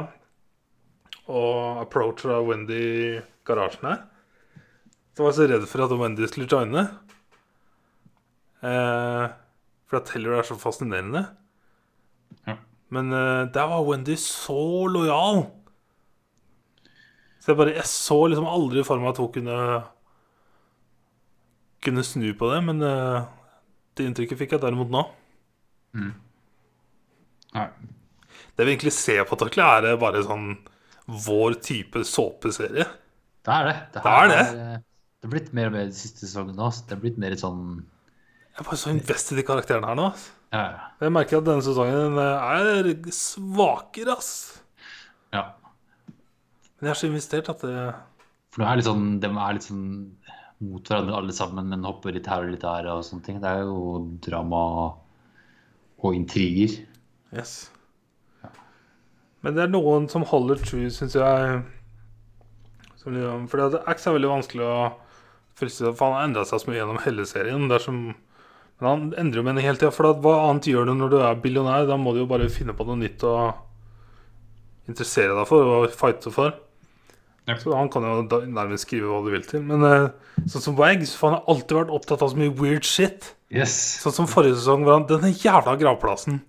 Speaker 2: og approacha Wendy i garasjen her. Så var jeg så redd for at Wendy skulle joine. Eh, for at Taylor er så fascinerende.
Speaker 1: Ja.
Speaker 2: Men uh, der var Wendy så lojal. Så jeg bare Jeg så liksom aldri for meg at hun kunne Kunne snu på det, men uh, det inntrykket fikk jeg derimot nå.
Speaker 1: Nei.
Speaker 2: Det vi egentlig ser på Takle, er det bare sånn vår type såpeserie.
Speaker 1: Det er det. Det,
Speaker 2: Det er det.
Speaker 1: eh, det er blitt mer og mer de siste sesongene. òg. Det er blitt mer sånn
Speaker 2: Jeg er bare så invested i karakterene her nå. ass.
Speaker 1: Ja, ja.
Speaker 2: Jeg merker at denne sesongen er svakere, ass.
Speaker 1: ja.
Speaker 2: Men jeg er så investert at det
Speaker 1: For nå er litt sånn, de er litt sånn mot hverandre alle sammen, men hopper litt her og litt der og sånne ting. Det er jo drama og intriger.
Speaker 2: Yes. Men det er noen som holder true, syns jeg. Som liksom, fordi X er veldig vanskelig å friste For han har endra seg så mye gjennom hele serien. Det er som, men han endrer jo mening hele tida. For da, hva annet gjør du når du er billionær? Da må du jo bare finne på noe nytt å interessere deg for og fighte for.
Speaker 1: Ja.
Speaker 2: Så han kan jo nærmest skrive hva du vil til. Men eh, sånn som Wags, for han har alltid vært opptatt av så mye weird shit.
Speaker 1: Yes.
Speaker 2: Sånn som forrige sesong, hvor han Denne jævla gravplassen.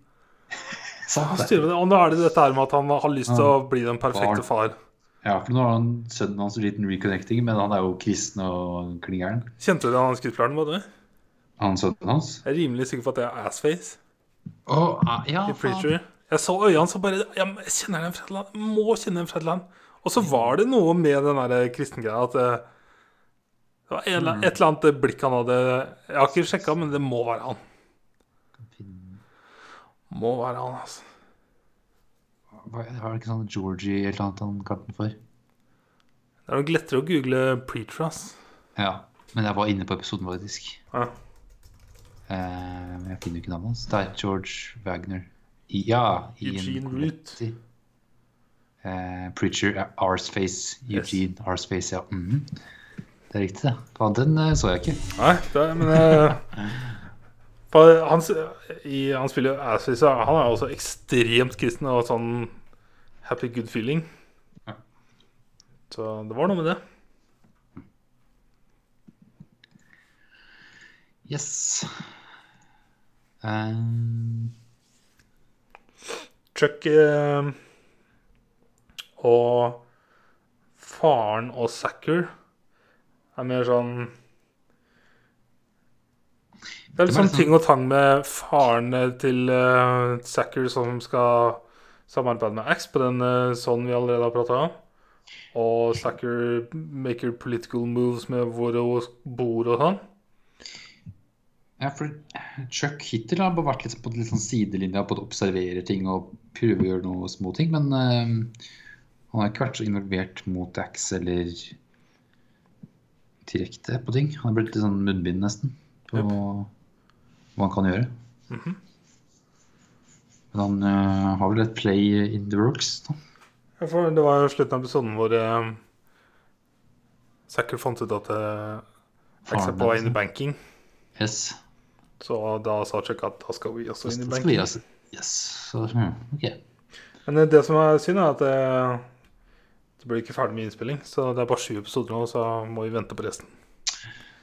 Speaker 2: Og nå er det dette her med at han har lyst til å bli den perfekte far.
Speaker 1: Ja, for nå har han sønnen hans en liten reconnecting, men han er jo kristen og klingeren.
Speaker 2: Kjente du han skuespilleren? var det?
Speaker 1: Han sønnen hans.
Speaker 2: Jeg er rimelig sikker på at det er Assface
Speaker 1: Å, ja,
Speaker 2: i Preacher. Jeg så øynene så bare Jeg kjenner den fra et annet. Jeg må kjenne den fra et. Og så var det noe med den der kristengreia at det, det var en, eller annen- et eller annet blikk han hadde Jeg har ikke sjekka, men det må være han. Må være han, altså.
Speaker 1: Var det ikke sånn Georgie eller noe annet han kalte den for?
Speaker 2: Det er nok lettere å google Preacher, ass.
Speaker 1: Ja, men jeg var inne på episoden faktisk.
Speaker 2: Ja.
Speaker 1: Eh, jeg finner ikke navnet hans. Det er George Wagner. I, ja,
Speaker 2: Eugene Root.
Speaker 1: Eh, Preacher, eh, Arsface.
Speaker 2: Yes.
Speaker 1: Arsface, ja. Mhm. Det er riktig, det. Ja. den så jeg ikke.
Speaker 2: Nei, det, er- men uh, han, i, han spiller Arsface, han er også ekstremt kristen og sånn happy good feeling. Så det var noe med det.
Speaker 1: Yes. Um,
Speaker 2: Chuck eh, og faren og Sacker er mer sånn Det er litt sånn ting og tang med faren eh, til uh, Sacker som skal samarbeide med X på den uh, sånn vi allerede har prata om. Og Sacker maker political moves med hvor hun bor og sånn.
Speaker 1: Ja, for Chuck hittil har bare vært litt på litt sånn sidelinja på å observere ting og prøve å gjøre noen små ting, men uh, han har ikke vært så involvert mot Axe eller direkte på ting. Han har blitt litt sånn munnbind nesten på hva han kan gjøre.
Speaker 2: Mhm.
Speaker 1: Men han uh, har vel et play in the works. Da.
Speaker 2: Ja, for det var jo slutten av episoden hvor uh, Sacker fant ut at uh, Axe er på vei inn i banking.
Speaker 1: Yes.
Speaker 2: Så da sa Chuck at da skal vi også
Speaker 1: Så
Speaker 2: inn i banking.
Speaker 1: altså. Yes. Så, hmm, ok.
Speaker 2: Men eh, det som er synd, er at det, det blir ikke ferdig med innspilling. Så det er bare sju episoder nå, så må vi vente på resten.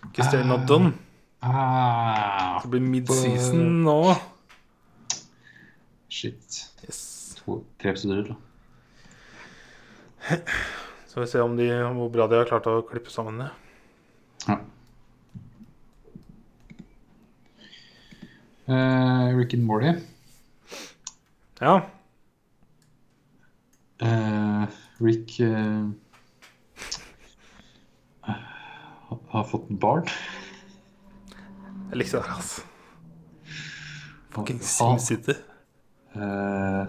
Speaker 2: Ikke uh, not done.
Speaker 1: Uh,
Speaker 2: Det blir mid-season nå.
Speaker 1: shit.
Speaker 2: Yes.
Speaker 1: To, tre episoder, da.
Speaker 2: Så vi ser om de, hvor bra de har klart å klippe sammen det.
Speaker 1: Ja. Eh, Rick and Morty.
Speaker 2: Ja.
Speaker 1: Uh, Rick uh, har fått barn.
Speaker 2: Jeg likte det, altså. Fucking SimCity.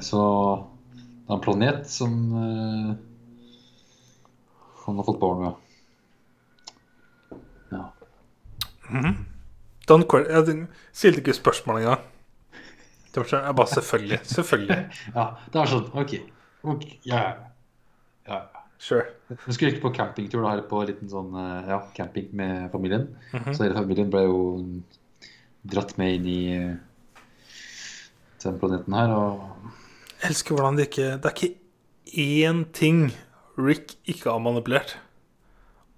Speaker 1: Så det er en planet som han har fått barn med. Ja.
Speaker 2: Don't quit. Jeg stilte ikke spørsmål engang. Det var sånn, jeg bare selvfølgelig. Selvfølgelig.
Speaker 1: ja, det er sånn OK. ok, ja, ja.
Speaker 2: Sure.
Speaker 1: Vi skulle ikke på campingtur da, her på en liten sånn eh, ja, camping med familien.
Speaker 2: Mhm.
Speaker 1: Så hele familien ble jo dratt med inn i den planeten her. Og
Speaker 2: Jeg elsker hvordan det ikke Det er ikke én ting Rick ikke har manipulert.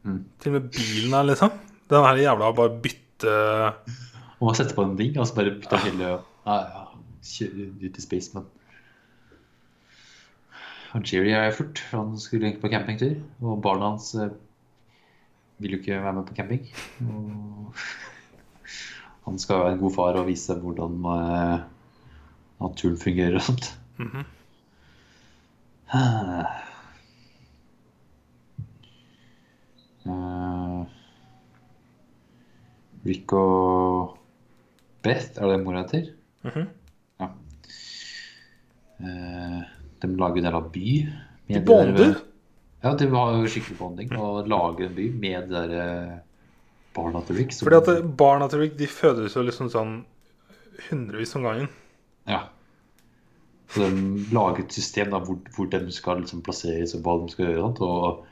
Speaker 1: Mm.
Speaker 2: Til og med bilen her, liksom. Den her jævla har bare bytte
Speaker 1: og man setter på en ding og så bare putte hele ja, ja, ut i space, men Og Jerry er fort, for han skulle egentlig på campingtur. Og barna hans eh, vil jo ikke være med på camping. Og han skal være en god far og vise hvordan eh, naturen fungerer og sånt.
Speaker 2: Mm
Speaker 1: -hmm. Rick og Beth, er det mora heter?
Speaker 2: -hmm.
Speaker 1: Ja. Eh, de lager en del av by.
Speaker 2: De bonder?
Speaker 1: der- Ja, de har jo skikkelig bonding. Og lager en by med de der eh, barna til Rick.
Speaker 2: Fordi at barna til Rick de fødes jo liksom sånn hundrevis om gangen.
Speaker 1: Ja. Så de lager et system da, hvor, hvor de skal liksom plasseres, og hva de skal gjøre. Og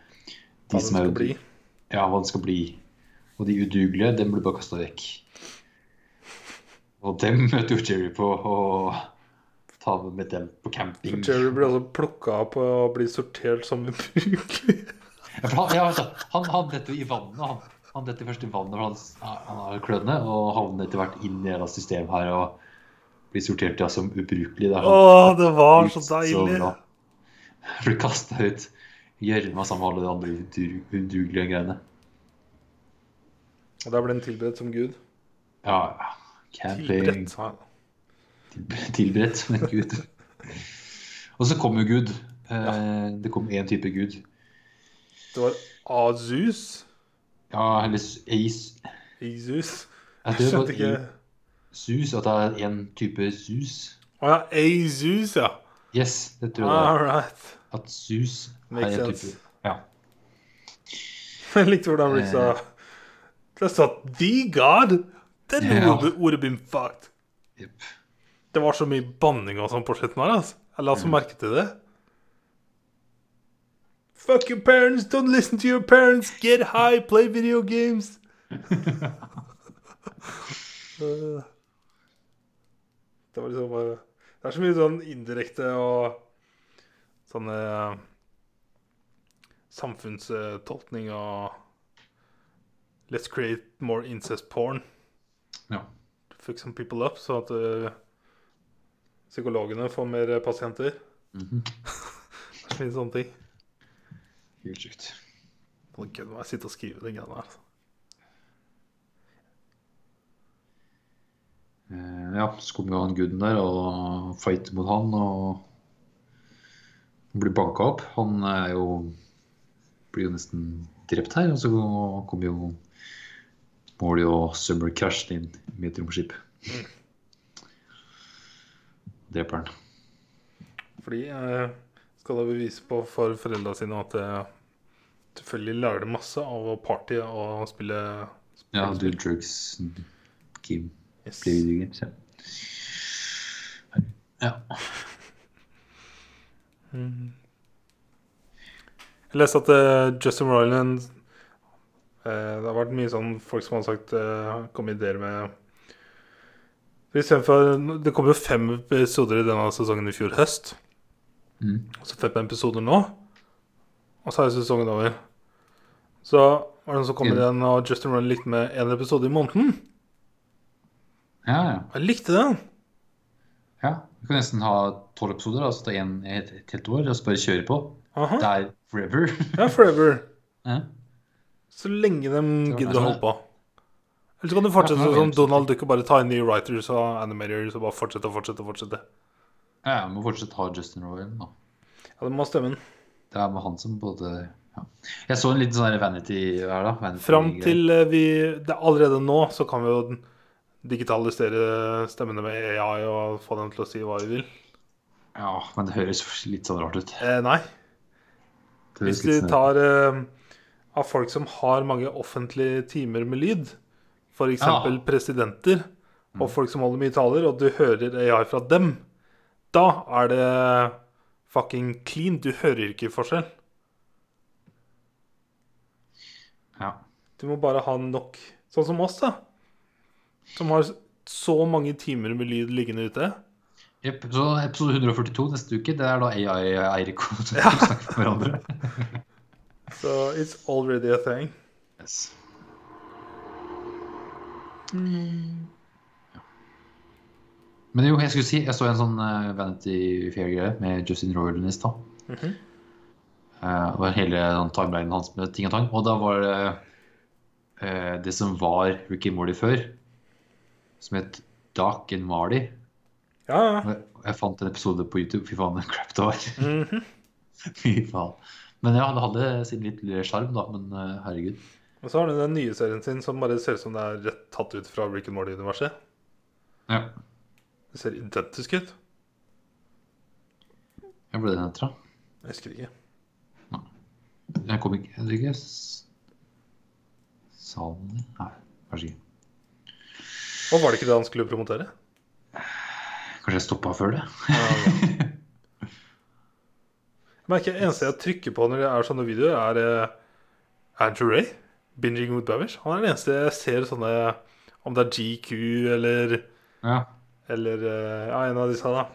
Speaker 1: de
Speaker 2: Hva de
Speaker 1: er
Speaker 2: skal bli.
Speaker 1: Ja, hva de skal bli. Og de udugelige, dem blir bare kasta vekk. Og dem møter jo Jerry på og ta med dem på camping.
Speaker 2: For Jerry blir altså plukka opp og blir sortert som ubrukelig.
Speaker 1: Ja, han, ja, han, han detter jo i vannet. Han, han detter først i vannet, for han, han har kløne, og havner etter hvert inn i et systemet her og blir sortert ja, som ubrukelig. Det er sånn-
Speaker 2: det var så deilig.
Speaker 1: Blir kasta ut i gjørma sammen med alle de andre udu- udugelige greiene.
Speaker 2: Og da ble han tilberedt som gud.
Speaker 1: Ja, ja.
Speaker 2: Tilberedt, sa han.
Speaker 1: Tilberedt som en gud. Og så kom jo Gud. Ja. Det kom én type Gud.
Speaker 2: Det var Azus.
Speaker 1: Ja, eller Ace
Speaker 2: Jesus.
Speaker 1: Jeg
Speaker 2: skjønte ikke
Speaker 1: Sus, at det er én type sus.
Speaker 2: Å ja, Azus, ja.
Speaker 1: Yes, det tror jeg
Speaker 2: All right.
Speaker 1: At sus er
Speaker 2: Makes
Speaker 1: en
Speaker 2: sense.
Speaker 1: type Ja.
Speaker 2: Jeg likte hvordan Rick sa Det sa The God. Then
Speaker 1: yeah.
Speaker 2: Would, would have been fucked.
Speaker 1: Yep.
Speaker 2: Det var så mye banning og sånn på slutten her. altså. Jeg la
Speaker 1: Mm.
Speaker 2: merke til det. Fuck your parents, don't listen to your parents, get high, play video games. Uh, det var liksom bare Det er så mye sånn indirekte og sånne uh, samfunnstolkning og Let's create more incest porn.
Speaker 1: Ja.
Speaker 2: Fuck some people up, så at uh, psykologene får mer eh, pasienter.
Speaker 1: Mhm.
Speaker 2: Er så sånne ting.
Speaker 1: Helt sjukt.
Speaker 2: Det gøy å sitte og skrive de greiene her. altså.
Speaker 1: Eh, Ja, så kommer jo han guden der og fighter mot han og blir banka opp. Han er jo blir jo nesten drept her, og så kommer jo Morley og Summer krasjer inn med et romskip. Dreper han.
Speaker 2: Fordi eh, skal da bevise på for foreldra sine at eh, selvfølgelig lærer det masse av å partye og spille
Speaker 1: Ja, do drugs, game,
Speaker 2: Yes.
Speaker 1: play video games. Ja. ja.
Speaker 2: Jeg leste at uh, Justin Roiland eh, Det har vært mye sånn folk som har sagt uh, Kom ideer med istedenfor Det kom jo fem episoder i denne sesongen i fjor høst.
Speaker 1: Mm.
Speaker 2: Så fem episoder nå. Og så er sesongen over. Så var det noen som kom
Speaker 1: Mm.
Speaker 2: igjen, og Justin Run likte med én episode i måneden.
Speaker 1: ja, ja.
Speaker 2: Jeg likte den.
Speaker 1: ja. Vi kan nesten ha tolv episoder, altså ta en et, et helt år, og så bare kjøre på.
Speaker 2: Aha.
Speaker 1: Det er forever.
Speaker 2: Ja, forever.
Speaker 1: ja.
Speaker 2: Så lenge de gidder å holde på. Eller så kan du fortsette
Speaker 1: Ja,
Speaker 2: sånn. Donald Duck og bare ta inn nye writers og animators og bare fortsette og fortsette. og fortsette.
Speaker 1: Ja, jeg må fortsatt ha Justin Roiland, da.
Speaker 2: Ja, det må ha stemmen.
Speaker 1: Det er med han som både ja. Jeg så en liten sånn vanity her, da. Vanity
Speaker 2: Fram til eh, vi det er Allerede nå så kan vi jo digitalisere stemmene med AI og få dem til å si hva vi vil.
Speaker 1: Ja, men det høres litt sånn rart ut.
Speaker 2: Eh, nei. Hvis du
Speaker 1: sånn-
Speaker 2: tar eh, av folk som har mange offentlige timer med lyd, f.eks.
Speaker 1: Ja.
Speaker 2: presidenter og folk som holder mye taler, og du hører AI fra dem, da er det fucking clean. Du hører ikke forskjell.
Speaker 1: Ja.
Speaker 2: Du må bare ha nok Sånn som oss, da. Som har så mange timer med lyd liggende ute.
Speaker 1: Jepp. Så episode 142 neste uke, det er da AI og Eirik som snakker med hverandre.
Speaker 2: Så it's already a thing.
Speaker 1: Yes. Men jo, jeg skulle si, jeg så en sånn uh, Vanity Fair-greie med Justin Roiland i stad.
Speaker 2: Mhm.
Speaker 1: Eh, det var hele sånn, timelinen hans med ting og tang. Og da var det uh, det som var Ricky Morley før, som het Doc and Marley.
Speaker 2: Ja, ja.
Speaker 1: Jeg, jeg fant en episode på YouTube. Fy faen, den crap det var.
Speaker 2: Mhm.
Speaker 1: Fy faen. Men ja, det hadde sin litt lille sjarm, da. Men eh, herregud.
Speaker 2: Og så har du den nye serien sin som bare ser ut som det er rett tatt ut fra Rick and Morty-universet.
Speaker 1: Ja.
Speaker 2: Det ser identisk ut.
Speaker 1: Jeg ble den etter, da.
Speaker 2: Jeg husker ikke.
Speaker 1: Jeg kom ikke Jeg ikke Salen Nei, kanskje ikke.
Speaker 2: Og var det ikke det han skulle promotere?
Speaker 1: Kanskje jeg stoppa før det?
Speaker 2: Jeg merker jeg eneste jeg trykker på når det er sånne videoer, er eh, Andrew Ray. Binging with Babish. Han er den eneste jeg ser sånne Om det er GQ eller
Speaker 1: Ja.
Speaker 2: Eller eh, ja, en av disse, da.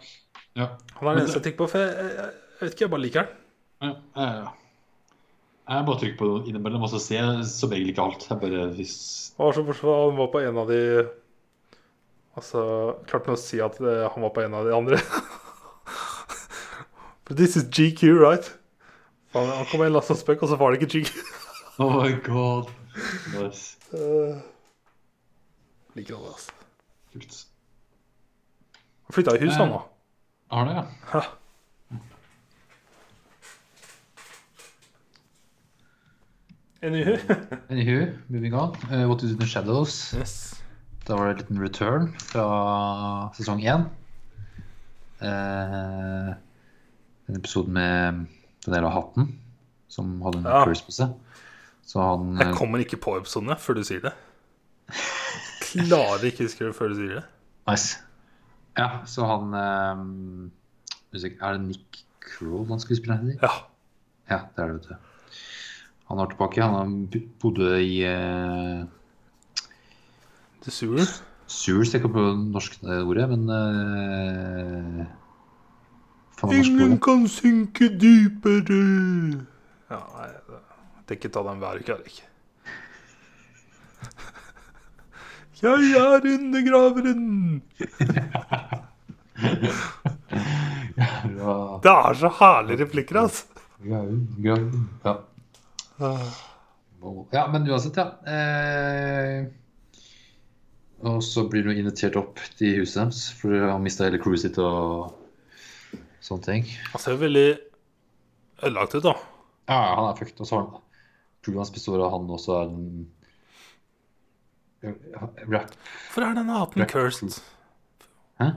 Speaker 1: ja.
Speaker 2: Han er den eneste jeg trykker på, for jeg, jeg, jeg vet ikke, jeg bare liker den.
Speaker 1: ja, ja, ja. Jeg bare trykker på det innimellom, og så ser jeg som regel ikke alt. Jeg bare hvis
Speaker 2: Han var så han var på en av de Altså, klarte han å si at eh, han var på en av de andre. For this is GQ, right? Han, han kom med en last spøk, og så var det ikke GQ.
Speaker 1: oh my god. Nice.
Speaker 2: Uh, liker det, altså.
Speaker 1: Kult.
Speaker 2: Han flytta i hus, han nå.
Speaker 1: Eh, har det, ja.
Speaker 2: En Anywho.
Speaker 1: Anywho, moving on. Uh, What Is In The Shadows.
Speaker 2: Yes.
Speaker 1: Da var det en liten return fra sesong én. Uh, den episoden med den av hatten som hadde en
Speaker 2: Ja.
Speaker 1: curse på seg. Så han
Speaker 2: Jeg
Speaker 1: eh,
Speaker 2: kommer ikke på episoden jeg, før du sier det. Klarer ikke å huske det før du sier det.
Speaker 1: Nice. Ja, så han um, Er det Nick Kroll han skuespilleren heter?
Speaker 2: Ja.
Speaker 1: Ja, det er det, vet du. Han var tilbake. Han bodde i uh,
Speaker 2: The Sewers.
Speaker 1: Sewers, jeg ikke på det norske ordet, men uh, Faen, hva er norsk
Speaker 2: Ingen kan synke dypere. Ja, nei, det er ikke ta den er ikke. Jeg er undergraveren.
Speaker 1: Ja,
Speaker 2: Det er så herlige replikker, altså.
Speaker 1: ja, ja, ja. ja, men uansett, ja. Eh, og så blir du invitert opp til huset deres, for han mista hele crewet sitt og sånne ting.
Speaker 2: Han ser veldig ødelagt ut, da.
Speaker 1: Ja, han er fucked. Og så har han hans består av han også er en rap.
Speaker 2: Hvorfor er denne hatten cursed?
Speaker 1: Hæ?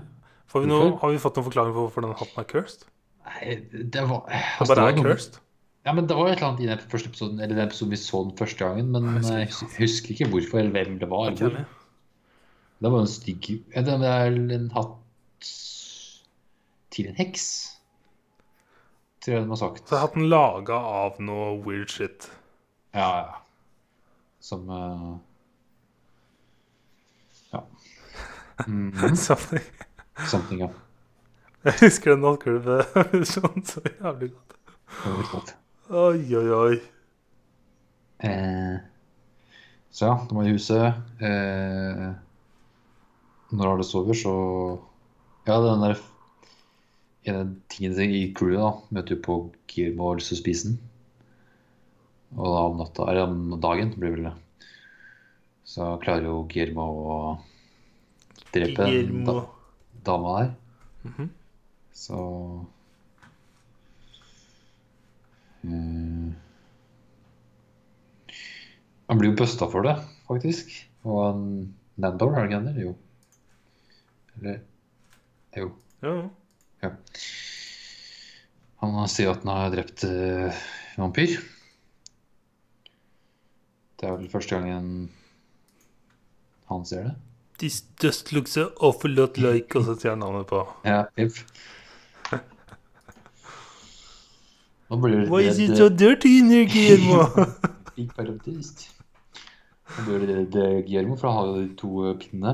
Speaker 2: Får vi noe, har vi fått noen forklaring på hvorfor denne hatten er cursed?
Speaker 1: Nei, det var altså, det bare
Speaker 2: er cursed?
Speaker 1: Ja, men det var et eller annet i den første episoden Eller den episoden vi så den første gangen, men
Speaker 2: Jeg husker
Speaker 1: jeg
Speaker 2: ikke.
Speaker 1: husker ikke hvorfor eller hvem det var. Det var en stygg ja, Det er en hatt til en heks, tror jeg de har sagt.
Speaker 2: Så har hatt den laga av noe weird shit.
Speaker 1: Ja, ja. Som uh... Ja. Mhm.
Speaker 2: Something.
Speaker 1: Something, ja.
Speaker 2: Jeg husker den nattklubben så jævlig godt.
Speaker 1: Godt.
Speaker 2: Oi, oi, oi.
Speaker 1: Eh, så ja, de var i huset. Eh, når alle sover, så Ja, den der ene tingene i crewet da, møter jo på Guillermo og har lyst til å spise den. Og da om natta, eller om dagen blir det vel det. Så klarer jo Guillermo å drepe den da, dama der.
Speaker 2: Mhm.
Speaker 1: Så um, Han blir jo busta for det, faktisk. Og han Nandor, er det ikke han det? Jo. Eller Jo.
Speaker 2: Ja.
Speaker 1: Ja. Han sier at han har drept eh, en vampyr. Det er vel første gangen han ser det.
Speaker 2: This just looks an awful lot like Og så sier han navnet på
Speaker 1: Ja, yep. Nå blir det
Speaker 2: Why is it so dirty in here, Guillermo?
Speaker 1: Big parametist. Nå blir det eh, Guillermo, for han har jo de to eh, pinnene.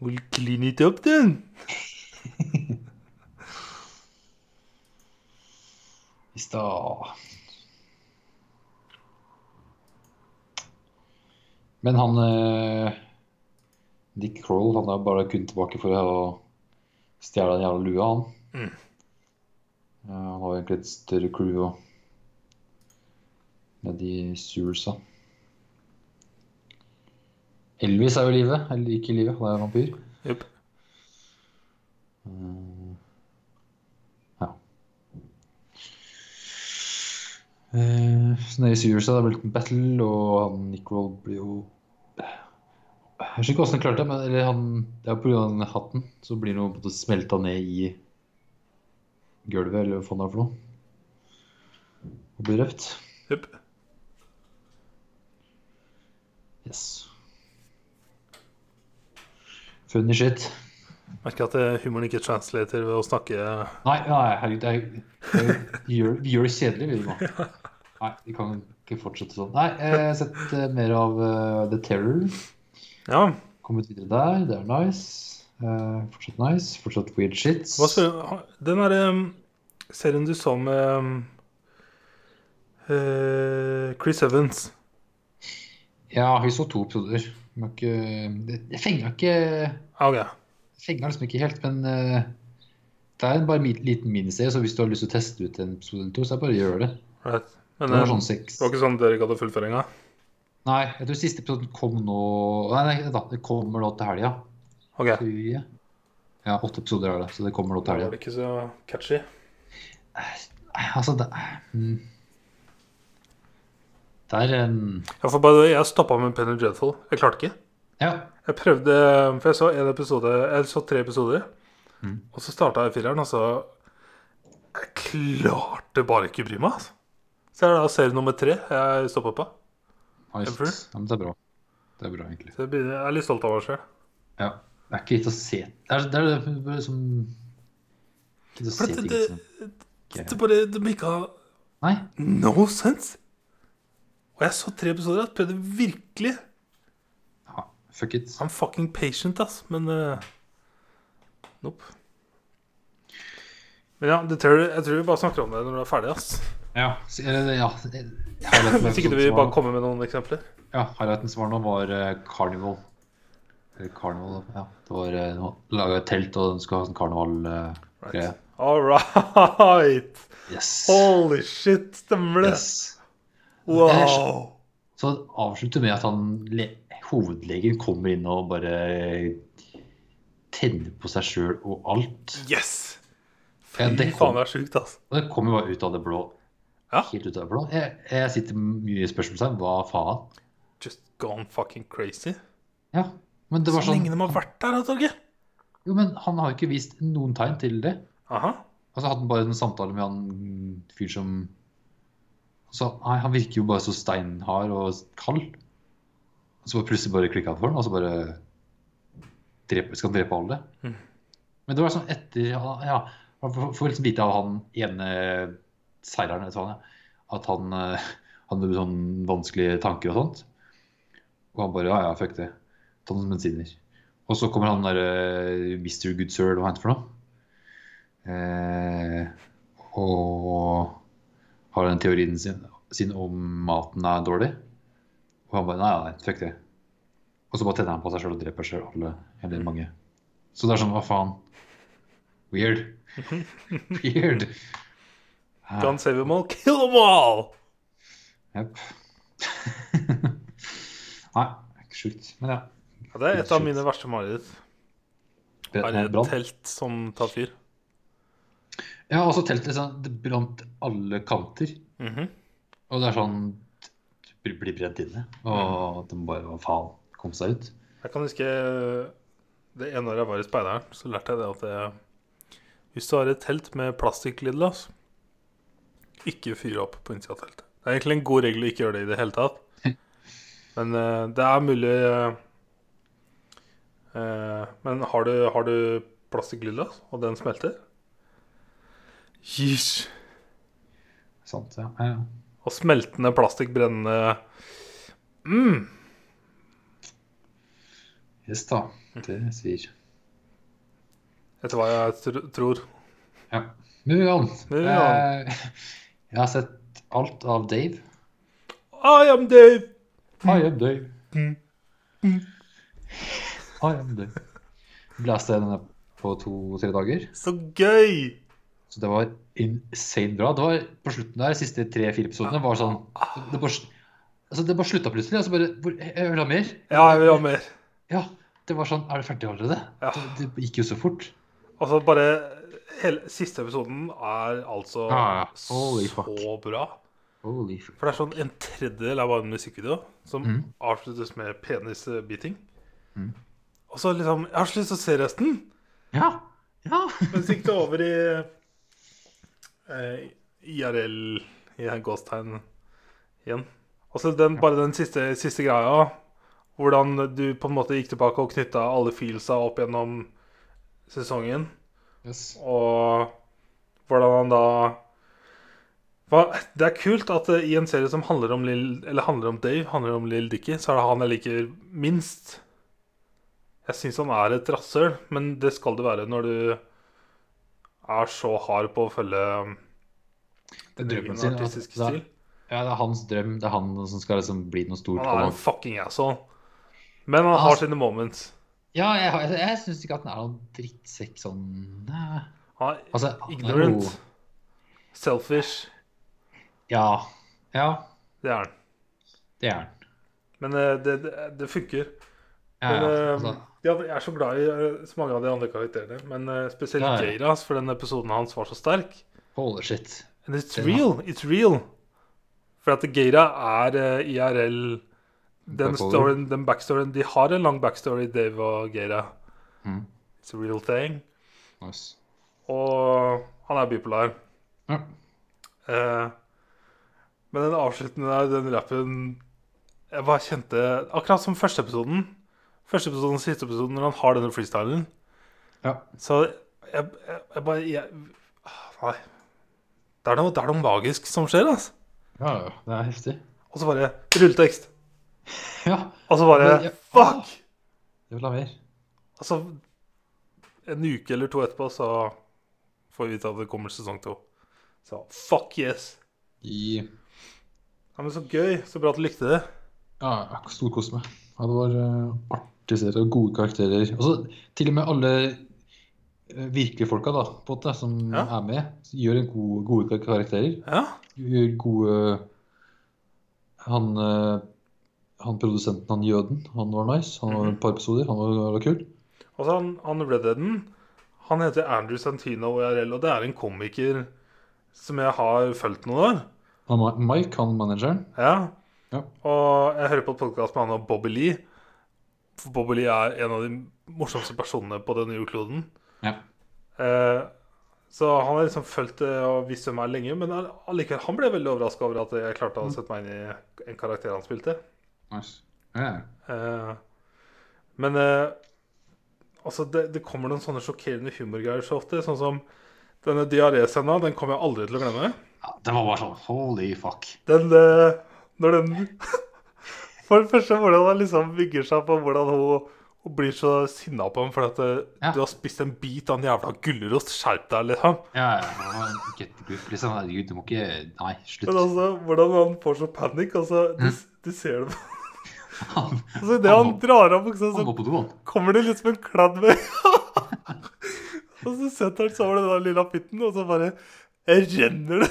Speaker 2: We'll clean it up then.
Speaker 1: Stad. Men han eh, Dick Kroll han er bare kun tilbake for å stjele den jævla lua, han.
Speaker 2: Mm.
Speaker 1: Ja, han har egentlig et større crew og med de Sursa. Elvis er jo i live. Eller ikke i live, han er vampyr.
Speaker 2: Jupp.
Speaker 1: Eh, ja. Eh, så nede i Syrsa det blitt litt battle, og han Nicol blir jo Jeg vet ikke hvordan han klarte det, men eller han, det er pga. den hatten. Så blir han på en måte smelta ned i gulvet, eller hva faen det er for noe. Og blir røft.
Speaker 2: Jupp.
Speaker 1: Yes. Funny shit.
Speaker 2: Merker at eh, humoren ikke translater ved å snakke
Speaker 1: Nei, nei herregud, Jeg, jeg, gjør, vi gjør det kjedelig, vi nå. Nei, vi kan ikke fortsette sånn. Nei, jeg har sett eh, mer av uh, The Terror.
Speaker 2: Ja,
Speaker 1: Kommet videre der, det er nice. Uh, fortsatt nice. Fortsatt weird shit.
Speaker 2: hva spør Den derre um, serien du så med um, uh, Chris Evans
Speaker 1: Ja, vi så to episoder. Men ikke, det, det fenga ikke okay. Fenga liksom ikke helt, men uh, det er bare en liten miniserie, så hvis du har lyst til å teste ut en episode to, så er det bare å gjøre det.
Speaker 2: Right. Men
Speaker 1: Det var
Speaker 2: eh,
Speaker 1: sånn
Speaker 2: det var ikke sånn dere ga det fullføringa?
Speaker 1: Nei, jeg tror siste episoden kom nå Nei, nei da, det kommer nå til helga.
Speaker 2: Ok.
Speaker 1: tror jeg. Ja, åtte episoder er det, så det kommer nå til
Speaker 2: var
Speaker 1: helga.
Speaker 2: det ikke så catchy.
Speaker 1: Altså, det mm. Det er um,
Speaker 2: way, jeg stoppa med Penny Dreadful. Jeg klarte ikke.
Speaker 1: Ja.
Speaker 2: Jeg prøvde, for jeg så en episode Jeg så tre episoder.
Speaker 1: Mm.
Speaker 2: Og så starta jeg fireren, og så Jeg klarte bare ikke å bry meg. Altså. Så er det da serie nummer tre jeg stoppa på.
Speaker 1: Nice. Ja, men det er bra. Det er bra, egentlig.
Speaker 2: Så jeg, jeg er litt stolt av meg sjøl.
Speaker 1: Ja. Det er ikke gitt å se Det er det, er liksom som Ikke gitt å se
Speaker 2: det,
Speaker 1: ting
Speaker 2: det,
Speaker 1: som
Speaker 2: det, det bare Det make
Speaker 1: Nei.
Speaker 2: no sense. Og jeg så tre episoder. Jeg prøvde virkelig.
Speaker 1: Ja, fuck it.
Speaker 2: I'm fucking patient, ass. Men uh, Nope. Men ja, det tror, jeg tror vi bare snakker om det når du er ferdig, ass.
Speaker 1: Ja. eller, ja.
Speaker 2: Hvis ikke du vil bare komme med noen eksempler.
Speaker 1: Ja, highlighten som var nå, var uh, Carnival. Carnival, ja. Det var uh, laga et telt, og den skulle ha sånn karnevalgreie. Uh, right.
Speaker 2: All right.
Speaker 1: yes.
Speaker 2: Holy shit, stemmer det?
Speaker 1: yes.
Speaker 2: Wow.
Speaker 1: Så han avslutter med at han, hovedlegen kommer inn og bare tenner på seg sjøl og alt.
Speaker 2: Yes! Fy
Speaker 1: Ja, det
Speaker 2: faen, det er sjukt,
Speaker 1: altså. Det kommer bare ut av det blå.
Speaker 2: Ja.
Speaker 1: Helt ut av det blå. Jeg, jeg sitter mye i spørsmålstegn. Hva faen?
Speaker 2: Just gone fucking crazy.
Speaker 1: Ja, men det
Speaker 2: Så
Speaker 1: var sånn
Speaker 2: lenge de har vært der, da, Torgeir.
Speaker 1: Jo, men han har jo ikke vist noen tegn til det.
Speaker 2: Aha.
Speaker 1: Altså hadde han bare en samtale med han fyr som så, Nei, han virker jo bare så steinhard og kald. Og så bare plutselig bare klikka han for den, og så bare drepe, skal han drepe alle.
Speaker 2: Mm.
Speaker 1: Men det var sånn etter Ja, ja får liksom vite av han ene seileren sånn, at han eh, hadde sånn vanskelige tanker og sånt. Og han bare Ja, ja, fuck det. Ta noen medisiner. Og så kommer han derre Mr. Good Sir, eller hva han heter for noe. Eh, og har den teorien sin, sin om maten er dårlig. Og han bare nei, nei, fuck det. Og så bare tenner han på seg sjøl og dreper seg alle, eller mange. Så det er sånn, hva faen? Weird. Weird.
Speaker 2: Don't save them all, kill them all!
Speaker 1: Jepp. nei, ikke sjukt. Men ja.
Speaker 2: Ja, det er et av mine verste mareritt.
Speaker 1: Det
Speaker 2: Er
Speaker 1: er
Speaker 2: et telt som tar fyr.
Speaker 1: Ja, og så teltet sånn, det brant alle kanter.
Speaker 2: Mhm.
Speaker 1: Og det er sånn Du blir brent inne. Og at de bare Hva faen? Kom seg ut.
Speaker 2: Jeg kan huske det ene året jeg var i Speideren, så lærte jeg det at det, hvis du har et telt med plastikklidlås, ikke fyr opp på innsida av teltet. Det er egentlig en god regel å ikke gjøre det i det hele tatt. Men eh, det er mulig eh, eh, Men har du, har du plastikklidlås, og den smelter Yeesh.
Speaker 1: Sant, ja. ja. ja.
Speaker 2: Og smeltende plastikk brennende mm.
Speaker 1: Yes da. Det svir.
Speaker 2: Du hva jeg tr tror?
Speaker 1: Ja. Moving on.
Speaker 2: Moving on.
Speaker 1: Eh, jeg har sett alt av Dave.
Speaker 2: I am Dave!
Speaker 1: I am Dave.
Speaker 2: Mm.
Speaker 1: I am Dave. Blæste jeg denne på to-tre dager.
Speaker 2: Så gøy!
Speaker 1: Så det var insane bra. Det var på slutten der, de siste tre-fire episodene, var sånn Det bare, altså det bare slutta plutselig. Og så bare Jeg vil ha mer.
Speaker 2: Ja, jeg vil ha mer.
Speaker 1: Ja. Det var sånn Er det ferdig allerede?
Speaker 2: Ja.
Speaker 1: Det, det gikk jo så fort.
Speaker 2: Altså bare hele, Siste episoden er altså
Speaker 1: ah, ja.
Speaker 2: Så bra.
Speaker 1: Holy fuck.
Speaker 2: For det er sånn en tredjedel av bare en musikkvideo som
Speaker 1: mm.
Speaker 2: avsluttes med penisbeating.
Speaker 1: Mm.
Speaker 2: Og så liksom Jeg har så lyst til å se resten!
Speaker 1: Ja. Ja.
Speaker 2: Men så gikk det over i eh, IRL i en gåstegn igjen. Og så den, bare den siste, siste greia. Hvordan du på en måte gikk tilbake og knytta alle feelsa opp gjennom sesongen.
Speaker 1: Yes.
Speaker 2: Og hvordan han da Det er kult at eh, i en serie som handler om, Lil, eller handler om Dave, handler om Lill Dicky, så er det han jeg liker minst. Jeg syns han er et rasshøl, men det skal det være når du er så hard på å følge
Speaker 1: den
Speaker 2: din egen
Speaker 1: drømmen sin. altså,
Speaker 2: stil.
Speaker 1: det, er, ja, det er hans drøm. Det er han som skal liksom bli noe stort.
Speaker 2: Han er en fucking asshole. Men han har
Speaker 1: Altså-
Speaker 2: sine moments.
Speaker 1: Ja, jeg, har- jeg, jeg syns ikke at han er noen drittsekk sånn Nei.
Speaker 2: Han er
Speaker 1: Altså, han er
Speaker 2: ignorant.
Speaker 1: jo-
Speaker 2: Selfish.
Speaker 1: Ja. Ja,
Speaker 2: Det er han.
Speaker 1: det er han.
Speaker 2: Men eh, det, det, det funker.
Speaker 1: Ja,
Speaker 2: Men,
Speaker 1: ja.
Speaker 2: eh,
Speaker 1: Altså,
Speaker 2: ja, jeg er så glad i eh, så mange av de andre karakterene. Men eh, spesielt
Speaker 1: Ja, ja.
Speaker 2: Geiras, for den episoden hans var så sterk.
Speaker 1: holy shit.
Speaker 2: And it's
Speaker 1: Den-
Speaker 2: real. It's real. For at Geira er eh, IRL Den storyen, den backstoryen De har en lang backstory, Dave og Geira.
Speaker 1: Mm.
Speaker 2: It's a real thing.
Speaker 1: Nice.
Speaker 2: Og han er bipolar.
Speaker 1: Ja.
Speaker 2: Eh, men den avsluttende der, den rappen Jeg bare kjente Akkurat som første episoden. Første episoden, siste episoden, når han har denne freestylen.
Speaker 1: ja.
Speaker 2: Så jeg, jeg, jeg bare jeg, Nei. Det er, noe, det er noe magisk som skjer, altså.
Speaker 1: Ja, ja, det er heftig.
Speaker 2: Og så bare rulletekst.
Speaker 1: Ja,
Speaker 2: Og så bare
Speaker 1: jeg-
Speaker 2: Fuck!
Speaker 1: jeg vil ha mer.
Speaker 2: Altså, en uke eller to etterpå så får vi vite at det kommer sesong to. Så fuck yes.
Speaker 1: Yeah.
Speaker 2: Ja, men Så gøy. Så bra at du likte det.
Speaker 1: Ja, jeg storkoste meg. Ja, det var uh, artig og gode karakterer. Og så til og med alle eh, virkelige folka da, på måte, som
Speaker 2: Ja.
Speaker 1: er med, gjør en god, gode karakterer.
Speaker 2: Ja.
Speaker 1: Gjør gode Han, eh, han produsenten, han jøden, han var nice. Han var et par episoder, han var, var kul.
Speaker 2: Og så han, han Redheaden, han heter Andrew Santino ORL, og det er en komiker som jeg har fulgt noen år.
Speaker 1: Han, Mike, han manageren.
Speaker 2: Ja.
Speaker 1: Ja.
Speaker 2: Og jeg hører på podkast med han og Bobby Lee. For Bobby Lee er en av de morsomste personene på denne jordkloden.
Speaker 1: Ja.
Speaker 2: Eh, så han har liksom fulgt det og visst hvem er lenge, men allikevel, han ble veldig overraska over at jeg klarte å sette meg inn i en karakter han spilte.
Speaker 1: Nice.
Speaker 2: Eh, men eh, altså det, det kommer noen sånne sjokkerende humorgreier så ofte. Sånn som denne diaréscena. Den kommer jeg aldri til å glemme.
Speaker 1: ja, det var bare sånn holy fuck.
Speaker 2: Den eh, Når den For det første hvordan han liksom bygger seg på hvordan hun, hun blir så sinna på ham fordi at eh,
Speaker 1: Ja.
Speaker 2: du har spist en bit av en jævla gulrot. Skjerp deg, liksom.
Speaker 1: Ja, ja. Get grip, liksom. Herregud, du må ikke Nei, slutt.
Speaker 2: Men altså, hvordan han får så panikk. Altså, du,
Speaker 1: Mm.
Speaker 2: du ser det
Speaker 1: Han,
Speaker 2: altså, Idet han drar av buksa, så
Speaker 1: han på do,
Speaker 2: kommer det liksom en kladd med Og så setter han seg over den der lilla pitten, og så bare renner det.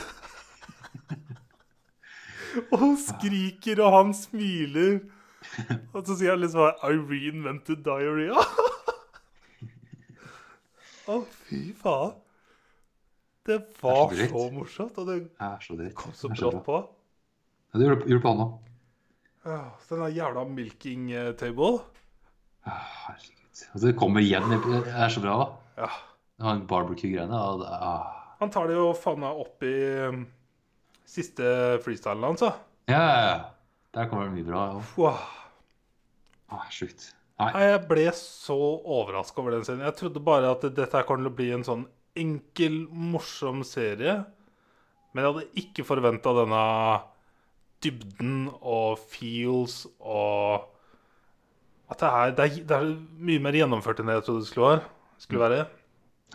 Speaker 2: Og hun skriker, og han smiler. Og så sier han liksom I reinvented diary. Å, fy faen. Det var
Speaker 1: Det så
Speaker 2: så morsomt, og det
Speaker 1: det
Speaker 2: kom så brått på.
Speaker 1: Ja, det gjorde det på han òg.
Speaker 2: Den der jævla milking eh, table.
Speaker 1: Herregud. Altså, det kommer igjen. Det er så bra, da.
Speaker 2: Ja.
Speaker 1: Han barbecue-greiene. ah.
Speaker 2: Han tar det jo faen meg opp i um, siste freestylen hans, da.
Speaker 1: Ja, ja, ja. Der kommer det mye bra.
Speaker 2: Wow.
Speaker 1: Ah, Sjukt. Nei.
Speaker 2: Jeg ble så overraska over den serien. Jeg trodde bare at dette kom til å bli en sånn enkel, morsom serie. Men jeg hadde ikke forventa denne dybden og feels og At det er, det, er, det er mye mer gjennomført enn det jeg trodde det skulle være. Skulle være.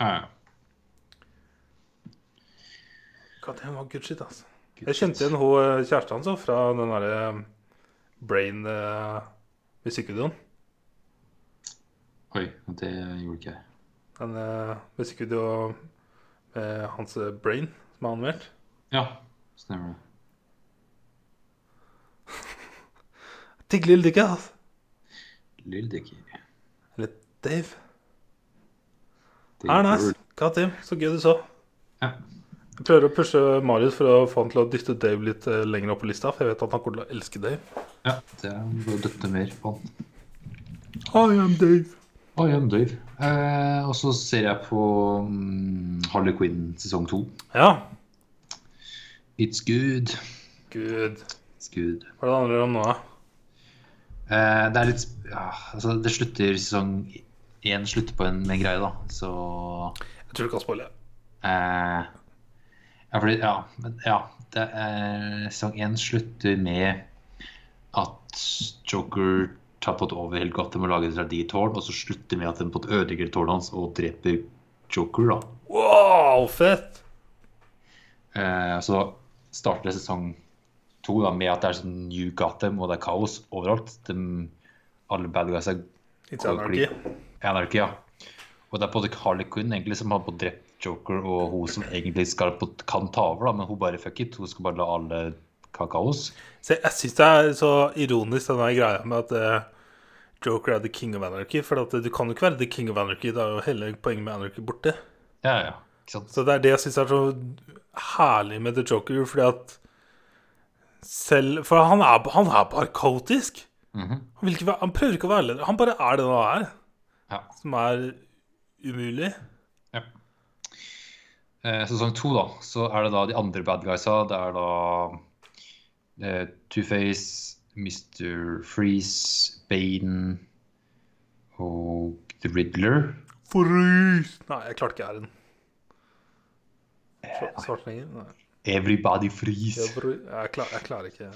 Speaker 1: Ja, ja.
Speaker 2: God, det var good shit, altså. Jeg kjente igjen hun eh, kjæresten hans fra den derre Brain eh, musikkvideoen.
Speaker 1: Oi, det gjorde ikke jeg.
Speaker 2: Den musikkvideo med hans eh, Brain, som er animert.
Speaker 1: Ja, stemmer det.
Speaker 2: Digg lille Dikke, altså.
Speaker 1: Lill Dicky.
Speaker 2: Eller Dave.
Speaker 1: Det
Speaker 2: Er nice. Hva, Tim? så gøy du så.
Speaker 1: Ja.
Speaker 2: Jeg prøver å pushe Marius for å få han til å dytte Dave litt eh, lenger opp på lista, for jeg vet at han kommer til å elske Dave.
Speaker 1: ja, det er bare å døtte mer på han.
Speaker 2: I am Dave.
Speaker 1: I am Dave. Eh, og så ser jeg på mm, Harley Quinn sesong to.
Speaker 2: Ja.
Speaker 1: It's good.
Speaker 2: Good.
Speaker 1: It's good.
Speaker 2: Hva er det det handler om nå, da?
Speaker 1: Eh, det er litt ja, altså Det slutter sesong én slutter på en med en greie, da. Så
Speaker 2: Jeg tror du kan spoile.
Speaker 1: eh, Ja, fordi Ja. Ja det er, sesong én slutter med at Joker tar på over hele Gotham og lager et radiotårn, og så slutter med at den på et ødelegger tårnet hans og dreper Joker, da.
Speaker 2: Wow, fett!
Speaker 1: Eh, så starter det sesong to da, med at det er sånn New Gotham, og det er kaos overalt. De, alle bad guys er
Speaker 2: It's anarchy.
Speaker 1: anarchy, ja. Og det er både Harley Quinn egentlig som har på drept Joker, og hun som egentlig skal på, kan ta over, da, men hun bare fuck it. Hun skal bare la alle kakaos.
Speaker 2: Se, jeg syns det er så ironisk, denne greia med at uh, Joker er the king of anarchy. For at du kan jo ikke være the king of anarchy. Da er jo hele poenget med anarchy borte.
Speaker 1: Ja, ja?
Speaker 2: Så det er det jeg syns er så herlig med The Joker, fordi at selv For han er, han er bare kaotisk.
Speaker 1: Mhm.
Speaker 2: han, vil ikke være, han prøver ikke å være leder. Han bare er det han er,
Speaker 1: Ja.
Speaker 2: som er umulig.
Speaker 1: Eh, sesong to, da, så er det da de andre bad guysa. Det er da eh, Two-Face, Mr. Freeze, Bane og The Riddler.
Speaker 2: Freeze! Nei, jeg klarte ikke æren. Svartlenger? Nei.
Speaker 1: Everybody freeze.
Speaker 2: bry- jeg, klar, jeg klarer ikke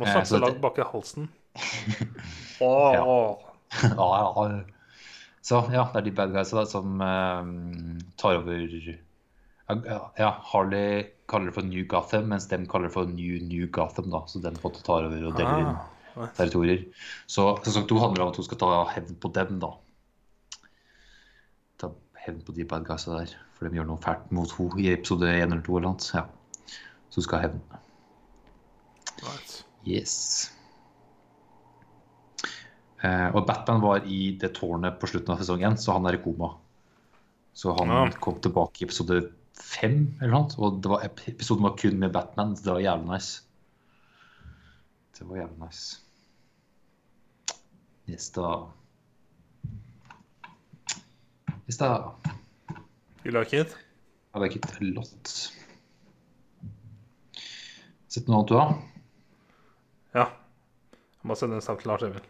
Speaker 2: Må
Speaker 1: Eh,
Speaker 2: snakke
Speaker 1: så
Speaker 2: langt bak i halsen. Åh,
Speaker 1: Ja. Ja, ja. Så ja, det er de bad guysa da, som eh, tar over ja, Harley kaller det for New Gotham, mens de kaller det for New New Gotham. da, Så den måtte ta over og deler inn
Speaker 2: Ah,
Speaker 1: territorier. Så sesong to handler om at hun skal ta hevn på dem, da. Ta hevn på de bad guysa der, for de gjør noe fælt mot henne i episode én eller to eller annet. Ja. Så hun skal ha hevn.
Speaker 2: right.
Speaker 1: Yes. Eh, og Batman var i det tårnet på slutten av sesong én, så han er i koma. Så han
Speaker 2: Ja.
Speaker 1: kom tilbake i episode fem, eller noe. Og det var, episoden var kun med Batman. så Det var jævlig nice. Det var jævlig nice. Yes, da.
Speaker 2: You like it?
Speaker 1: I like it a lot. Sett noe annet du har?
Speaker 2: Ja. Jeg må sende en stav til Lars Emil.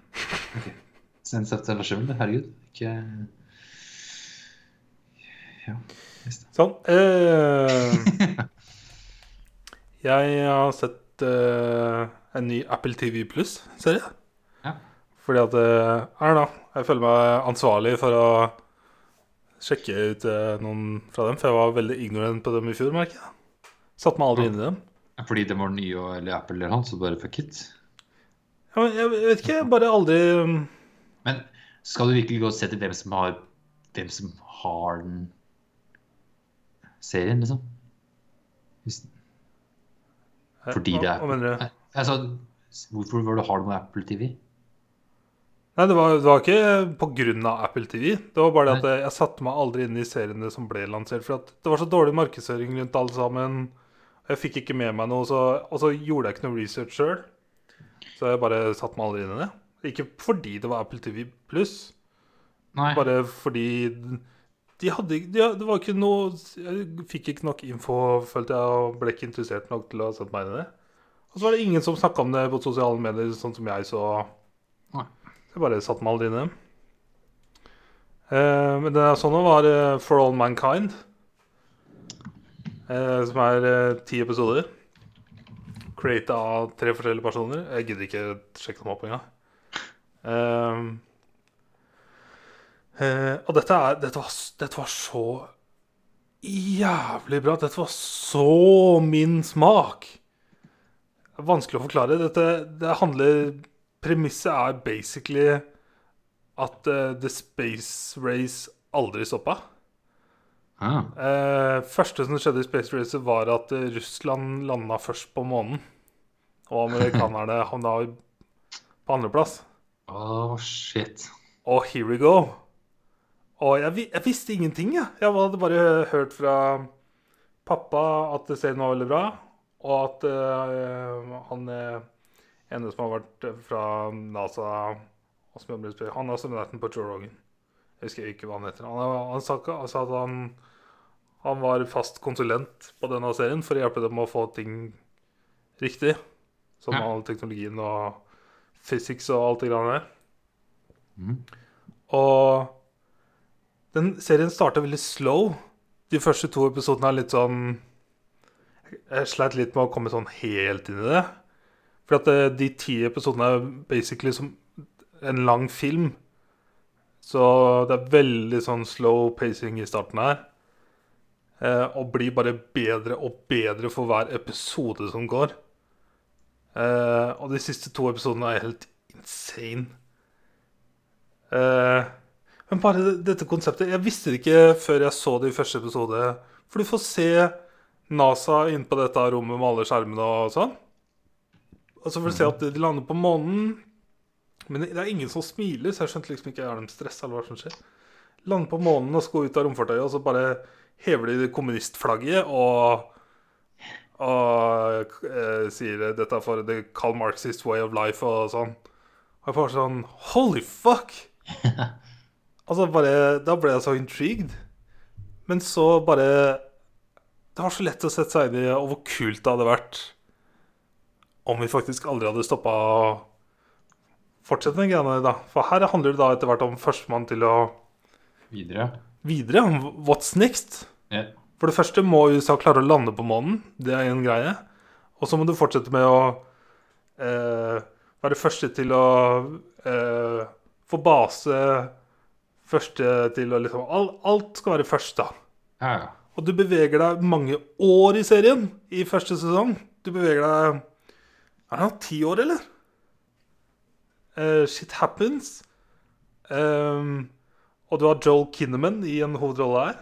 Speaker 1: Send en stav til Lars Emil, herregud. Ikke Ja.
Speaker 2: Sånn. Eh, jeg har sett eh, en ny Apple TV Pluss-serie.
Speaker 1: Ja.
Speaker 2: Fordi at eh, I Jeg føler meg ansvarlig for å sjekke ut eh, noen fra dem. For jeg var veldig ignorant på dem i fjor, merker jeg. Satte meg aldri inn i dem.
Speaker 1: Fordi de var nye og- eller Apple eller noe, så bare fuck it.
Speaker 2: Ja, men jeg, jeg vet ikke, jeg bare aldri um,
Speaker 1: Men skal du virkelig gå og se til hvem som har hvem som har den serien, liksom? Hvis, fordi det er
Speaker 2: Hva mener du?
Speaker 1: Altså, hvorfor var det har det med Apple TV?
Speaker 2: Nei, det var, det var ikke av Apple TV. Det var bare det at jeg, satte meg aldri inn i seriene som ble lansert. For det var så dårlig markedsføring rundt alle sammen. Jeg fikk ikke med meg noe, så, og så gjorde jeg ikke noe research sjøl. Så jeg bare satte meg aldri inn i det. Ikke fordi det var Apple TV pluss, bare fordi de hadde, de, det var ikke noe Jeg fikk ikke nok info, følte jeg, og ble ikke interessert nok til å sette meg inn i det. Og så var det ingen som snakka om det på sosiale medier, sånn som jeg så.
Speaker 1: Nei.
Speaker 2: Jeg bare satte meg aldri inn i det. Eh, men det jeg så nå, var eh, For All Mankind. Eh, som er eh, ti episoder. Creata av tre forskjellige personer. Jeg gidder ikke sjekke dem opp engang. Eh, eh, og dette, er, dette, var, dette var så jævlig bra. Dette var så min smak. Det er vanskelig å forklare. Dette det handler Premisset er basically at uh, The Space Race aldri stoppa.
Speaker 1: Ah,
Speaker 2: Eh, første som skjedde i Space Race, var at eh, Russland landa først på månen. Og amerikanerne havna på andreplass.
Speaker 1: oh, shit.
Speaker 2: Og here we go. Og jeg, jeg visste ingenting, jeg. Jeg hadde bare hørt fra pappa at serien var veldig bra, og at uh, han eh, ene som har vært fra NASA Han har studenten på Joe Rogan. Jeg husker ikke hva han heter. Han, han, sa, han sa at han, han var fast konsulent på denne serien for å hjelpe dem med å få ting riktig. Som
Speaker 1: Ja.
Speaker 2: all teknologien og physics og alt det greiene der.
Speaker 1: Mm.
Speaker 2: Og den serien starter veldig slow. De første to episodene er litt sånn Jeg sleit litt med å komme sånn helt inn i det. For at eh, de ti episodene er basically som en lang film. Så det er veldig sånn slow pacing i starten her. Eh, og blir bare bedre og bedre for hver episode som går. Eh, og de siste to episodene er helt insane. Eh, men bare dette konseptet Jeg visste det ikke før jeg så det i første episode. For du får se NASA inne på dette rommet med alle skjermene og sånn. Og så får du se at de lander på månen. Men det er ingen som smiler, så jeg skjønte liksom ikke Er de stressa eller hva som skjer. Lander på månen og skal ut av romfartøyet, og så bare hever de det kommunistflagget og Og eh, sier dette for the Karl Marxist way of life og sånn. Og jeg bare sånn Holy fuck! altså bare Da ble jeg så intrigued. Men så bare Det var så lett å sette seg inn i og hvor kult det hadde vært om vi faktisk aldri hadde stoppa å fortsette med greiene. da For her handler det da etter hvert om førstemann til å
Speaker 1: Videre.
Speaker 2: videre. What's next?
Speaker 1: Yeah.
Speaker 2: For det første må USA klare å lande på månen. Det er en greie. Og så må du fortsette med å eh, være første til å eh, få base. Første til å liksom alt, Alt skal være først, da.
Speaker 1: Ja, ja.
Speaker 2: Og du beveger deg mange år i serien i første sesong. Du beveger deg Er det ti år, eller? Uh, shit happens. Um, og du har Joel Kinnaman i en hovedrolle her.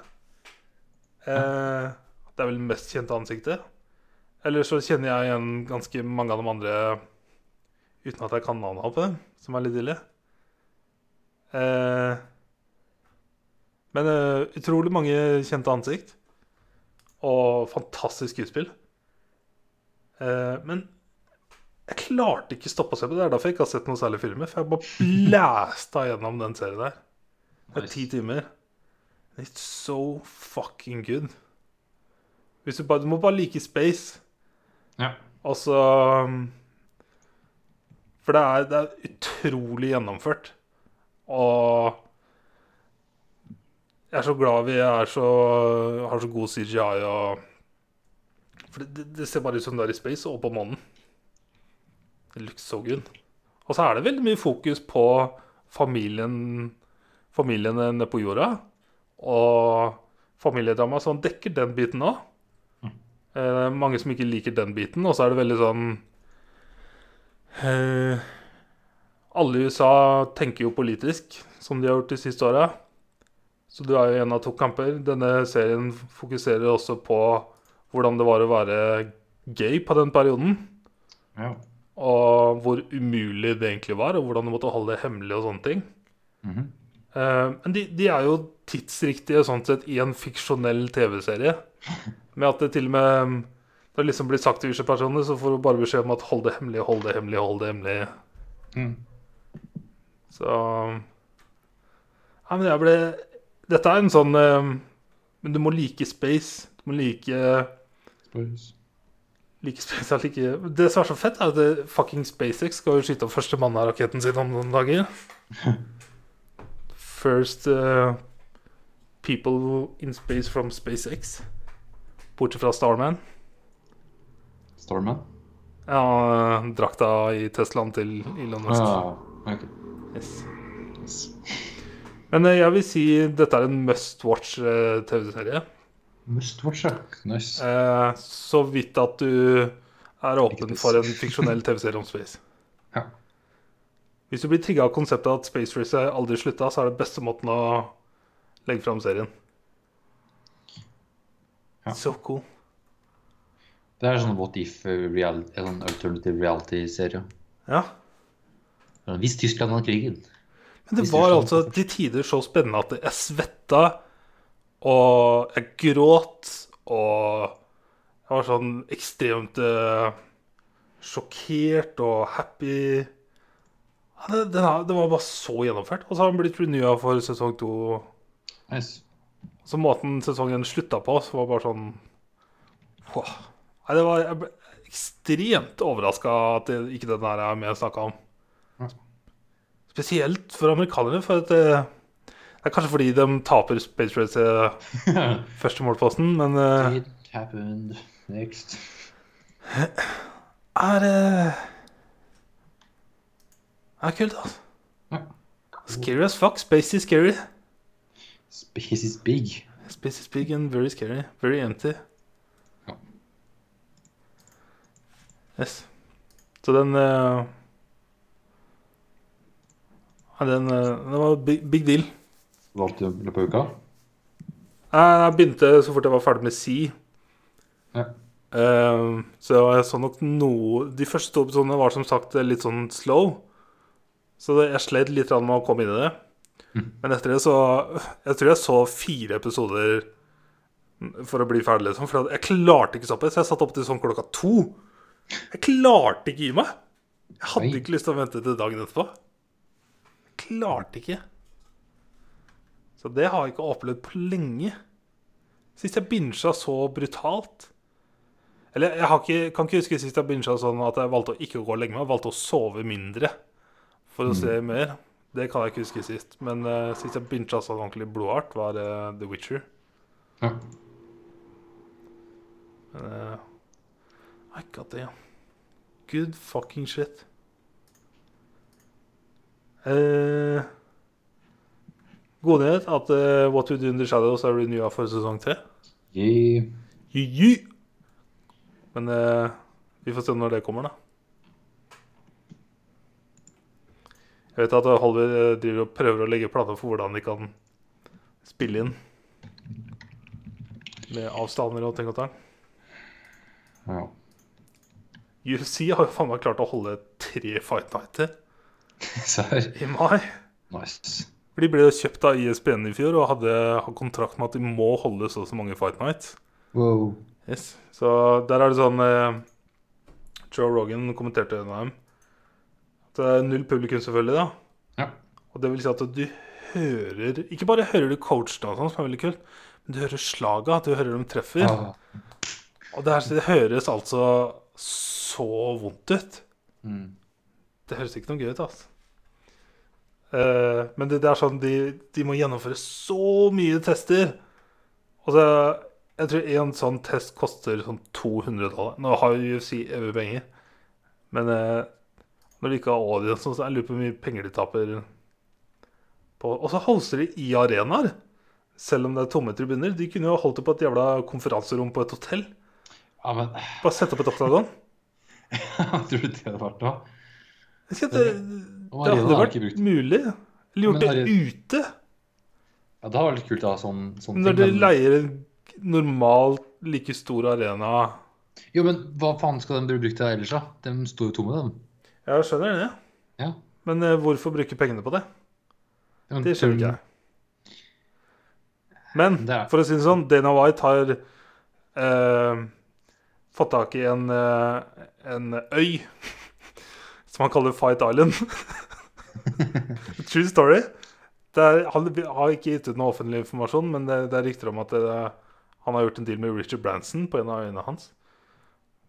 Speaker 2: Eh, det er vel det mest kjente ansiktet. Eller så kjenner jeg igjen ganske mange av de andre uten at jeg kan navnet på dem, som er litt ille. Eh, men uh, utrolig mange kjente ansikt. Og fantastisk skuespill. Uh, men jeg klarte ikke stoppe å se på det. Det er derfor jeg ikke har sett noen særlig filmer. For jeg bare blæsta gjennom den serien der. Det er ti timer. It's so fucking good. Du, bare, du må bare like space.
Speaker 1: ja.
Speaker 2: Og så um, For det er, det er utrolig gjennomført. Og jeg er så glad vi er så, har så god CGI og For det, det ser bare ut som det er i space og på månen. Det looks so good. Og så er det veldig mye fokus på familien familiene nede på jorda. Og familiedrama som dekker den biten òg. Eh, mange som ikke liker den biten. Og så er det veldig sånn eh, Alle i USA tenker jo politisk, som de har gjort de siste åra. Så du er jo en av to kamper. Denne serien fokuserer også på hvordan det var å være gay på den perioden.
Speaker 1: ja.
Speaker 2: Og hvor umulig det egentlig var, og hvordan du måtte holde det hemmelig og sånne ting.
Speaker 1: Mm
Speaker 2: -hmm. uh, men de, de er jo tidsriktige sånn sett i en fiksjonell TV-serie. Med at det til og med Det har liksom blir sagt til visse så får du bare beskjed om at hold det hemmelig, hold det hemmelig, hold det hemmelig.
Speaker 1: Mm.
Speaker 2: Så Ja, men jeg ble Dette er en sånn eh, Men du må like space. Du må like
Speaker 1: Space.
Speaker 2: Like space er like Det som er så fett, er at det, fucking SpaceX skal jo skyte opp første mann av raketten sin om noen dager. First uh, people in space from SpaceX. Bortsett fra Starman.
Speaker 1: Starman?
Speaker 2: Ja, drakta i Teslaen til Elon Musk.
Speaker 1: Ah, okay.
Speaker 2: Yes.
Speaker 1: Yes.
Speaker 2: Men eh, jeg vil si dette er en must watch eh, TV-serie.
Speaker 1: Must watch, ja. Nice.
Speaker 2: Eh, så vidt at du er åpen for en fiksjonell TV-serie om space.
Speaker 1: Ja.
Speaker 2: Hvis du blir trigga av konseptet at Space Race aldri slutta, så er det beste måten å legge fram serien.
Speaker 1: Ja.
Speaker 2: So cool.
Speaker 1: Det er sånn What If real, en alternative reality-serie.
Speaker 2: Ja.
Speaker 1: Hvis Tyskland vant krigen.
Speaker 2: Men det var altså til tider så spennende at jeg svetta, og jeg gråt, og jeg var sånn ekstremt uh, sjokkert og happy. Ja, det, er, det var bare så gjennomført. Og så har den blitt renewa for sesong to.
Speaker 1: Nice.
Speaker 2: Så måten sesongen slutta på, så var bare sånn. Nei, det var, Jeg ble ekstremt overraska at det, ikke den her er med å snakke om. Spesielt for amerikanere, for at det, det er kanskje fordi de taper Space Race uh, første målposten, men uh,
Speaker 1: It happened next.
Speaker 2: er det er kult, altså.
Speaker 1: Ja.
Speaker 2: Scary as fuck. Space is scary.
Speaker 1: Space is big.
Speaker 2: Space is big and very scary. Very empty.
Speaker 1: Ja.
Speaker 2: Yes. Så den eh, ja, den, eh, den var big, big deal.
Speaker 1: Valgte du i løpet av uka?
Speaker 2: Jeg begynte så fort jeg var ferdig med Si.
Speaker 1: Ja.
Speaker 2: Eh, så jeg så nok noe De første to episodene var som sagt litt sånn slow. Så det, jeg slet litt med å komme inn i det.
Speaker 1: Mhm.
Speaker 2: Men etter det så Jeg tror jeg så fire episoder for å bli ferdig, liksom. For jeg klarte ikke stoppe, så jeg satt opp til sånn klokka to. Jeg klarte ikke gi meg. Jeg hadde
Speaker 1: Nei.
Speaker 2: ikke lyst til å vente til dagen etterpå. Klarte ikke. Så det har jeg ikke opplevd på lenge. Sist jeg binsja så brutalt Eller jeg har ikke, kan ikke huske sist jeg binsja sånn at jeg valgte å ikke gå og legge meg. Jeg valgte å sove mindre for å se mer. Det kan jeg ikke huske sist. Men uh, sist jeg binsja sånn ordentlig blodhardt, var uh, The Witcher.
Speaker 1: Ja.
Speaker 2: Men uh, I got it. Good fucking shit. Eh, god nyhet at eh, What We Do In The Shadows er renewa for sesong tre.
Speaker 1: Yeah.
Speaker 2: Men eh, vi får se når det kommer, da. Jeg vet at Hollywood eh, driver og prøver å legge planer for hvordan de kan spille inn. Med avstander og ting og tang.
Speaker 1: ja.
Speaker 2: UFC har jo faen meg klart å holde tre fight nighter
Speaker 1: Serr.
Speaker 2: i mai.
Speaker 1: Nice.
Speaker 2: For De ble kjøpt av ISBN i fjor og hadde kontrakt med at de må holde så og så mange fight nights.
Speaker 1: Wow.
Speaker 2: Yes. Så der er det sånn eh, Joe Rogan kommenterte en av dem. At det er null publikum, selvfølgelig. da
Speaker 1: Ja.
Speaker 2: Og det vil si at du hører Ikke bare hører du coachene, og som er veldig kult, men du hører slaga, du hører dem treffer.
Speaker 1: Ah.
Speaker 2: Og det, her, det høres altså så vondt ut.
Speaker 1: Mm.
Speaker 2: Det høres ikke noe gøy ut, altså. Uh, men det, det er sånn de, de må gjennomføre så mye tester. Og så, jeg tror en sånn test koster sånn 200 dollar. Nå har jo UFC evig penger. Men uh, når de ikke har audience, så jeg lurer på hvor mye penger de taper på Og så hoster de i arenaer. Selv om det er tomme tribuner. De kunne jo holdt det på et jævla konferanserom på et hotell.
Speaker 1: Ja, men
Speaker 2: Bare sette opp et oktagon.
Speaker 1: Tror du det hadde vært noe?
Speaker 2: Jeg Det, det hadde vært mulig. Eller gjort det ute.
Speaker 1: Ja, det hadde vært kult å ha sånn, sånn
Speaker 2: Når
Speaker 1: ting.
Speaker 2: du leier en normalt like stor arena
Speaker 1: jo, men hva faen skal den bli brukt til ellers, da? De står jo tomme, dem.
Speaker 2: Jeg skjønner det,
Speaker 1: Ja.
Speaker 2: men uh, hvorfor bruke pengene på det?
Speaker 1: Ja, men
Speaker 2: Det skjønner ikke jeg. Men
Speaker 1: er-
Speaker 2: for å si det sånn, Dana White har uh, fått tak i en, uh, en øy som han kaller Fight Island. True story. Det er, han har ikke gitt ut noe offentlig informasjon, men det, det er rykter om at det, han har gjort en deal med Richard Branson på en av øynene hans.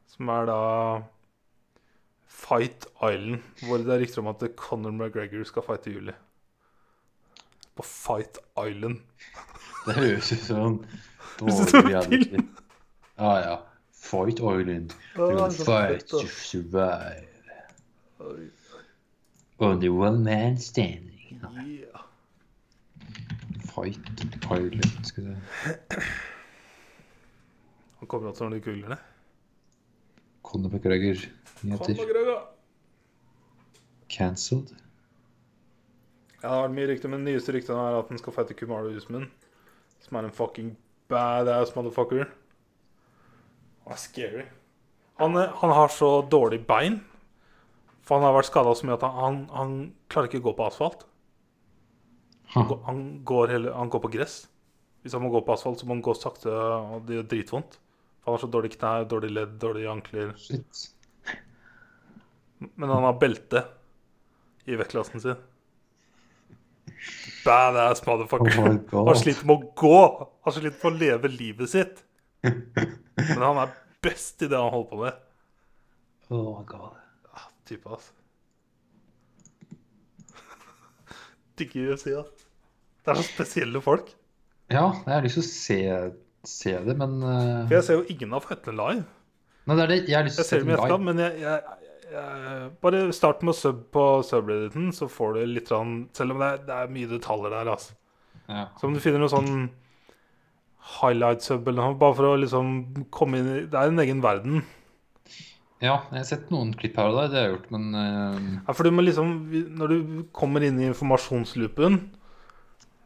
Speaker 2: Som er da Fight Island, hvor det er rykter om at Conor McGregor skal fighte i juli. På Fight Island.
Speaker 1: Det høres ut som en dårlig reality.
Speaker 2: film.
Speaker 1: Ja, ja. Fight Island. You're gonna
Speaker 2: er
Speaker 1: fight to survive. Only one man standing.
Speaker 2: Yeah.
Speaker 1: Fight pilot, skal vi se.
Speaker 2: Han kommer også når de det.
Speaker 1: Conor McGregor. Nyheter. Cancelled.
Speaker 2: Ja, det har vært mye rykter, men det nyeste ryktet er at han skal fighte Kumaro Usman. Som er en fucking badass motherfucker. Han er scary. Han, han har så dårlig bein. For han har vært skada så mye at han, han, han klarer ikke å gå på asfalt. Han, går- han, går hele, han går på gress. Hvis han må gå på asfalt, så må han gå sakte, og det gjør dritvondt. For han har så dårlige knær, dårlige ledd, dårlige ankler.
Speaker 1: Shit.
Speaker 2: Men han har belte i vektklassen sin. Badass motherfucker.
Speaker 1: Oh har slitt
Speaker 2: han sliter med å gå. Han sliter med å leve livet sitt. Men han er best i det han holder på med.
Speaker 1: Oh my god.
Speaker 2: Type, altså. Digger UFC, da. Det er så spesielle folk.
Speaker 1: Ja, jeg har lyst til å se, se det, men uh...
Speaker 2: For jeg ser jo ingen av fightene live.
Speaker 1: Nei, det det. Jeg har lyst til å se
Speaker 2: dem
Speaker 1: live.
Speaker 2: Skal, men jeg, jeg, jeg Bare start med å sub på subredditen, så får du litt Selv om det er, det er mye detaljer der, altså.
Speaker 1: Ja.
Speaker 2: Så om du finner noe sånn highlight-sub eller noe, bare for å liksom komme inn i Det er en egen verden.
Speaker 1: Ja, jeg har sett noen klipp her og der, det har jeg gjort, men uh...
Speaker 2: Ja, for du må liksom Når du kommer inn i informasjonsloopen,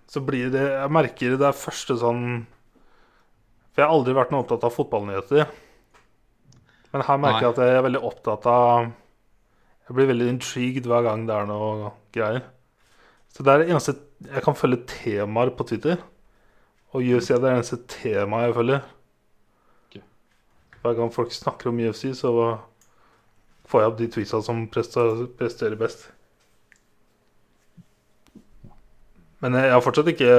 Speaker 2: så blir det Jeg merker det er første sånn For jeg har aldri vært noe opptatt av fotballnyheter. Men her merker jeg at jeg er veldig opptatt av Jeg blir veldig intrigued hver gang det er noe greier. Så det er det eneste Jeg kan følge temaer på Twitter. Og UFC er det eneste temaet jeg følger. Hver gang folk snakker om UFC, så får jeg opp de tweetsa som presterer best. Men jeg har fortsatt ikke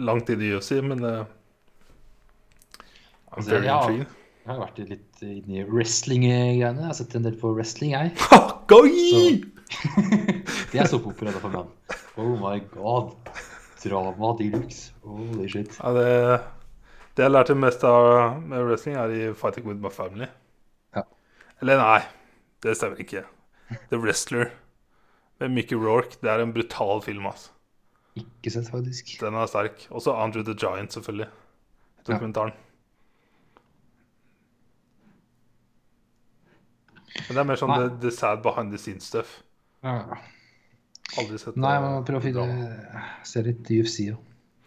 Speaker 2: langt inn i UFC, men uh,
Speaker 1: Altså, ja.
Speaker 2: intrigued.
Speaker 1: Jeg har vært litt inne i wrestling-greiene. Jeg har sett en del på wrestling, jeg.
Speaker 2: så,
Speaker 1: Det er såpeopera for menn. Oh my god. Drama de luxe. Holy shit.
Speaker 2: Ja, det, det jeg lærte mest av med wrestling, er i Fighting With My Family.
Speaker 1: Ja.
Speaker 2: Eller nei, det stemmer ikke. The Wrestler med Mickey Rourke. Det er en brutal film, altså.
Speaker 1: Ikke sett, faktisk.
Speaker 2: Den er sterk. Også Andrew the Giant, selvfølgelig. Dokumentaren. Men det er mer sånn the, the sad behind the scenes stuff.
Speaker 1: Ja.
Speaker 2: Aldri sett
Speaker 1: Nei, jeg
Speaker 2: det.
Speaker 1: må prøve å finne Se litt UFC, jo.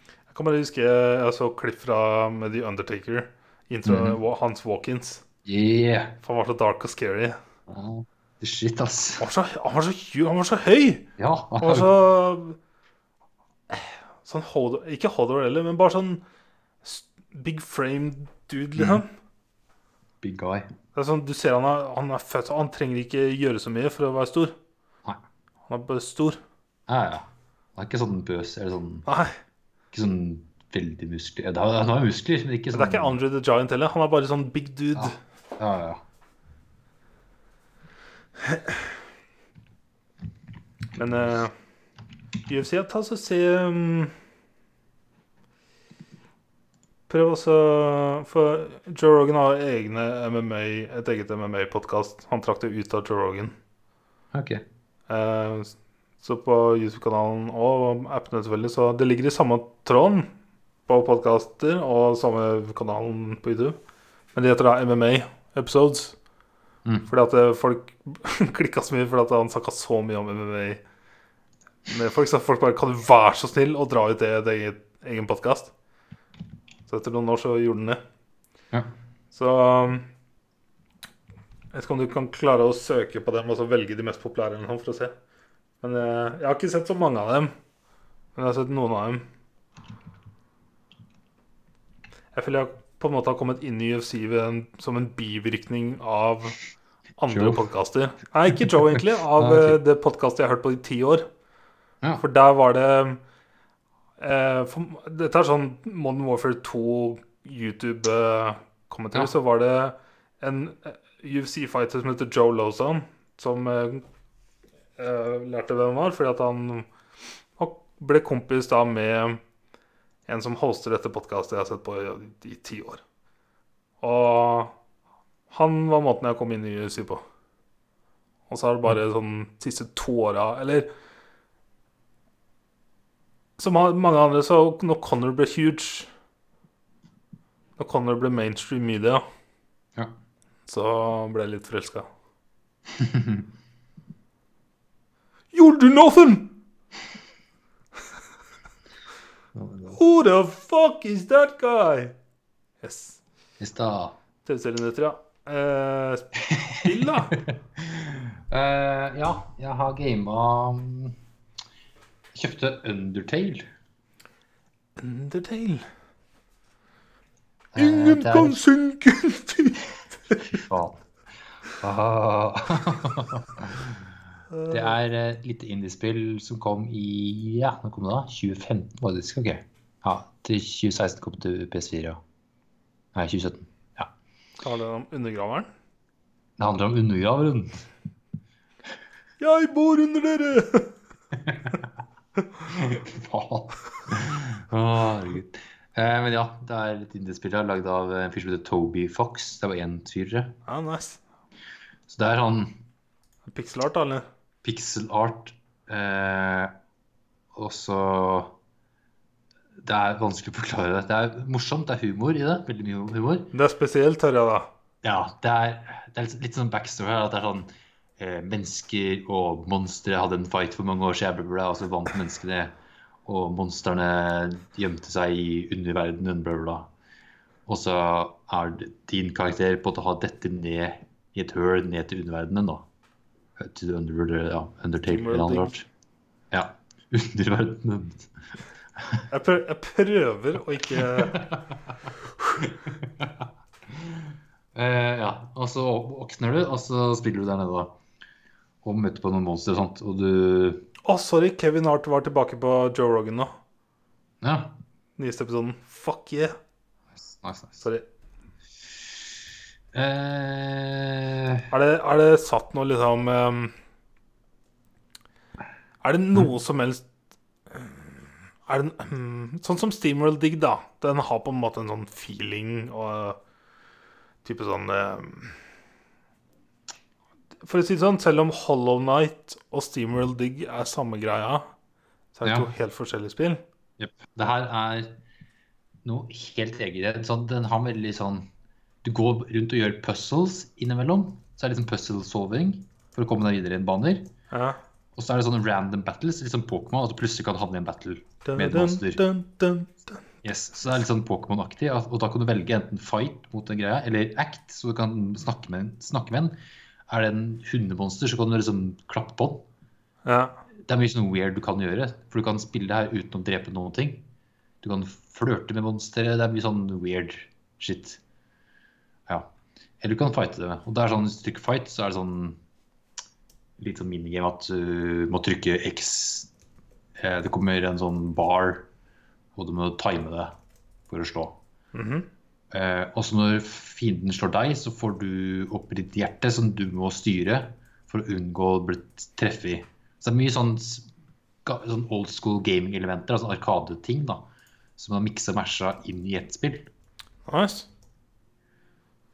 Speaker 2: Jeg kan bare huske jeg så klipp fra med The Undertaker. Intro,
Speaker 1: mm
Speaker 2: -hmm. hans walk-ins.
Speaker 1: Yeah.
Speaker 2: For han var så dark og scary.
Speaker 1: Ja, det shit, ass.
Speaker 2: Han var så, han var så, han var så høy!
Speaker 1: Ja.
Speaker 2: Han var så Sånn Hodor Ikke Hodor heller, men bare sånn big frame dude, liksom.
Speaker 1: Big guy.
Speaker 2: Det er sånn, Du ser han er, han er født Han trenger ikke gjøre så mye for å være stor.
Speaker 1: Nei.
Speaker 2: Han er bare stor.
Speaker 1: Ja, ja. Han er ikke sånn bøs, eller sånn
Speaker 2: Nei,
Speaker 1: Ikke sånn veldig muskler. Det er- Han har muskler, men ikke
Speaker 2: det
Speaker 1: sånn
Speaker 2: er ikke Andre the Giant heller. Han er bare sånn big dude.
Speaker 1: Ja. Ja, ja.
Speaker 2: Men uh, UFC ta så se um, Prøv også For Joe Rogan har egne MMA, et eget MMA-podkast. Han trakk det ut av Joe Rogan.
Speaker 1: Ok.
Speaker 2: Uh, så på YouTube-kanalen og appene selvfølgelig, så det ligger i samme tråden på podkaster og samme kanalen på YouTube. Men det heter da MMA Episodes.
Speaker 1: Mm.
Speaker 2: Fordi at eh, folk klikka så mye fordi at han snakka så mye om MMA med folk. Så folk bare Kan du være så snill å dra ut det i et eget, egen podkast? Så etter noen år så gjorde han det.
Speaker 1: Ja.
Speaker 2: Så um, Jeg vet ikke om du kan klare å søke på dem og så velge de mest populære eller noe for å se. Men jeg, jeg har ikke sett så mange av dem. Men jeg har sett noen av dem. Jeg føler jeg på en måte har kommet inn i UFC en, som en bivirkning av andre podkaster. Nei, ikke Joe, egentlig. Av
Speaker 1: Ah, ok.
Speaker 2: eh, det podkastet jeg har hørt på i ti år.
Speaker 1: Ja.
Speaker 2: For der var det eh, for, Dette er sånn Modern Warfare 2 YouTube-kommentar.
Speaker 1: Ja.
Speaker 2: Så var det en eh, UFC-fighter som heter Joe Lozan, som eh, eh, lærte hvem han var, fordi at han han ble kompis da med en som hoster dette podkastet jeg har sett på i, i ti år. Og han var måten jeg kom inn i UFC på. Og så har det bare sånn siste to åra Eller som mange andre, så når Connor ble huge Når Connor ble mainstream media,
Speaker 1: Ja.
Speaker 2: så ble jeg litt forelska. You'll do nothing! Who the fuck is that guy? Yes.
Speaker 1: I stad.
Speaker 2: TV-serienyheter, ja. Uh, spill, da.
Speaker 1: uh, ja, jeg har gama um, kjøpte Undertale.
Speaker 2: Undertale.
Speaker 1: Eh,
Speaker 2: Ingen
Speaker 1: det er-
Speaker 2: kan synke
Speaker 1: Fy faen. Ah. Det er et lite indiespill som kom i Ja, nå kom det da? 2015, faktisk. Ok. Ja, til 2016 kom det til PS4. ja. Nei, 2017. Ja.
Speaker 2: Handler det om undergraveren?
Speaker 1: Det handler om undergraveren.
Speaker 2: Jeg bor under dere!
Speaker 1: Faen. Herregud. Eh, men ja, det er et indiespill her, lagd av en fyr som heter Toby Fox. Det var én fyr.
Speaker 2: Ja, nice.
Speaker 1: Så det er sånn
Speaker 2: Pixel art, eller?
Speaker 1: pixel art. Eh, og så Det er vanskelig å forklare det. Det er morsomt, det er humor i det. Veldig mye humor.
Speaker 2: Det er spesielt, hører jeg da.
Speaker 1: Ja, det er, det er litt, sånn backstory her. At det er sånn eh, Mennesker og monstre hadde en fight for mange år siden, og så vant menneskene. Og monstrene gjemte seg i underverdenen, bla, bla. Og så er din karakter på å ha dette ned i et høl ned til underverdenen, da. Til under, ja, Undertale eller noe rart. Ja. Underverdenen.
Speaker 2: Jeg, prø jeg prøver å ikke
Speaker 1: Eh, ja, og så våkner du, og så spiller du der nede, da. Og møter på noen monstre og sånt, og du
Speaker 2: Å, sorry. Kevin Hart var tilbake på Joe Rogan nå.
Speaker 1: Ja.
Speaker 2: Nyeste episoden. Fuck yeah.
Speaker 1: Nice, nice. nice.
Speaker 2: Sorry.
Speaker 1: Eh,
Speaker 2: Er det, er det satt noe liksom um, Er det noe som helst Er den, hmm, Sånn som Steamworld Dig, da. Den har på en måte en sånn feeling og type sånn ehm, For å si det sånn, selv om Hollow Night og Steamworld Dig er samme greia, så er det
Speaker 1: Ja.
Speaker 2: to helt forskjellige spill.
Speaker 1: Yep. Det her er noe helt eget. Sånn, den har veldig sånn Du går rundt og gjør puzzles innimellom. Så er det liksom puzzle-solving for å komme deg videre i en baner.
Speaker 2: Ja.
Speaker 1: Og så er det sånne random battles, liksom Pokémon, at du plutselig kan havne i en battle med et monster. Yes, så det er litt sånn Pokémon-aktig, og da kan du velge enten fight mot en greie, eller act, så du kan snakke med, snakke med en. Er det en hundemonster, så kan du liksom klappe på den.
Speaker 2: Ja.
Speaker 1: Det er mye sånn weird du kan gjøre, for du kan spille det her uten å drepe noen ting. Du kan flørte med monstre, det er mye sånn weird shit. Ja. Eller du kan fighte det. Og det er sånn, du trykker fight, så er det sånn litt sånn minigame at du må trykke X. Eh, Det kommer en sånn bar, og du må time det for å slå.
Speaker 2: Mhm.
Speaker 1: Eh, og så når fienden slår deg, så får du opp ditt hjerte som du må styre for å unngå å bli treffet i. Så det er mye sånn, sånn old school gaming-elementer, altså arkadeting, da, som man miksa og masha inn i ett spill.
Speaker 2: Nice.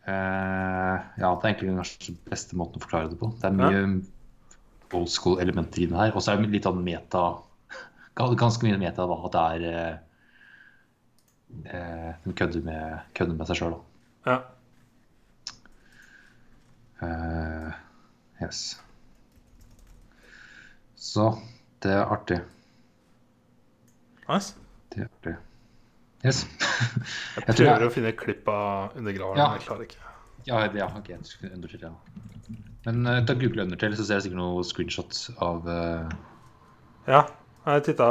Speaker 1: Eh, ja, det er egentlig den beste måten å forklare det på. Det er mye old school elementer i det her. Og så er det litt sånn meta Ganske mye meta, da, at det er eh, eh, Den kødder med, kødder med seg sjøl, da.
Speaker 2: Ja.
Speaker 1: Uh, yes. Så det er artig.
Speaker 2: Nice.
Speaker 1: Det er artig. Yes.
Speaker 2: Jeg prøver
Speaker 1: jeg-
Speaker 2: å finne klipp av undergraveren,
Speaker 1: Ja.
Speaker 2: men jeg klarer ikke.
Speaker 1: ja, ja, ok, skulle ja. Men uh, ta google under Undertale, så ser jeg sikkert noen screenshots av uh...
Speaker 2: Ja, jeg titta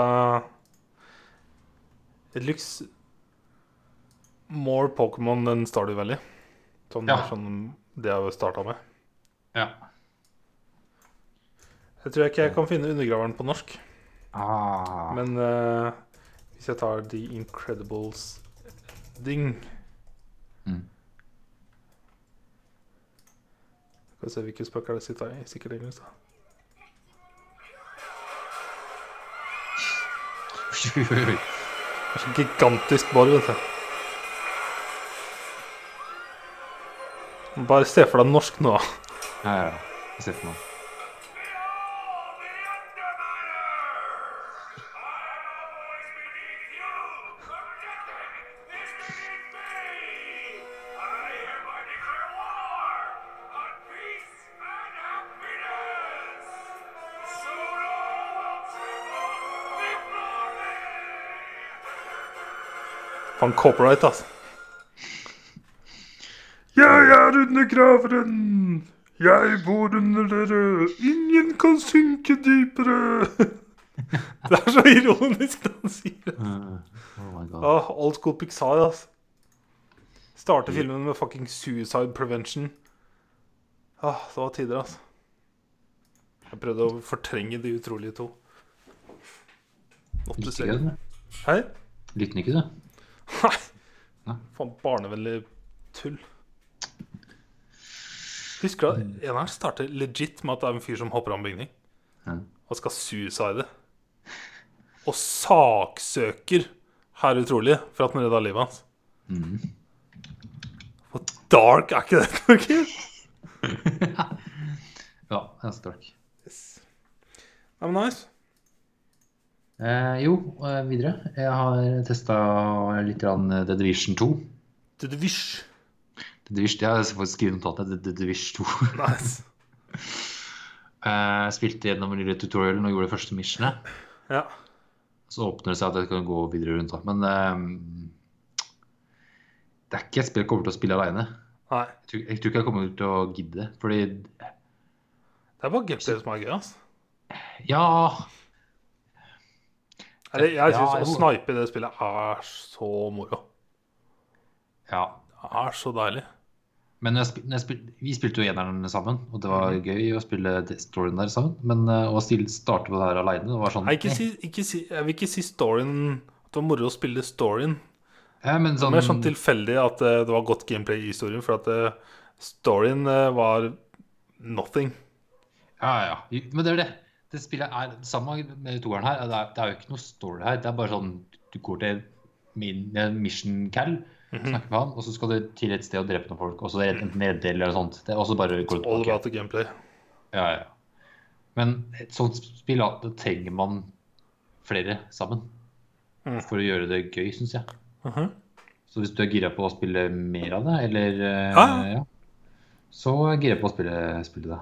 Speaker 2: It looks more Pokémon than Stardew Valley. Sånn,
Speaker 1: Ja.
Speaker 2: det sånn det jeg starta med.
Speaker 1: Ja.
Speaker 2: Jeg tror ikke jeg kan finne undergraveren på norsk.
Speaker 1: Ah.
Speaker 2: Men uh, hvis jeg tar The Incredibles Ding
Speaker 1: Mm.
Speaker 2: Skal vi se hvilke er det sitter i. Sikkert engelsk, da. Så gigantisk borg, vet du. Bare se for deg norsk nå.
Speaker 1: Ja, ja, ja. Jeg ser for meg.
Speaker 2: Faen, copyright, altså. Jeg er undergraveren! Jeg bor under dere! Ingen kan synke dypere! det er så ironisk det han sier.
Speaker 1: Uh, oh my god.
Speaker 2: Ah, old school Pixar, altså. Starter filmen med fucking suicide prevention. Ah, det var tider, altså. Jeg prøvde å fortrenge De utrolige to. Say.
Speaker 1: ikke?
Speaker 2: Hei?
Speaker 1: Lytter ikke, du?
Speaker 2: Nei. Faen, barnevennlig tull. Husker du at en her starter legit med at det er en fyr som hopper av en bygning og skal suicide. Og saksøker herr utrolig for at han redda livet hans. Hvor dark er ikke det? Torgeir?
Speaker 1: Ja, det er stark.
Speaker 2: Nei, men nice.
Speaker 1: Eh, jo, eh, videre. Jeg har testa litt grann eh, The Division 2.
Speaker 2: The Divish.
Speaker 1: The Division, jeg har faktisk skrevet notatet. The, Division 2.
Speaker 2: Nice.
Speaker 1: Eh, spilte gjennom tutorialen og gjorde det første missionet.
Speaker 2: Ja.
Speaker 1: Så åpner det seg at jeg kan gå videre rundt. Men eh, det er ikke et spill jeg kommer til å spille aleine. Jeg, tror- jeg tror ikke jeg kommer til å gidde. Fordi
Speaker 2: Det er bare GPS som er gøy, altså.
Speaker 1: ja
Speaker 2: Eller, jeg syns
Speaker 1: Ja,
Speaker 2: å snipe i det spillet er så moro.
Speaker 1: Ja.
Speaker 2: Det er så deilig.
Speaker 1: Men når jeg spil, når jeg spil, vi spilte jo eneren sammen, og det var gøy å spille storyen der sammen. Men eh, å starte på det her aleine, var sånn
Speaker 2: Nei, ikke si, ikke si, jeg vil ikke si storyen At det var moro å spille storyen.
Speaker 1: ja, men
Speaker 2: Det
Speaker 1: sånn,
Speaker 2: var mer sånn tilfeldig at eh, det var godt gameplay i historien, for at eh, storyen eh, var nothing.
Speaker 1: Ja, ja. Men det er det. Det spillet er det samme med toeren her. Det er, det er jo ikke noe story her. Det er bare sånn du går til min, en mission cal,
Speaker 2: Mhm.
Speaker 1: snakker med han, og så skal du til et sted og drepe noen folk. Og så er det enten neddeler eller sånt. Det er også bare går
Speaker 2: All about the gameplay.
Speaker 1: Ja, ja. Men et sånt spill, da, da trenger man flere sammen.
Speaker 2: Mm.
Speaker 1: For å gjøre det gøy, syns jeg.
Speaker 2: Mhm.
Speaker 1: Så hvis du er gira på å spille mer av det, eller ah.
Speaker 2: Ja,
Speaker 1: så er jeg gira på å spille, spille det.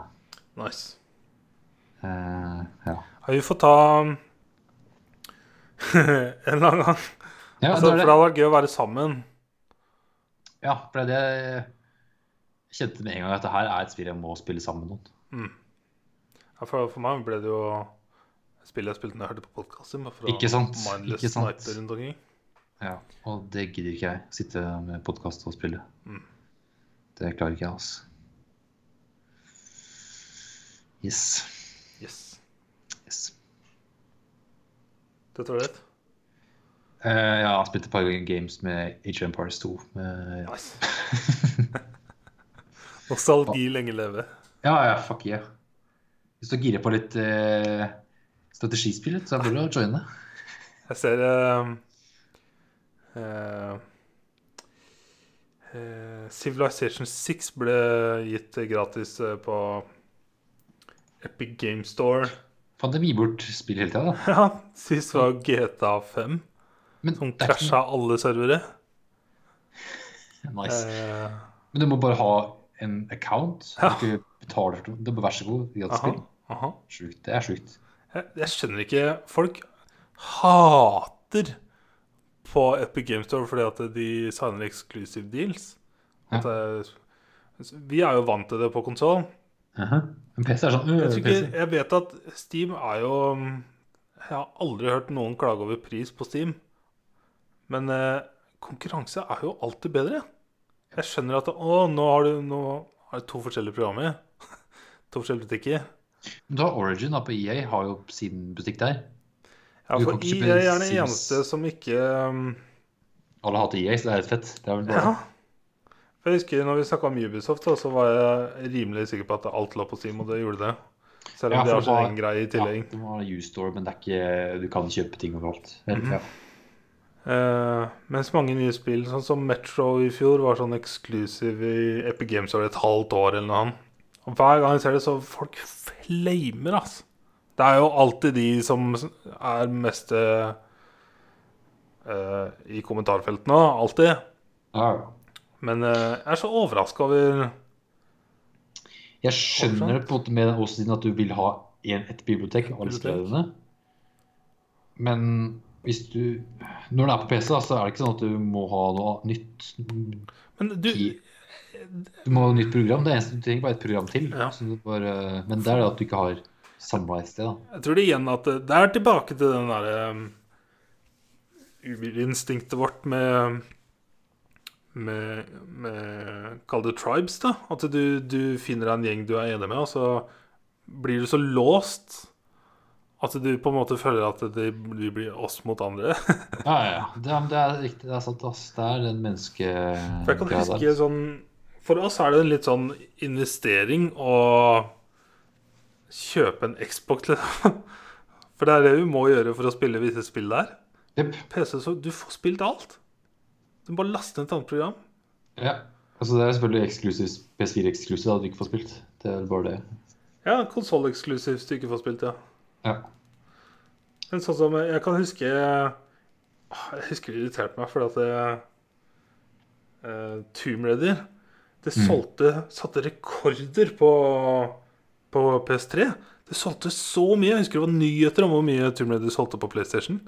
Speaker 2: Nice.
Speaker 1: Eh, ja.
Speaker 2: Ja, vi får ta en eller annen gang.
Speaker 1: Ja,
Speaker 2: Altså,
Speaker 1: det det.
Speaker 2: for det hadde vært gøy å være sammen.
Speaker 1: ja, for det jeg kjente med en gang at det her er et spill jeg må spille sammen med noen.
Speaker 2: Ja, for, for meg ble det jo spillet jeg spilte når jeg hørte på podkaster.
Speaker 1: Ikke sant, ikke sant. Ja, og det gidder ikke jeg. Sitte med podkast og spille.
Speaker 2: Mm.
Speaker 1: Det klarer ikke jeg, altså. Yes.
Speaker 2: yes. Jeg det.
Speaker 1: Eh, jeg har spilt et par games med Age of Empires 2. Med, ja.
Speaker 2: Nice. Nostalgi lenge leve.
Speaker 1: ja, ja, fuck yeah. Hvis du girer på litt uh, strategispill, så bør du joine.
Speaker 2: Jeg ser uh, eh, Civilization 6 ble gitt gratis på Epic Game Store.
Speaker 1: Gir bort spill hele tida, da.
Speaker 2: Ja, sist var GTA 5,
Speaker 1: Men,
Speaker 2: som
Speaker 1: er ikke
Speaker 2: alle servere.
Speaker 1: nice.
Speaker 2: Eh,
Speaker 1: Men du må bare ha en account.
Speaker 2: Ja.
Speaker 1: Du ikke betaler for det. Vær så god, gi
Speaker 2: aha,
Speaker 1: spill.
Speaker 2: aha.
Speaker 1: Sjukt. Det er sjukt.
Speaker 2: Jeg, jeg skjønner ikke Folk hater på Epic Game Store fordi at de signer exclusive deals. At ja. vi er jo vant til det på konsoll.
Speaker 1: Aha. Men PC er sånn øh,
Speaker 2: Jeg, ikke- jeg vet at Steam er jo Jeg har aldri hørt noen klage over pris på Steam. Men eh, konkurranse er jo alltid bedre. Jeg skjønner at Å, nå har du nå har du to forskjellige programmer. to forskjellige butikker.
Speaker 1: Du har Origin da, på EA, har jo sin butikk der.
Speaker 2: Ja, for EA er den
Speaker 1: Sims.
Speaker 2: eneste som ikke um,
Speaker 1: Alle hater EA, så det er helt fett. Det er vel bare
Speaker 2: Ja. Jeg husker når vi snakka om Ubisoft, da, så var jeg rimelig sikker på at alt lå på Steam, og det gjorde det. Selv om
Speaker 1: Ja, det har
Speaker 2: sin egen greie i tillegg.
Speaker 1: Ja, det var U-store, men det ikke, du kan kjøpe ting overalt. Mm
Speaker 2: -hmm.
Speaker 1: ja.
Speaker 2: Eh, mens mange nye spill, sånn som Metro i fjor, var sånn eksklusiv i Epic Games over et halvt år eller noe annet. Og hver gang jeg ser det, så folk flamer, altså. Det er jo alltid de som er mest eh, eh, i kommentarfeltet nå. Alltid.
Speaker 1: Ja.
Speaker 2: Men eh, jeg er så overraska over
Speaker 1: Jeg skjønner det på en måte med den årstiden at du vil ha en, et bibliotek alle
Speaker 2: Bibliotek.
Speaker 1: Men hvis du Når det er på PC, da, så er det ikke sånn at du må ha noe nytt.
Speaker 2: Men du
Speaker 1: Du må ha nytt program. Det eneste Du trenger bare et program til.
Speaker 2: Ja.
Speaker 1: Bare, men det er det at du ikke har samla et sted. da.
Speaker 2: Jeg tror det igjen at det, det er tilbake til den derre um, urinstinktet vårt med med, med Kall det tribes, da. At du, du finner deg en gjeng du er enig med, og så blir du så låst at du på en måte føler at det, blir oss mot andre.
Speaker 1: Ja, ja. Det, det er riktig. Det er sant. ass. Det er den menneske...
Speaker 2: For jeg kan huske sånn For oss er det en litt sånn investering å kjøpe en Xbox. liksom. For det er det vi må gjøre for å spille visse spill der.
Speaker 1: Yep.
Speaker 2: PC, så du får spilt alt. Du må bare laste ned et annet program.
Speaker 1: Ja. Altså, det er selvfølgelig eksklusivt, PS4 eksklusivt at du ikke får spilt. Det er bare det.
Speaker 2: Ja, konsolleksklusivt du ikke får spilt, ja.
Speaker 1: Ja.
Speaker 2: Men sånn som jeg kan huske Jeg husker det irriterte meg fordi at det, eh, Tomb Raider Det
Speaker 1: Mm.
Speaker 2: solgte satte rekorder på, på PS3. Det solgte så mye. Jeg husker det var nyheter om hvor mye Tomb Raider solgte på PlayStation.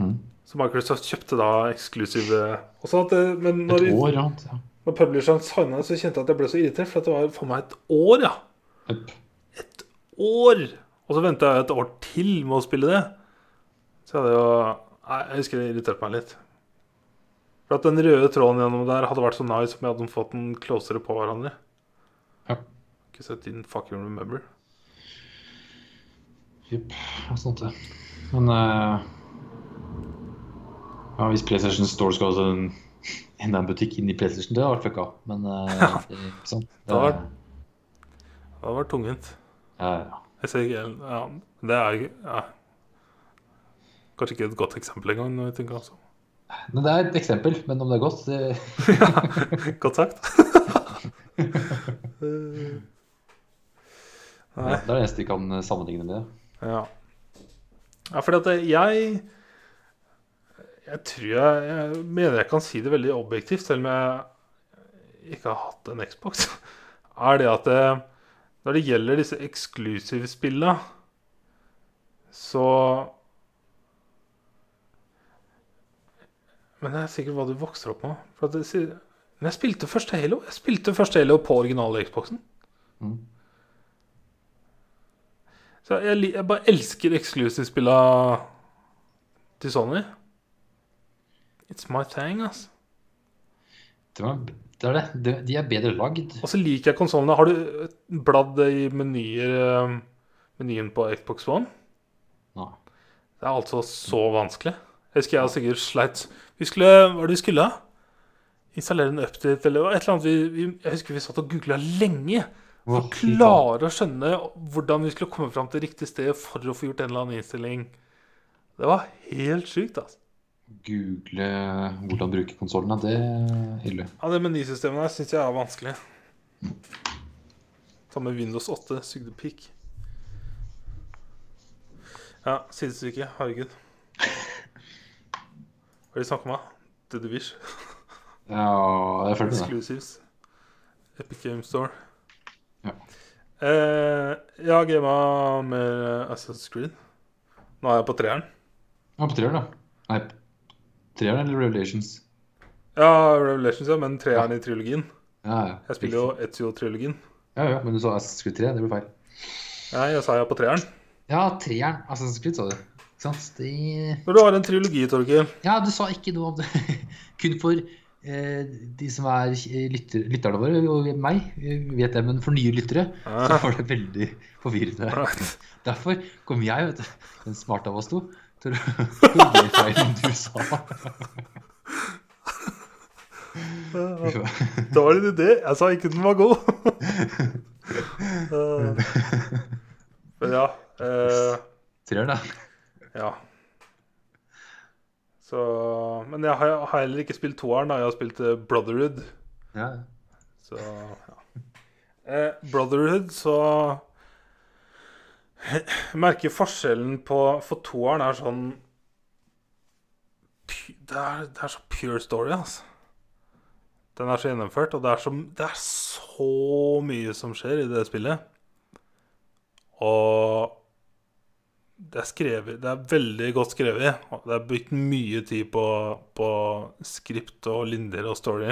Speaker 1: Mm.
Speaker 2: Så Microsoft kjøpte da eksklusive at Men når,
Speaker 1: Et år, ja.
Speaker 2: når publisheren signa det, så kjente jeg at jeg ble så irritert, for at det var for meg et år, ja.
Speaker 1: Et
Speaker 2: år! Og så venta jeg et år til med å spille det. Så jeg hadde jo Nei, jeg husker det irriterte meg litt. For at den røde tråden gjennom der hadde vært så nice om jeg hadde fått den closere på hverandre.
Speaker 1: Ja.
Speaker 2: Ikke sett didn't fucking remember.
Speaker 1: Noe sånt det. Men eh, Ja, hvis PlayStation Store skal ha en, enda en butikk inn i PlayStation, det hadde vært fucka. Men eh, det, er ikke sant?
Speaker 2: Det hadde vært- Det hadde vært tungvint.
Speaker 1: Ja, ja.
Speaker 2: Jeg ser ikke Ja, det er ja. Kanskje ikke et godt eksempel engang. når jeg tenker altså.
Speaker 1: Men det er et eksempel, men om det er godt det,
Speaker 2: Godt sagt.
Speaker 1: ja, Det er det eneste vi kan sammenligne med.
Speaker 2: Ja. ja fordi at jeg Jeg tror jeg, jeg mener jeg kan si det veldig objektivt, selv om jeg ikke har hatt en Xbox. Er det at det, når det gjelder disse exclusive-spillene, så Men det er sikkert hva du vokser opp med. For at det, men jeg spilte første Halo Jeg spilte første Halo på originale Xboxen.
Speaker 1: Mm.
Speaker 2: Så jeg, jeg bare elsker exclusive-spilla til Sony. It's my thing, altså.
Speaker 1: Det, var, det er det. De, de er bedre lagd.
Speaker 2: Og så liker jeg konsollene. Har du bladd i menyer, eh, menyen på Xbox One?
Speaker 1: Nei.
Speaker 2: Det er altså så vanskelig. Jeg husker jeg og Sigurd sleit Vi skulle, Hva var det vi skulle? Installere en update eller et eller annet. Vi, vi, jeg husker vi satt og googla lenge for å klare å skjønne hvordan vi skulle komme fram til riktig sted for å få gjort en eller annen innstilling. Det var helt sjukt, altså.
Speaker 1: Google hvordan bruke konsollene, det er ille.
Speaker 2: Ja, det menysystemet der syns jeg er vanskelig. Ta med Windows 8, sugde pikk. Ja, sidestykke. Herregud. Hva er det de snakker om? da? The Division.
Speaker 1: Ja, jeg følte det.
Speaker 2: Exclusives. Epic Game Store.
Speaker 1: Ja.
Speaker 2: Eh, jeg har gama med Assassin's Creed. Nå er jeg på treeren.
Speaker 1: Ja, på treeren, da. Nei, treeren eller Revelations?
Speaker 2: Ja, Revelations, ja, men treeren i trilogien.
Speaker 1: Ja, ja.
Speaker 2: Jeg spiller jo Ezio-trilogien.
Speaker 1: Ja, ja, men du sa Assassin's Creed 3, det ble feil.
Speaker 2: Nei, jeg sa er på treeren.
Speaker 1: Ja, treeren. Assassin's Creed, sa du. Ikke sant? Det...
Speaker 2: Når du har en trilogi, Torgeir
Speaker 1: Ja, du sa ikke noe om det. Kun for eh, de som er lytter, lytterne våre, og meg, vet det, men for nye lyttere, så var det veldig forvirrende.
Speaker 2: Right.
Speaker 1: Derfor kom jeg, vet du, den smarte av oss to, til å korrigere feilen du sa.
Speaker 2: Da var det en idé. Jeg sa ikke den var god. Eh, Men ja. eh,
Speaker 1: Treeren, da.
Speaker 2: ja. Så Men jeg har, har heller ikke spilt toeren. Jeg har spilt eh, Brotherhood.
Speaker 1: Ja.
Speaker 2: Så ja. Eh, Brotherhood, så Jeg merker forskjellen på For toeren er sånn det er, det er så pure story, altså. Den er så gjennomført, og det er så, det er så mye som skjer i det spillet. Og det er skrevet Det er veldig godt skrevet. Det er brukt mye tid på, på skript og linjer og story.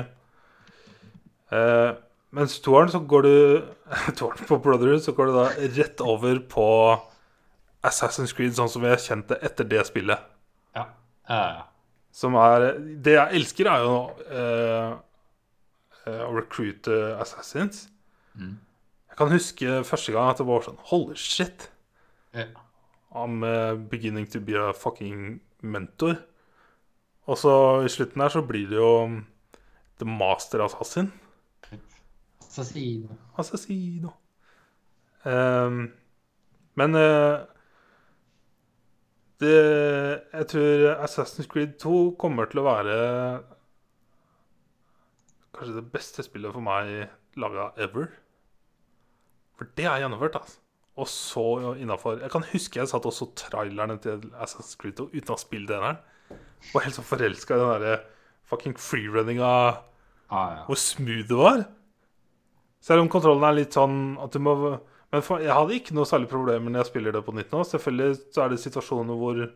Speaker 2: Eh, mens toeren så går du Toeren på Brotherhood så går du da rett over på Assassin's Creed sånn som vi har kjent det etter det spillet.
Speaker 1: Ja. Ja, ja.
Speaker 2: Som er Det jeg elsker, er jo eh, eh, å recruite assassins.
Speaker 1: Mm.
Speaker 2: Jeg kan huske første gang at det var sånn Holy shit!
Speaker 1: Ja.
Speaker 2: I'm eh, beginning to be a fucking mentor. Og så i slutten her så blir det jo um, The Master Assassin.
Speaker 1: Assassino.
Speaker 2: Assassino. Um, men uh, det, jeg tror Assassin's Creed 2 kommer til å være kanskje det beste spillet for meg laga ever. For det er gjennomført, altså. Og så innafor Jeg kan huske jeg satt også traileren trailerne til Assassin's Creed 2 uten å ha spilt eneren. Og helt så forelska i den derre fucking freerunninga
Speaker 1: ah, ja.
Speaker 2: hvor smooth det var. Selv om kontrollen er litt sånn at du må Men for, jeg hadde ikke noe særlig problemer når jeg spiller det på nytt nå. Selvfølgelig så er det situasjoner hvor det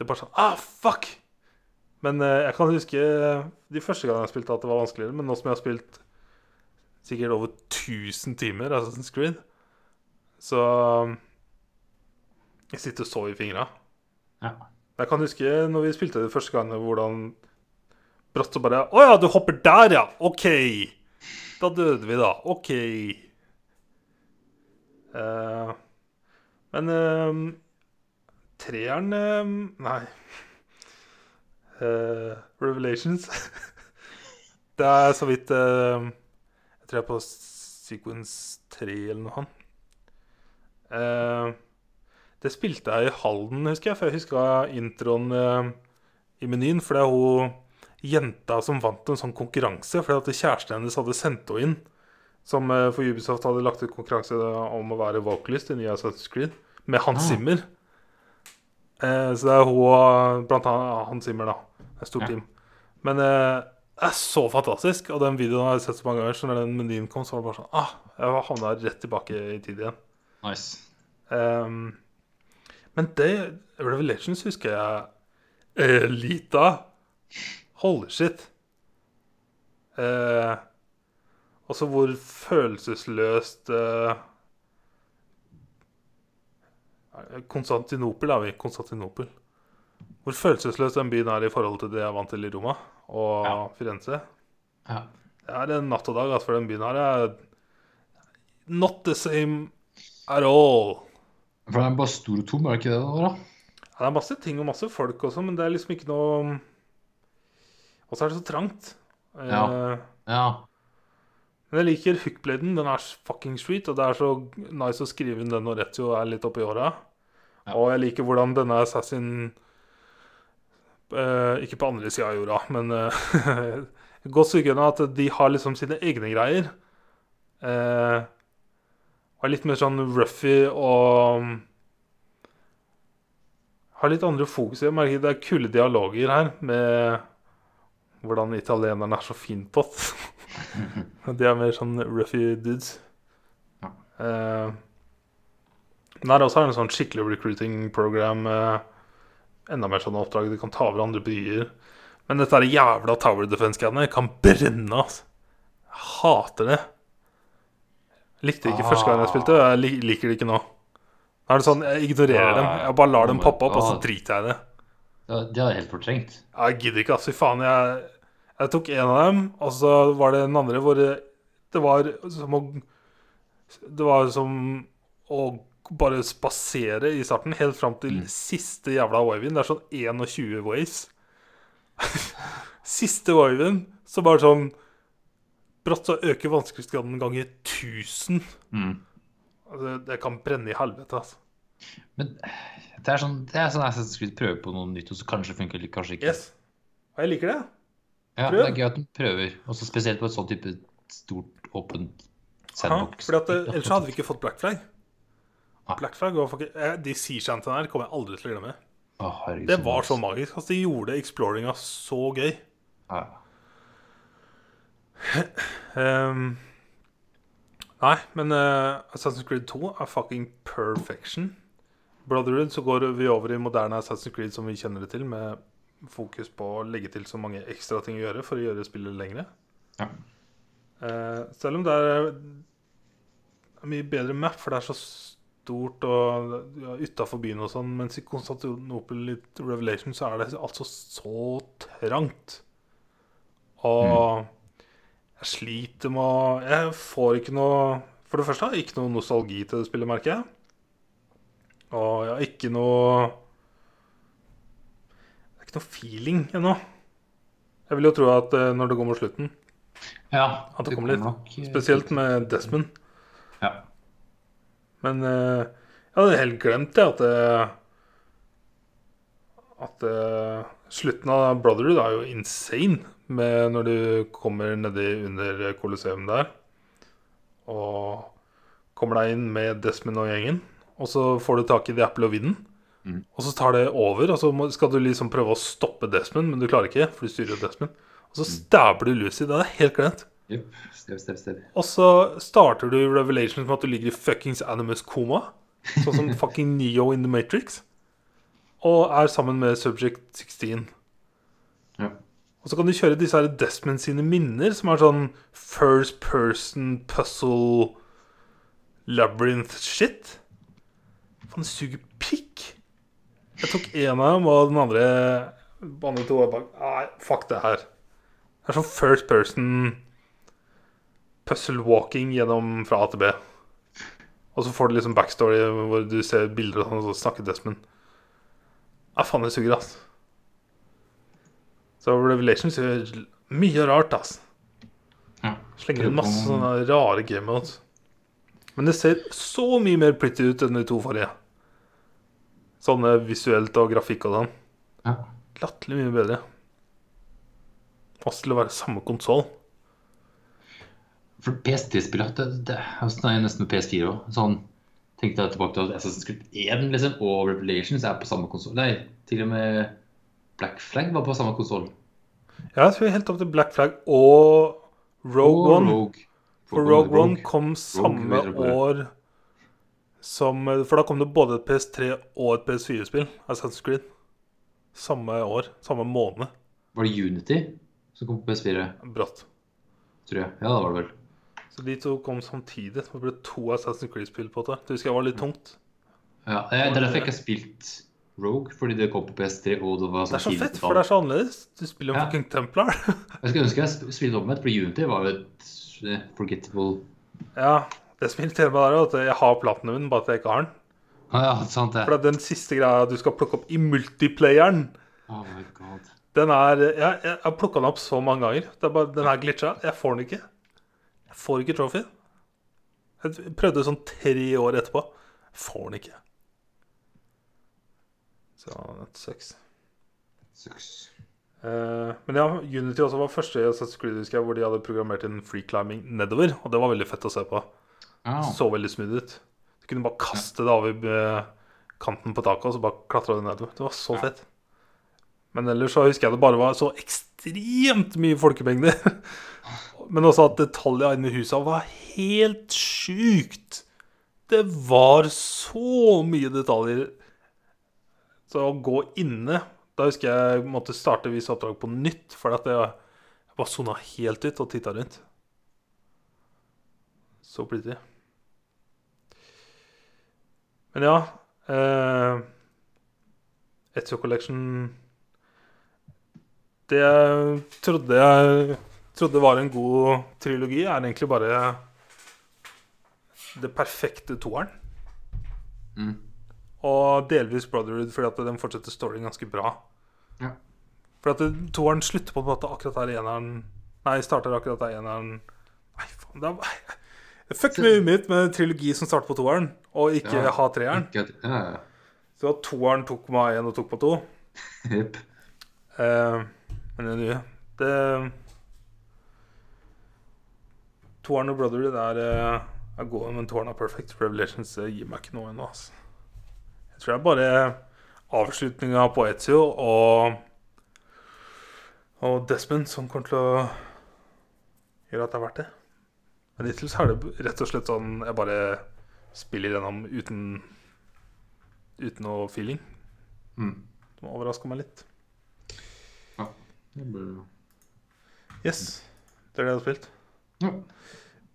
Speaker 2: er bare sånn Ah, fuck! Men eh, jeg kan huske de første gangene jeg spilte, at det var vanskeligere. Men nå som jeg har spilt sikkert over 1000 timer Assassin's Creed, så Jeg sitter så i fingra.
Speaker 1: ja.
Speaker 2: Jeg kan huske når vi spilte det første gangen, hvordan brått så bare Å ja, du hopper der, ja! OK. Da døde vi, da. OK. Uh, men uh, treeren uh, Nei. Revelations Det er så vidt Jeg tror jeg er på sequence 3 eller noe sånt. Det spilte jeg i Halden, husker jeg, for jeg huska introen i menyen. For det er hun jenta som vant en sånn konkurranse fordi at kjæresten hennes hadde sendt henne inn. Som eh, for Ubisoft hadde lagt ut konkurranse om å være vocalist i nye Assassin's Creed. Med Hans
Speaker 1: Ah.
Speaker 2: Zimmer. Eh, så det er hun blant annet Hans Zimmer, da. Et stort
Speaker 1: Ja.
Speaker 2: team. Men eh, det er så fantastisk. Og den videoen har jeg sett så mange ganger. Så når den menyen kom, så var det bare sånn ah, Jeg havna rett tilbake i tid igjen.
Speaker 1: Nice.
Speaker 2: Ehm, men det Revelations husker jeg eh, lite av. Holy shit. Eh, også hvor følelsesløst eh, Konstantinopel er vi. Konstantinopel. Hvor følelsesløs den byen er i forhold til det jeg er vant til i Roma og
Speaker 1: Ja.
Speaker 2: Firenze.
Speaker 1: Ja.
Speaker 2: Det er en natt og dag, altså, for den byen her er not the same at all.
Speaker 1: For den er bare stor og tom, er det ikke det? da? da?
Speaker 2: Ja, det er masse ting og masse folk også, men det er liksom ikke noe Og så er det så trangt.
Speaker 1: Ja.
Speaker 2: Eh,
Speaker 1: Ja.
Speaker 2: Men jeg liker hookbladen. Den er fucking sweet, og det er så nice å skrive inn den når Retio er litt oppi åra.
Speaker 1: Ja.
Speaker 2: Og jeg liker hvordan denne Assassin eh, Ikke på andre sida av jorda, men uh, godt suggende at de har liksom sine egne greier. Eh, og er litt mer sånn roughy og Har litt andre fokus. Jeg merker det er kule dialoger her med hvordan italienerne er så finpått. De er mer sånn roughy dudes.
Speaker 1: Ja.
Speaker 2: Eh, men her også er det en sånn skikkelig recruiting program. Eh, enda mer sånne oppdrag. De kan ta over andre byer. Men dette er jævla Tower Defense-greiene kan brenne, altså. Jeg hater det. Likte det ikke første gang jeg spilte, jeg liker det ikke nå. Nå er det sånn, Jeg ignorerer dem. Jeg bare lar dem
Speaker 1: Oh
Speaker 2: poppe opp, og så driter jeg i det.
Speaker 1: Det det er helt fortrengt.
Speaker 2: Jeg gidder ikke, altså. Fy faen. Jeg, jeg tok en av dem, og så var det den andre hvor det, var som å Det var som å bare spasere i starten, helt fram til
Speaker 1: Mm.
Speaker 2: siste jævla waven. Det er sånn 21 waves. siste waven, så bare sånn Brått så øker vanskelighetsgraden ganger 1000.
Speaker 1: Mm.
Speaker 2: Altså, det kan brenne i helvete, altså.
Speaker 1: Men det er sånn det er sånn Assassin's Creed prøver på noe nytt, og så kanskje funker det, kanskje ikke.
Speaker 2: Yes. Og jeg liker det.
Speaker 1: Ja,
Speaker 2: prøv.
Speaker 1: det er gøy at de prøver. Også spesielt på et sånn type stort, åpent sandbox.
Speaker 2: Ja, at eh, Ellers hadde vi ikke fått Black Flag.
Speaker 1: Ah.
Speaker 2: Black Flag var faktisk, eh, De Sea-chantene her kommer jeg aldri til å glemme.
Speaker 1: Oh,
Speaker 2: Det var så magisk. Altså, de gjorde exploringa så gøy.
Speaker 1: Ja.
Speaker 2: um, nei, men uh, Assassin's Creed 2 er fucking perfection. Brotherhood så går vi over i moderne Assassin's Creed som vi kjenner det til, med fokus på å legge til så mange ekstra ting å gjøre for å gjøre spillet lengre.
Speaker 1: Ja.
Speaker 2: Uh, selv om det er mye bedre map, for det er så stort og ja, utafor byen og sånn, mens i Konstantinopel i Revelation så er det altså så trangt. Og jeg sliter med å Jeg får ikke noe For det første har jeg ikke noe nostalgi til det spillet, merker jeg. Og jeg har ikke noe ikke noe feeling ennå. Jeg vil jo tro at uh, når det går mot slutten,
Speaker 1: ja,
Speaker 2: at det kommer litt.
Speaker 1: nok, eh,
Speaker 2: Spesielt med Desmond.
Speaker 1: Ja.
Speaker 2: Men uh, jeg hadde helt glemt det, at det, At uh, slutten av Brotherhood er jo insane med når du kommer nedi under Colosseum der. Og kommer deg inn med Desmond og gjengen. Og så får du tak i The Apple og Winden.
Speaker 1: Mm.
Speaker 2: Og så tar det over, og så skal du liksom prøve å stoppe Desmond, men du klarer ikke, for du styrer Desmond. Og så stabber du Lucy. Det er helt glemt.
Speaker 1: Yep.
Speaker 2: Og så starter du Revelations med at du ligger i fuckings Animus koma. Sånn som fucking Neo in The Matrix. Og er sammen med Subject 16.
Speaker 1: Ja.
Speaker 2: Og så kan du kjøre disse her Desmond sine minner, som er sånn first person puzzle labyrinth shit. Faen, det suger pikk. Jeg tok en av dem, og den andre de andre to var bare Nei, fuck det her. Det er sånn first person puzzle walking gjennom fra A til B. Og så får du liksom backstory hvor du ser bilder og sånn, og så snakker Desmond. Ja, faen, det suger, ass. Så Revelations gjør mye rart, ass.
Speaker 1: Ja.
Speaker 2: Slenger inn masse sånne rare game modes. Men det ser så mye mer pretty ut enn de to forrige. Sånne visuelt og grafikk og sånn.
Speaker 1: Ja.
Speaker 2: Latterlig mye bedre. Masse til å være samme konsoll.
Speaker 1: For PS3-spillet det, det er sånn er det nesten med PS4 òg. Sånn, tenkte jeg tilbake til at Assassin's Creed 1 liksom, og Revelations er på samme konsoll. Nei, til og med Black Flag var på samme konsoll.
Speaker 2: Ja, jeg tror helt opp til Black Flag og Rogue
Speaker 1: Og
Speaker 2: One.
Speaker 1: Rogue.
Speaker 2: For Rogue One kom samme
Speaker 1: du
Speaker 2: år som For da kom det både et PS3 og et PS4-spill. Assassin's Creed. Samme år. Samme måned.
Speaker 1: Var det Unity som kom på PS4,
Speaker 2: Brått.
Speaker 1: tror jeg? Ja, det var det vel.
Speaker 2: Så de to kom samtidig. Det ble to Assassin's Creed-spill på det. Det husker jeg var litt tungt.
Speaker 1: Ja, eh, Det er derfor jeg ikke har spilt Rogue, fordi det kom på PS3 og det var
Speaker 2: Det er så fett, for det er så annerledes. Du spiller jo
Speaker 1: Ja.
Speaker 2: fucking Templar.
Speaker 1: Jeg skulle ønske jeg sp- spilte omvendt, for Unity var jo et eh, forgettable
Speaker 2: ja, det som irriterer meg er at jeg har platinumen, bare at jeg ikke har den.
Speaker 1: ah, Ja, sant det.
Speaker 2: For den siste greia du skal plukke opp i multiplayeren,
Speaker 1: Oh my god.
Speaker 2: den er Jeg, jeg har plukka den opp så mange ganger. Det er bare, den er glitcha. Jeg får den ikke. Jeg får ikke trophy. Jeg prøvde sånn tre år etterpå. Jeg får den ikke. Så that sucks.
Speaker 1: Sucks.
Speaker 2: Uh, men ja, Unity også var første Creed husker jeg, hvor de hadde programmert inn free climbing nedover. Og det var veldig fett å se på.
Speaker 1: Ah,
Speaker 2: Så veldig smooth ut. Du kunne bare kaste det over eh, kanten på taket, og så bare klatra du nedover. Det var så
Speaker 1: Ja.
Speaker 2: fett. Men ellers så husker jeg det bare var så ekstremt mye folkemengder. Men også at detaljene inni husa var helt sjukt. Det var så mye detaljer. Så å gå inne Da husker jeg jeg måtte starte visse oppdrag på nytt, for at jeg, jeg bare sona helt ut og titta rundt. Så pretty. Men ja eh, Ezio Collection Det jeg trodde jeg trodde var en god trilogi, er egentlig bare det perfekte toeren.
Speaker 1: Mm.
Speaker 2: Og delvis Brotherhood, fordi at den fortsetter storyen ganske bra.
Speaker 1: Ja.
Speaker 2: For at toeren slutter på en måte akkurat der eneren Nei, starter akkurat der eneren Nei, faen, det er Fucker med mitt med en trilogi som starter på toeren, og ikke
Speaker 1: Ja.
Speaker 2: ha treeren.
Speaker 1: Ja, ja.
Speaker 2: Så toeren tok meg én og tok på to.
Speaker 1: Jepp.
Speaker 2: Uh, men det nye Det Toeren og Brotherhood er, eh, er gode, men toeren er perfect. Revelations eh, gir meg ikke noe ennå. Altså. Jeg tror det er bare avslutninga på Etzio og Og Desmond som kommer til å gjøre at det er verdt det. Men hittil så er det rett og slett sånn jeg bare spiller gjennom uten Uten noe feeling.
Speaker 1: Mm.
Speaker 2: Som overrasker meg litt. Ja.
Speaker 1: Det blir-
Speaker 2: Yes, det er det jeg har spilt.
Speaker 1: Ja.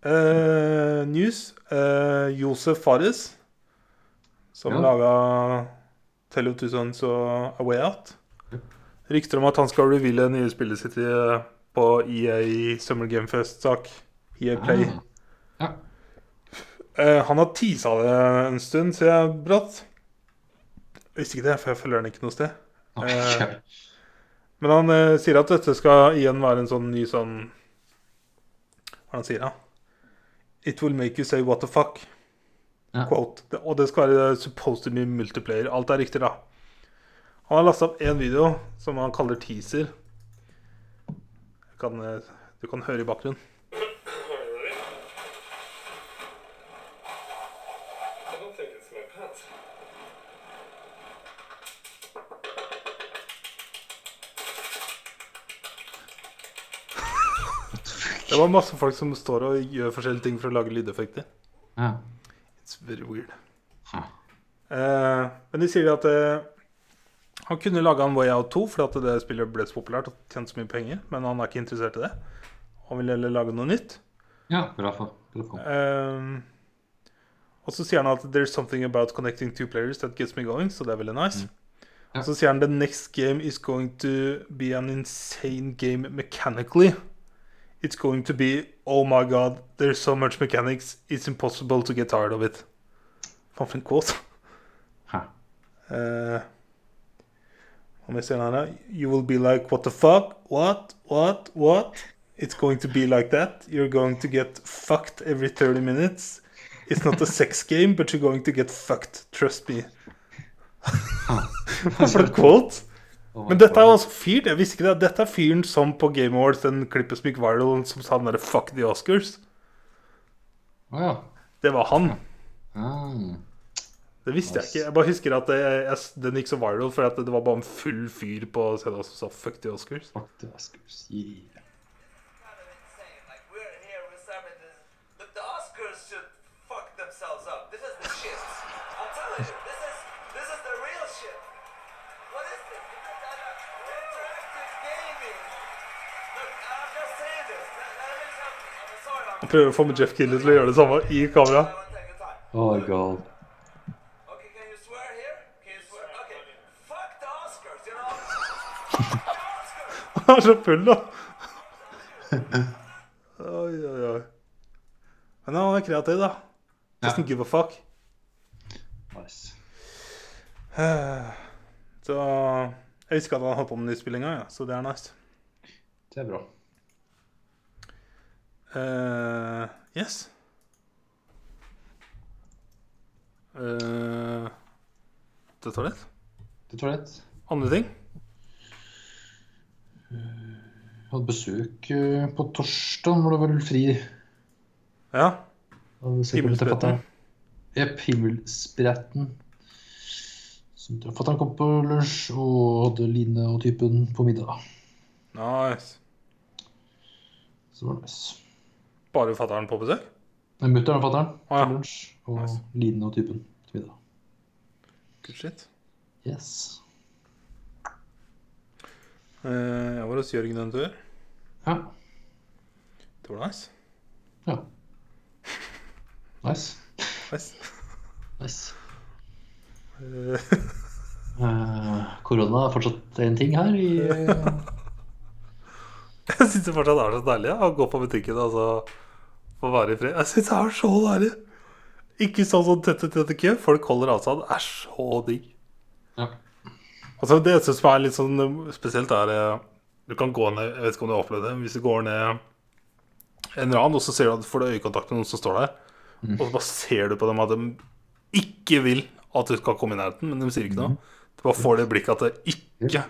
Speaker 2: Uh, news. Uh, Josef Fares, som
Speaker 1: Ja.
Speaker 2: laga Tell of Two Sons og A Way Out.
Speaker 1: Ja.
Speaker 2: Rykter om at han skal reveale nye spillet sitt på EA Summer Game Fest-sak. EA Play.
Speaker 1: Ah. Ja.
Speaker 2: Uh, han har tisa det en stund, ser jeg brått. Jeg visste ikke det, for jeg følger den ikke noe sted. Eh, Men han uh, sier at dette skal igjen være en sånn ny sånn Hva er det han sier, da? It will make you say what the fuck.
Speaker 1: Ja.
Speaker 2: Quote. Og det skal være supposed to be multiplayer. Alt er riktig, da. Han har lasta opp én video som han kaller teaser. Kan, du kan høre i bakgrunnen. Det var masse folk som står og gjør forskjellige ting for å lage lydeffekter.
Speaker 1: Ja.
Speaker 2: It's very weird.
Speaker 1: Ja.
Speaker 2: Eh, men de sier at eh, han kunne laga en Way Out 2 fordi det spillet ble så populært og tjente så mye penger, men han er ikke interessert i det. Han vil heller lage noe nytt.
Speaker 1: ja, bra for. Bra for.
Speaker 2: Eh, og så sier han at there's something about connecting two players that gets me going, så det er veldig nice.
Speaker 1: Mm. Ja.
Speaker 2: Så sier han the next game is going to be an insane game mechanically. It's going to be oh my god, there's so much mechanics, it's impossible to get tired of it. Faen for en quote.
Speaker 1: Hæ.
Speaker 2: Hva mer sier han? You will be like what the fuck? What? What? What? It's going to be like that. You're going to get fucked every 30 minutes. It's not a sex game, but you're going to get fucked. Trust me. Hva for quote? Men dette er jo altså fyren. Jeg visste ikke det. Dette er fyren som på Game Awards, den klippet som gikk viral, som sa den derre 'fuck the Oscars'.
Speaker 1: Oh, ja.
Speaker 2: Det var han.
Speaker 1: Mm.
Speaker 2: Det visste jeg ikke. Jeg bare husker at det, jeg, den gikk så viral for at det var bare en full fyr på scenen som sa 'fuck the Oscars'.
Speaker 1: Fuck the Oscars. Yeah.
Speaker 3: fuck themselves up. This is the shit.
Speaker 2: Prøver å få med Jeff Keighley til å gjøre det samme i kamera.
Speaker 1: Oh my god.
Speaker 2: Han er så full, da. Oi, oi, oi. Men han er kreativ, da. Doesn't give a fuck.
Speaker 1: Nice.
Speaker 2: Så Jeg husker at han holdt på med nyspillinga, ja, så det er nice.
Speaker 1: Det er bra.
Speaker 2: Eh, yes. Uh, det tar litt.
Speaker 1: Det tar litt.
Speaker 2: Andre ting?
Speaker 1: Jeg hadde besøk eh, på torsdag, hvor det var fri.
Speaker 2: Ja. Himmelspretten.
Speaker 1: Jepp, himmelspretten. Fatter'n kom på lunsj og hadde Line og typen på middag.
Speaker 2: Nice.
Speaker 1: Så var det nice.
Speaker 2: Bare fatter'n på besøk?
Speaker 1: Mutter'n og fatter'n
Speaker 2: Ah, ja.
Speaker 1: lunsj, og
Speaker 2: Nice.
Speaker 1: Line og typen til middag.
Speaker 2: Good shit.
Speaker 1: Yes.
Speaker 2: Eh, jeg var hos Jørgen en tur.
Speaker 1: Ja.
Speaker 2: Det var nice.
Speaker 1: ja. Nice.
Speaker 2: nice.
Speaker 1: nice.
Speaker 2: Eh,
Speaker 1: Eh, korona er fortsatt en ting her i
Speaker 2: jeg syns det fortsatt er så deilig å gå på butikken og så få være i fred. Jeg syns det er så deilig. Ikke sånn sånn tette, tette kø. Folk holder avstand. Det er så digg.
Speaker 1: Ja.
Speaker 2: Altså Det som er litt sånn eh, spesielt, er eh, Du kan gå ned Jeg vet ikke om du har opplevd det. Hvis du går ned en rad, og så ser du at får du øyekontakt med noen som står der, og så bare ser du på dem at de ikke vil at du skal komme i nærheten, men de sier ikke noe. Du bare får det blikket at det ikke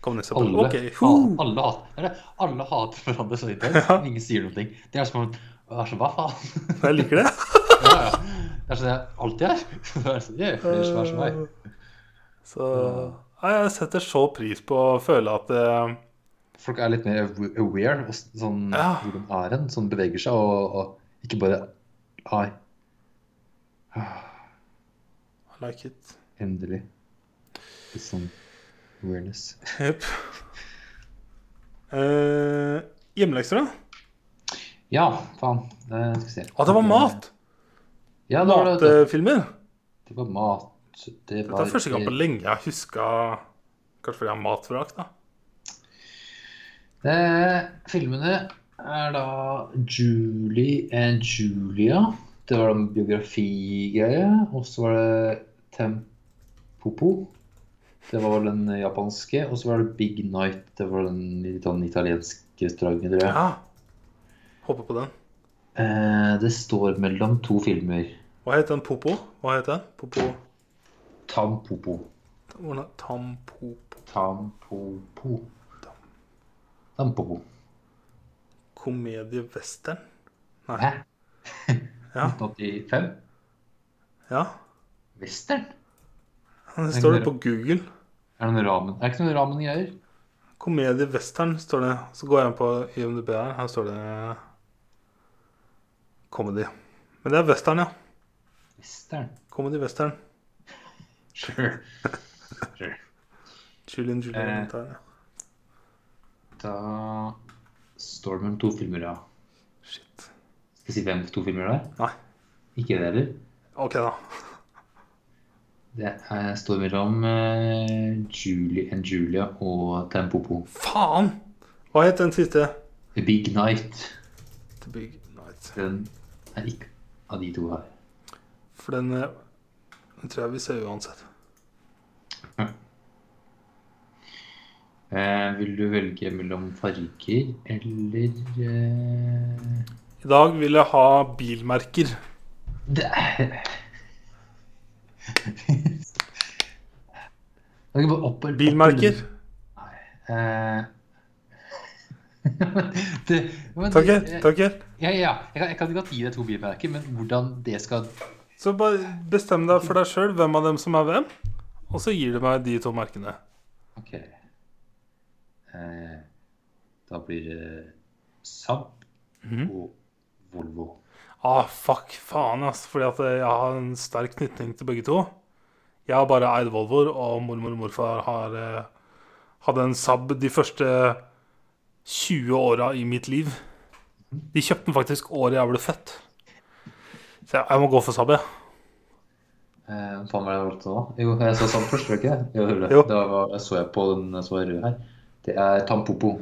Speaker 2: kommer ned på.
Speaker 1: alle,
Speaker 2: okay.
Speaker 1: ha, alle, hat, det er alle hater hverandre så intenst. Ingen sier noe. Det er som om Hva så- hva faen?
Speaker 2: Jeg liker det.
Speaker 1: Ja, ja. Det er sånn jeg alltid er. Er sånn, «Yeah, flere som er som meg.
Speaker 2: Så ja, jeg setter så pris på å føle at uh,
Speaker 1: Folk er litt mer aware og sånn,
Speaker 2: Ja.
Speaker 1: hvor de er hen. Sånn beveger seg og, og ikke bare
Speaker 2: I like it.
Speaker 1: endelig. Litt sånn awareness.
Speaker 2: Jepp. Uh, hjemmelekser, da?
Speaker 1: Ja, faen. Det skal vi se.
Speaker 2: Å, det var mat!
Speaker 1: Ja, det var det.
Speaker 2: Matfilmer.
Speaker 1: det var mat. Det
Speaker 2: Dette
Speaker 1: var
Speaker 2: er første gang på lenge jeg huska Kanskje fordi jeg har matvrak, da.
Speaker 1: Det, filmene er da Julie and Julia. Det var en biografigreie. Og så var det Tempopo. Det var den japanske. Og så var det Big Night. Det var den litt sånn italienske restauranten, tror jeg.
Speaker 2: Ja. Håper på den.
Speaker 1: Eh, det står mellom to filmer.
Speaker 2: Hva heter den? Popo? Hva heter den? Popo
Speaker 1: Tampopo.
Speaker 2: Tampopo
Speaker 1: Tampopo. Tampopo.
Speaker 2: Komedie western? Nei.
Speaker 1: Hæ?
Speaker 2: Ja.
Speaker 1: 1985?
Speaker 2: ja.
Speaker 1: Western?
Speaker 2: Det står det på Google.
Speaker 1: Er det noen ramen? Er det ikke noen ramen-greier?
Speaker 2: Komedie western står det. Så går jeg inn på IMDb her. Her står det comedy. Men det er western, ja.
Speaker 1: Western?
Speaker 2: Comedy western.
Speaker 1: Sure. sure.
Speaker 2: Julian Julian
Speaker 1: Eh.
Speaker 2: Valentine, ja.
Speaker 1: Da står det mellom to filmer, ja.
Speaker 2: Shit.
Speaker 1: Skal jeg si hvem to filmer det er?
Speaker 2: Nei.
Speaker 1: Ikke det heller?
Speaker 2: Ok, da.
Speaker 1: Det er, står mellom uh, Julie and Julia og Tempopo.
Speaker 2: Faen! Hva het den siste?
Speaker 1: The Big Night.
Speaker 2: The Big Night.
Speaker 1: Den er ikke av de to her.
Speaker 2: For den, eh, den tror jeg vi ser uansett.
Speaker 1: Eh, vil du velge mellom farger eller eh...
Speaker 2: I dag vil jeg ha bilmerker.
Speaker 1: Det er opp, opp
Speaker 2: Bilmerker.
Speaker 1: Eh... det, men, eh,
Speaker 2: takk.
Speaker 1: Ja, ja. Jeg kan, jeg kan godt gi deg to bilmerker, men hvordan det skal
Speaker 2: Så bare bestem deg for deg sjøl hvem av dem som er hvem, og så gir du meg de to merkene.
Speaker 1: Ok. Eh, da blir det Saab
Speaker 2: Mhm.
Speaker 1: og Volvo.
Speaker 2: Ah, fuck, faen, ass. Fordi at jeg har en sterk knytning til begge to. Jeg har bare eid Volvoer, og mormor og morfar har eh, hadde en Saab de første 20 åra i mitt liv. De kjøpte den faktisk året jeg ble født. Så jeg, jeg må gå for Saab, jeg.
Speaker 1: Eh, faen var det jeg valgte da? Jo, jeg sa Saab først, var det ikke det? Jo, det var det. Da så jeg på den som var rød her. Det er Tampopo.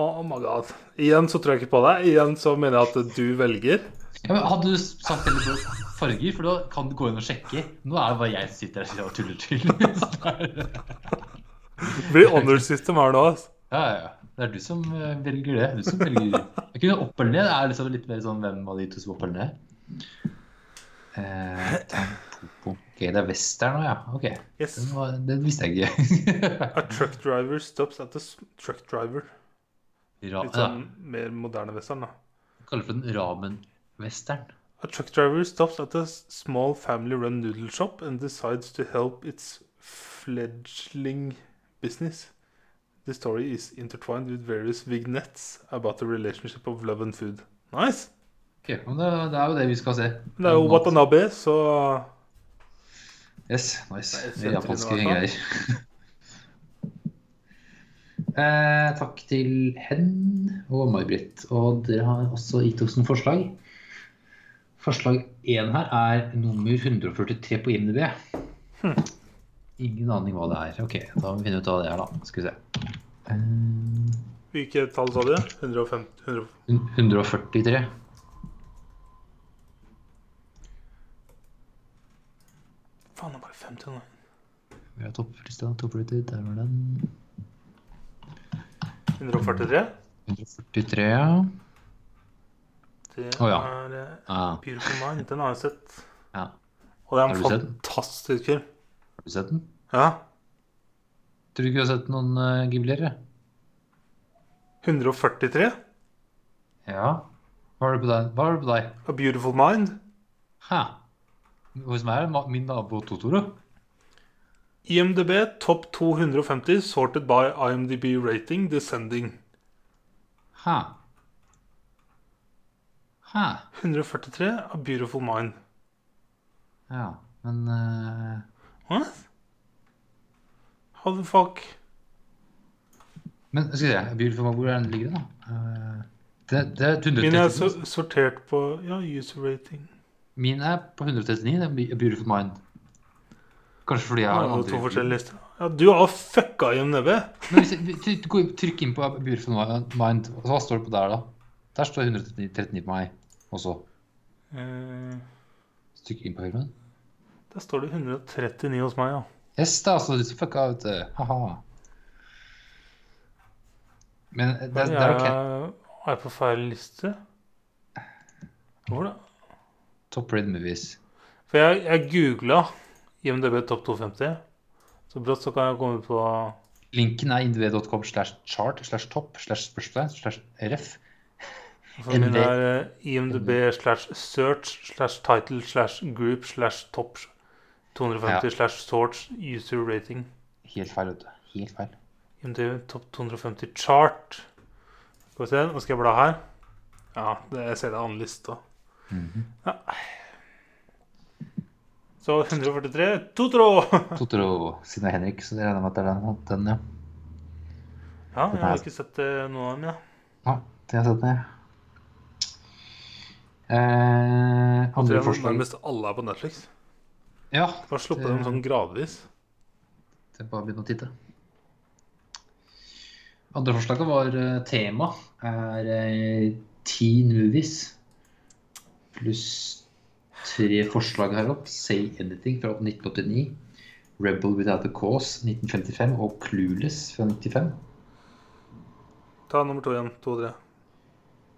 Speaker 2: Oh my god. Igjen så tror jeg ikke på deg. Igjen så mener jeg at du velger.
Speaker 1: Ja, Hadde du sagt det farger, for da kan du gå inn og sjekke. Nå er det bare jeg som sitter her og tuller til.
Speaker 2: Det blir honor system her nå. altså.
Speaker 1: ja, ja. Det er du som eh, velger det. Du som velger Jeg kunne opp eller ned. Det er liksom litt mer sånn hvem av de to som opp eller ned. Eh, Ok, det er western nå, ja. Ok.
Speaker 2: Yes.
Speaker 1: Den, var, den visste jeg ikke.
Speaker 2: A truck driver stops at a truck driver. Litt
Speaker 1: ja,
Speaker 2: sånn mer moderne western, da.
Speaker 1: kaller for den ramen-western.
Speaker 2: A truck driver stops at a small family-run noodle shop and decides to help its fledgling business. The story is intertwined with various vignettes about the relationship of love and food. Nice!
Speaker 1: Ok, men det, det er jo det vi skal se.
Speaker 2: Det er jo Watanabe, så
Speaker 1: Yes, nice.
Speaker 2: Det
Speaker 1: japanske greier. eh, takk til Hen og May-Britt. Og dere har også gitt oss noen forslag. Forslag én her er nummer 143 på IMDb.
Speaker 2: Hm.
Speaker 1: Ingen aning hva det er. Ok, da må vi finne ut hva det er, da. Skal vi se. Um,
Speaker 2: Hvilket tall sa du? 150, 100,
Speaker 1: 143.
Speaker 2: Faen, det er bare 50 nå.
Speaker 1: Vi har topplista. Topplista, der var den.
Speaker 2: 143?
Speaker 1: 143, ja.
Speaker 2: Det
Speaker 1: oh, ja.
Speaker 2: er uh,
Speaker 1: Ah,
Speaker 2: Beautiful Mind. Den har jeg sett.
Speaker 1: ja.
Speaker 2: Og det er en fantastisk film.
Speaker 1: Har du sett den?
Speaker 2: Ja.
Speaker 1: Tror du ikke du har sett noen uh, Ghibli-ere?
Speaker 2: 143.
Speaker 1: Ja. Hva er det på deg? Hva har det på deg?
Speaker 2: A Beautiful Mind.
Speaker 1: Hæ? Hos meg er det min nabo Totoro.
Speaker 2: IMDb topp 250 sorted by IMDb rating descending.
Speaker 1: Hæ? Hæ?
Speaker 2: 143 av Beautiful Mind.
Speaker 1: Ja, men uh...
Speaker 2: What? How the fuck?
Speaker 1: Men skal vi se, Beautiful Mind, hvor er den ligger da? Uh, det, det er 139.
Speaker 2: Min er så, sortert på ja, user rating.
Speaker 1: Min er på 139, det er Be- Beautiful Mind. Kanskje fordi jeg har
Speaker 2: var
Speaker 1: andre
Speaker 2: to forskjellige lister. Ja, du har fucka IMDb.
Speaker 1: nebbet. Trykk inn på Beautiful Mind. Hva står det på der, da? Der står 139 på meg også.
Speaker 2: Eh,
Speaker 1: Stykk inn på filmen.
Speaker 2: der står det 139 hos meg, ja.
Speaker 1: Yes, det er altså du som fucka, vet du. Haha. Men det, det er ok.
Speaker 2: Jeg er på feil liste. Hvor da?
Speaker 1: Top Red Movies.
Speaker 2: For jeg, jeg googla IMDb topp 250. Så brått så kan jeg komme på
Speaker 1: Linken er indv.com slash chart slash top slash spørsmål slash ref.
Speaker 2: Min er eh, IMDb slash search slash title slash group slash top 250
Speaker 1: Ja.
Speaker 2: slash sorts user rating.
Speaker 1: Helt feil, vet du. Helt feil.
Speaker 2: IMDb topp 250 chart. Skal vi se, nå skal jeg bla her. Ja, det, jeg ser det an lista. ja. Så 143 Totoro!
Speaker 1: Totoro, siden det er Henrik, så det regner jeg med at det er den, den ja.
Speaker 2: Ja, jeg har ikke sett eh, noe av dem, ja.
Speaker 1: Ja, det har jeg sett ned. Eh, andre
Speaker 2: tror
Speaker 1: forslag
Speaker 2: Nærmest alle er på Netflix.
Speaker 1: Ja,
Speaker 2: Bare sluppe dem sånn gradvis.
Speaker 1: det er bare å begynne å titte. Andre forslaget var eh, tema er eh, teen movies. Pluss tre forslag her opp. Say Anything fra 1989. Rebel Without a Cause 1955 og Clueless fra 1995.
Speaker 2: Ta nummer to igjen. To og tre.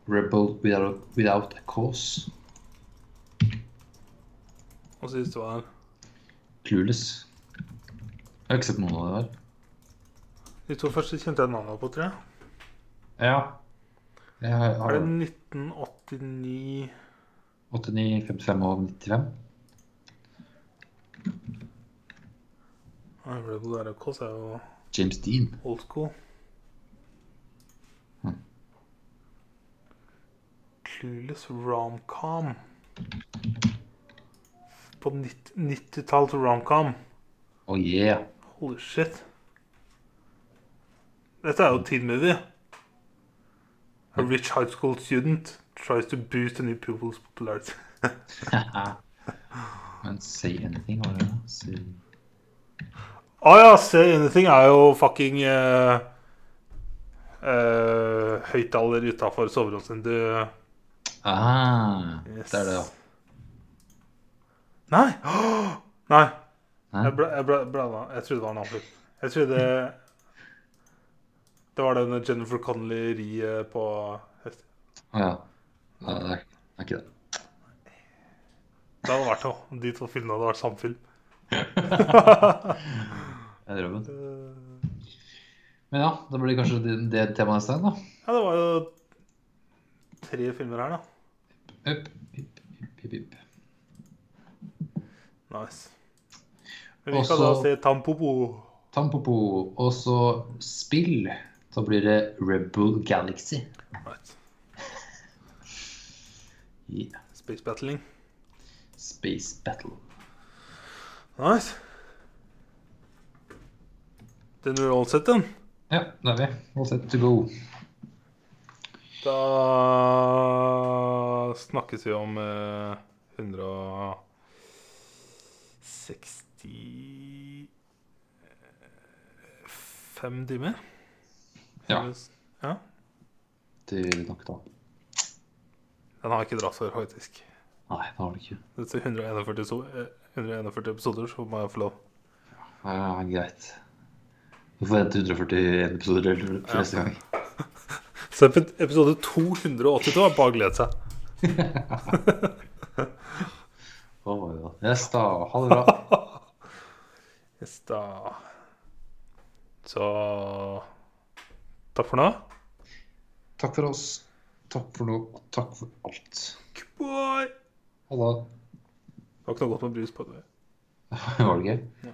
Speaker 1: Rebel Without, without a Cause.
Speaker 2: Hva synes du var
Speaker 1: Clueless. Jeg har ikke sett noen av det der.
Speaker 2: De to første kjente jeg navnet på, tror jeg.
Speaker 1: Ja. Jeg har,
Speaker 2: Er det 1989
Speaker 1: 89, 55 og 95.
Speaker 2: Nei, Rebel Without a Cause er jo
Speaker 1: James Dean.
Speaker 2: old school. Clueless romcom. På nitt- 90-tall til romcom.
Speaker 1: Oh yeah.
Speaker 2: Holy shit. Dette er jo teen movie. A rich high school student tries to boost a new pupil's popularity.
Speaker 1: Men Say Anything, var det det? Say...
Speaker 2: Å ja, Say Anything er jo fucking uh, uh, høyttaler utafor soveromsvinduet.
Speaker 1: Ah,
Speaker 2: Yes.
Speaker 1: det er det, ja.
Speaker 2: Nei! Nei.
Speaker 1: Hæ?
Speaker 2: Jeg, ble, jeg, ble, ble, jeg trodde det var en annen film. Jeg trodde det var den Jennifer Connelly ri eh, på hest.
Speaker 1: Å ja. Nei, det er, det er ikke det.
Speaker 2: Det hadde vært noe. De to filmene hadde vært samme film.
Speaker 1: Jeg drømmen. Men ja, da blir det kanskje det, det temaet neste gang, da.
Speaker 2: Ja, det var jo tre filmer her, da.
Speaker 1: Upp, hipp, hipp, hipp, upp.
Speaker 2: Nice. Men vi
Speaker 1: kan
Speaker 2: da se Tampopo.
Speaker 1: Tampopo. Og så spill. Da blir det Rebel Galaxy.
Speaker 2: Right.
Speaker 1: Yeah.
Speaker 2: Space Battling.
Speaker 1: Space Battle.
Speaker 2: Nice. Den er all set, den.
Speaker 1: Ja, det er vi. All set to go.
Speaker 2: Da snakkes vi om eh, 165 timer.
Speaker 1: Ja,
Speaker 2: ja.
Speaker 1: det gjør vi nok da.
Speaker 2: Den har ikke dratt for, faktisk.
Speaker 1: Nei, det har det ikke.
Speaker 2: Etter 141, so eh, 141 episoder så må jeg få lov.
Speaker 1: Ja, greit. Du får vente 141 episoder til neste gang.
Speaker 2: Så epi- episode 282 er bare å glede seg.
Speaker 1: Å ja. Yes, da. Ha det bra.
Speaker 2: Yes, da. Så Takk for nå.
Speaker 1: Takk for oss. Takk for nå. og Takk for alt.
Speaker 2: Goodbye.
Speaker 1: Ha det.
Speaker 2: Det var ikke noe godt med brus på det.
Speaker 1: Var det gøy?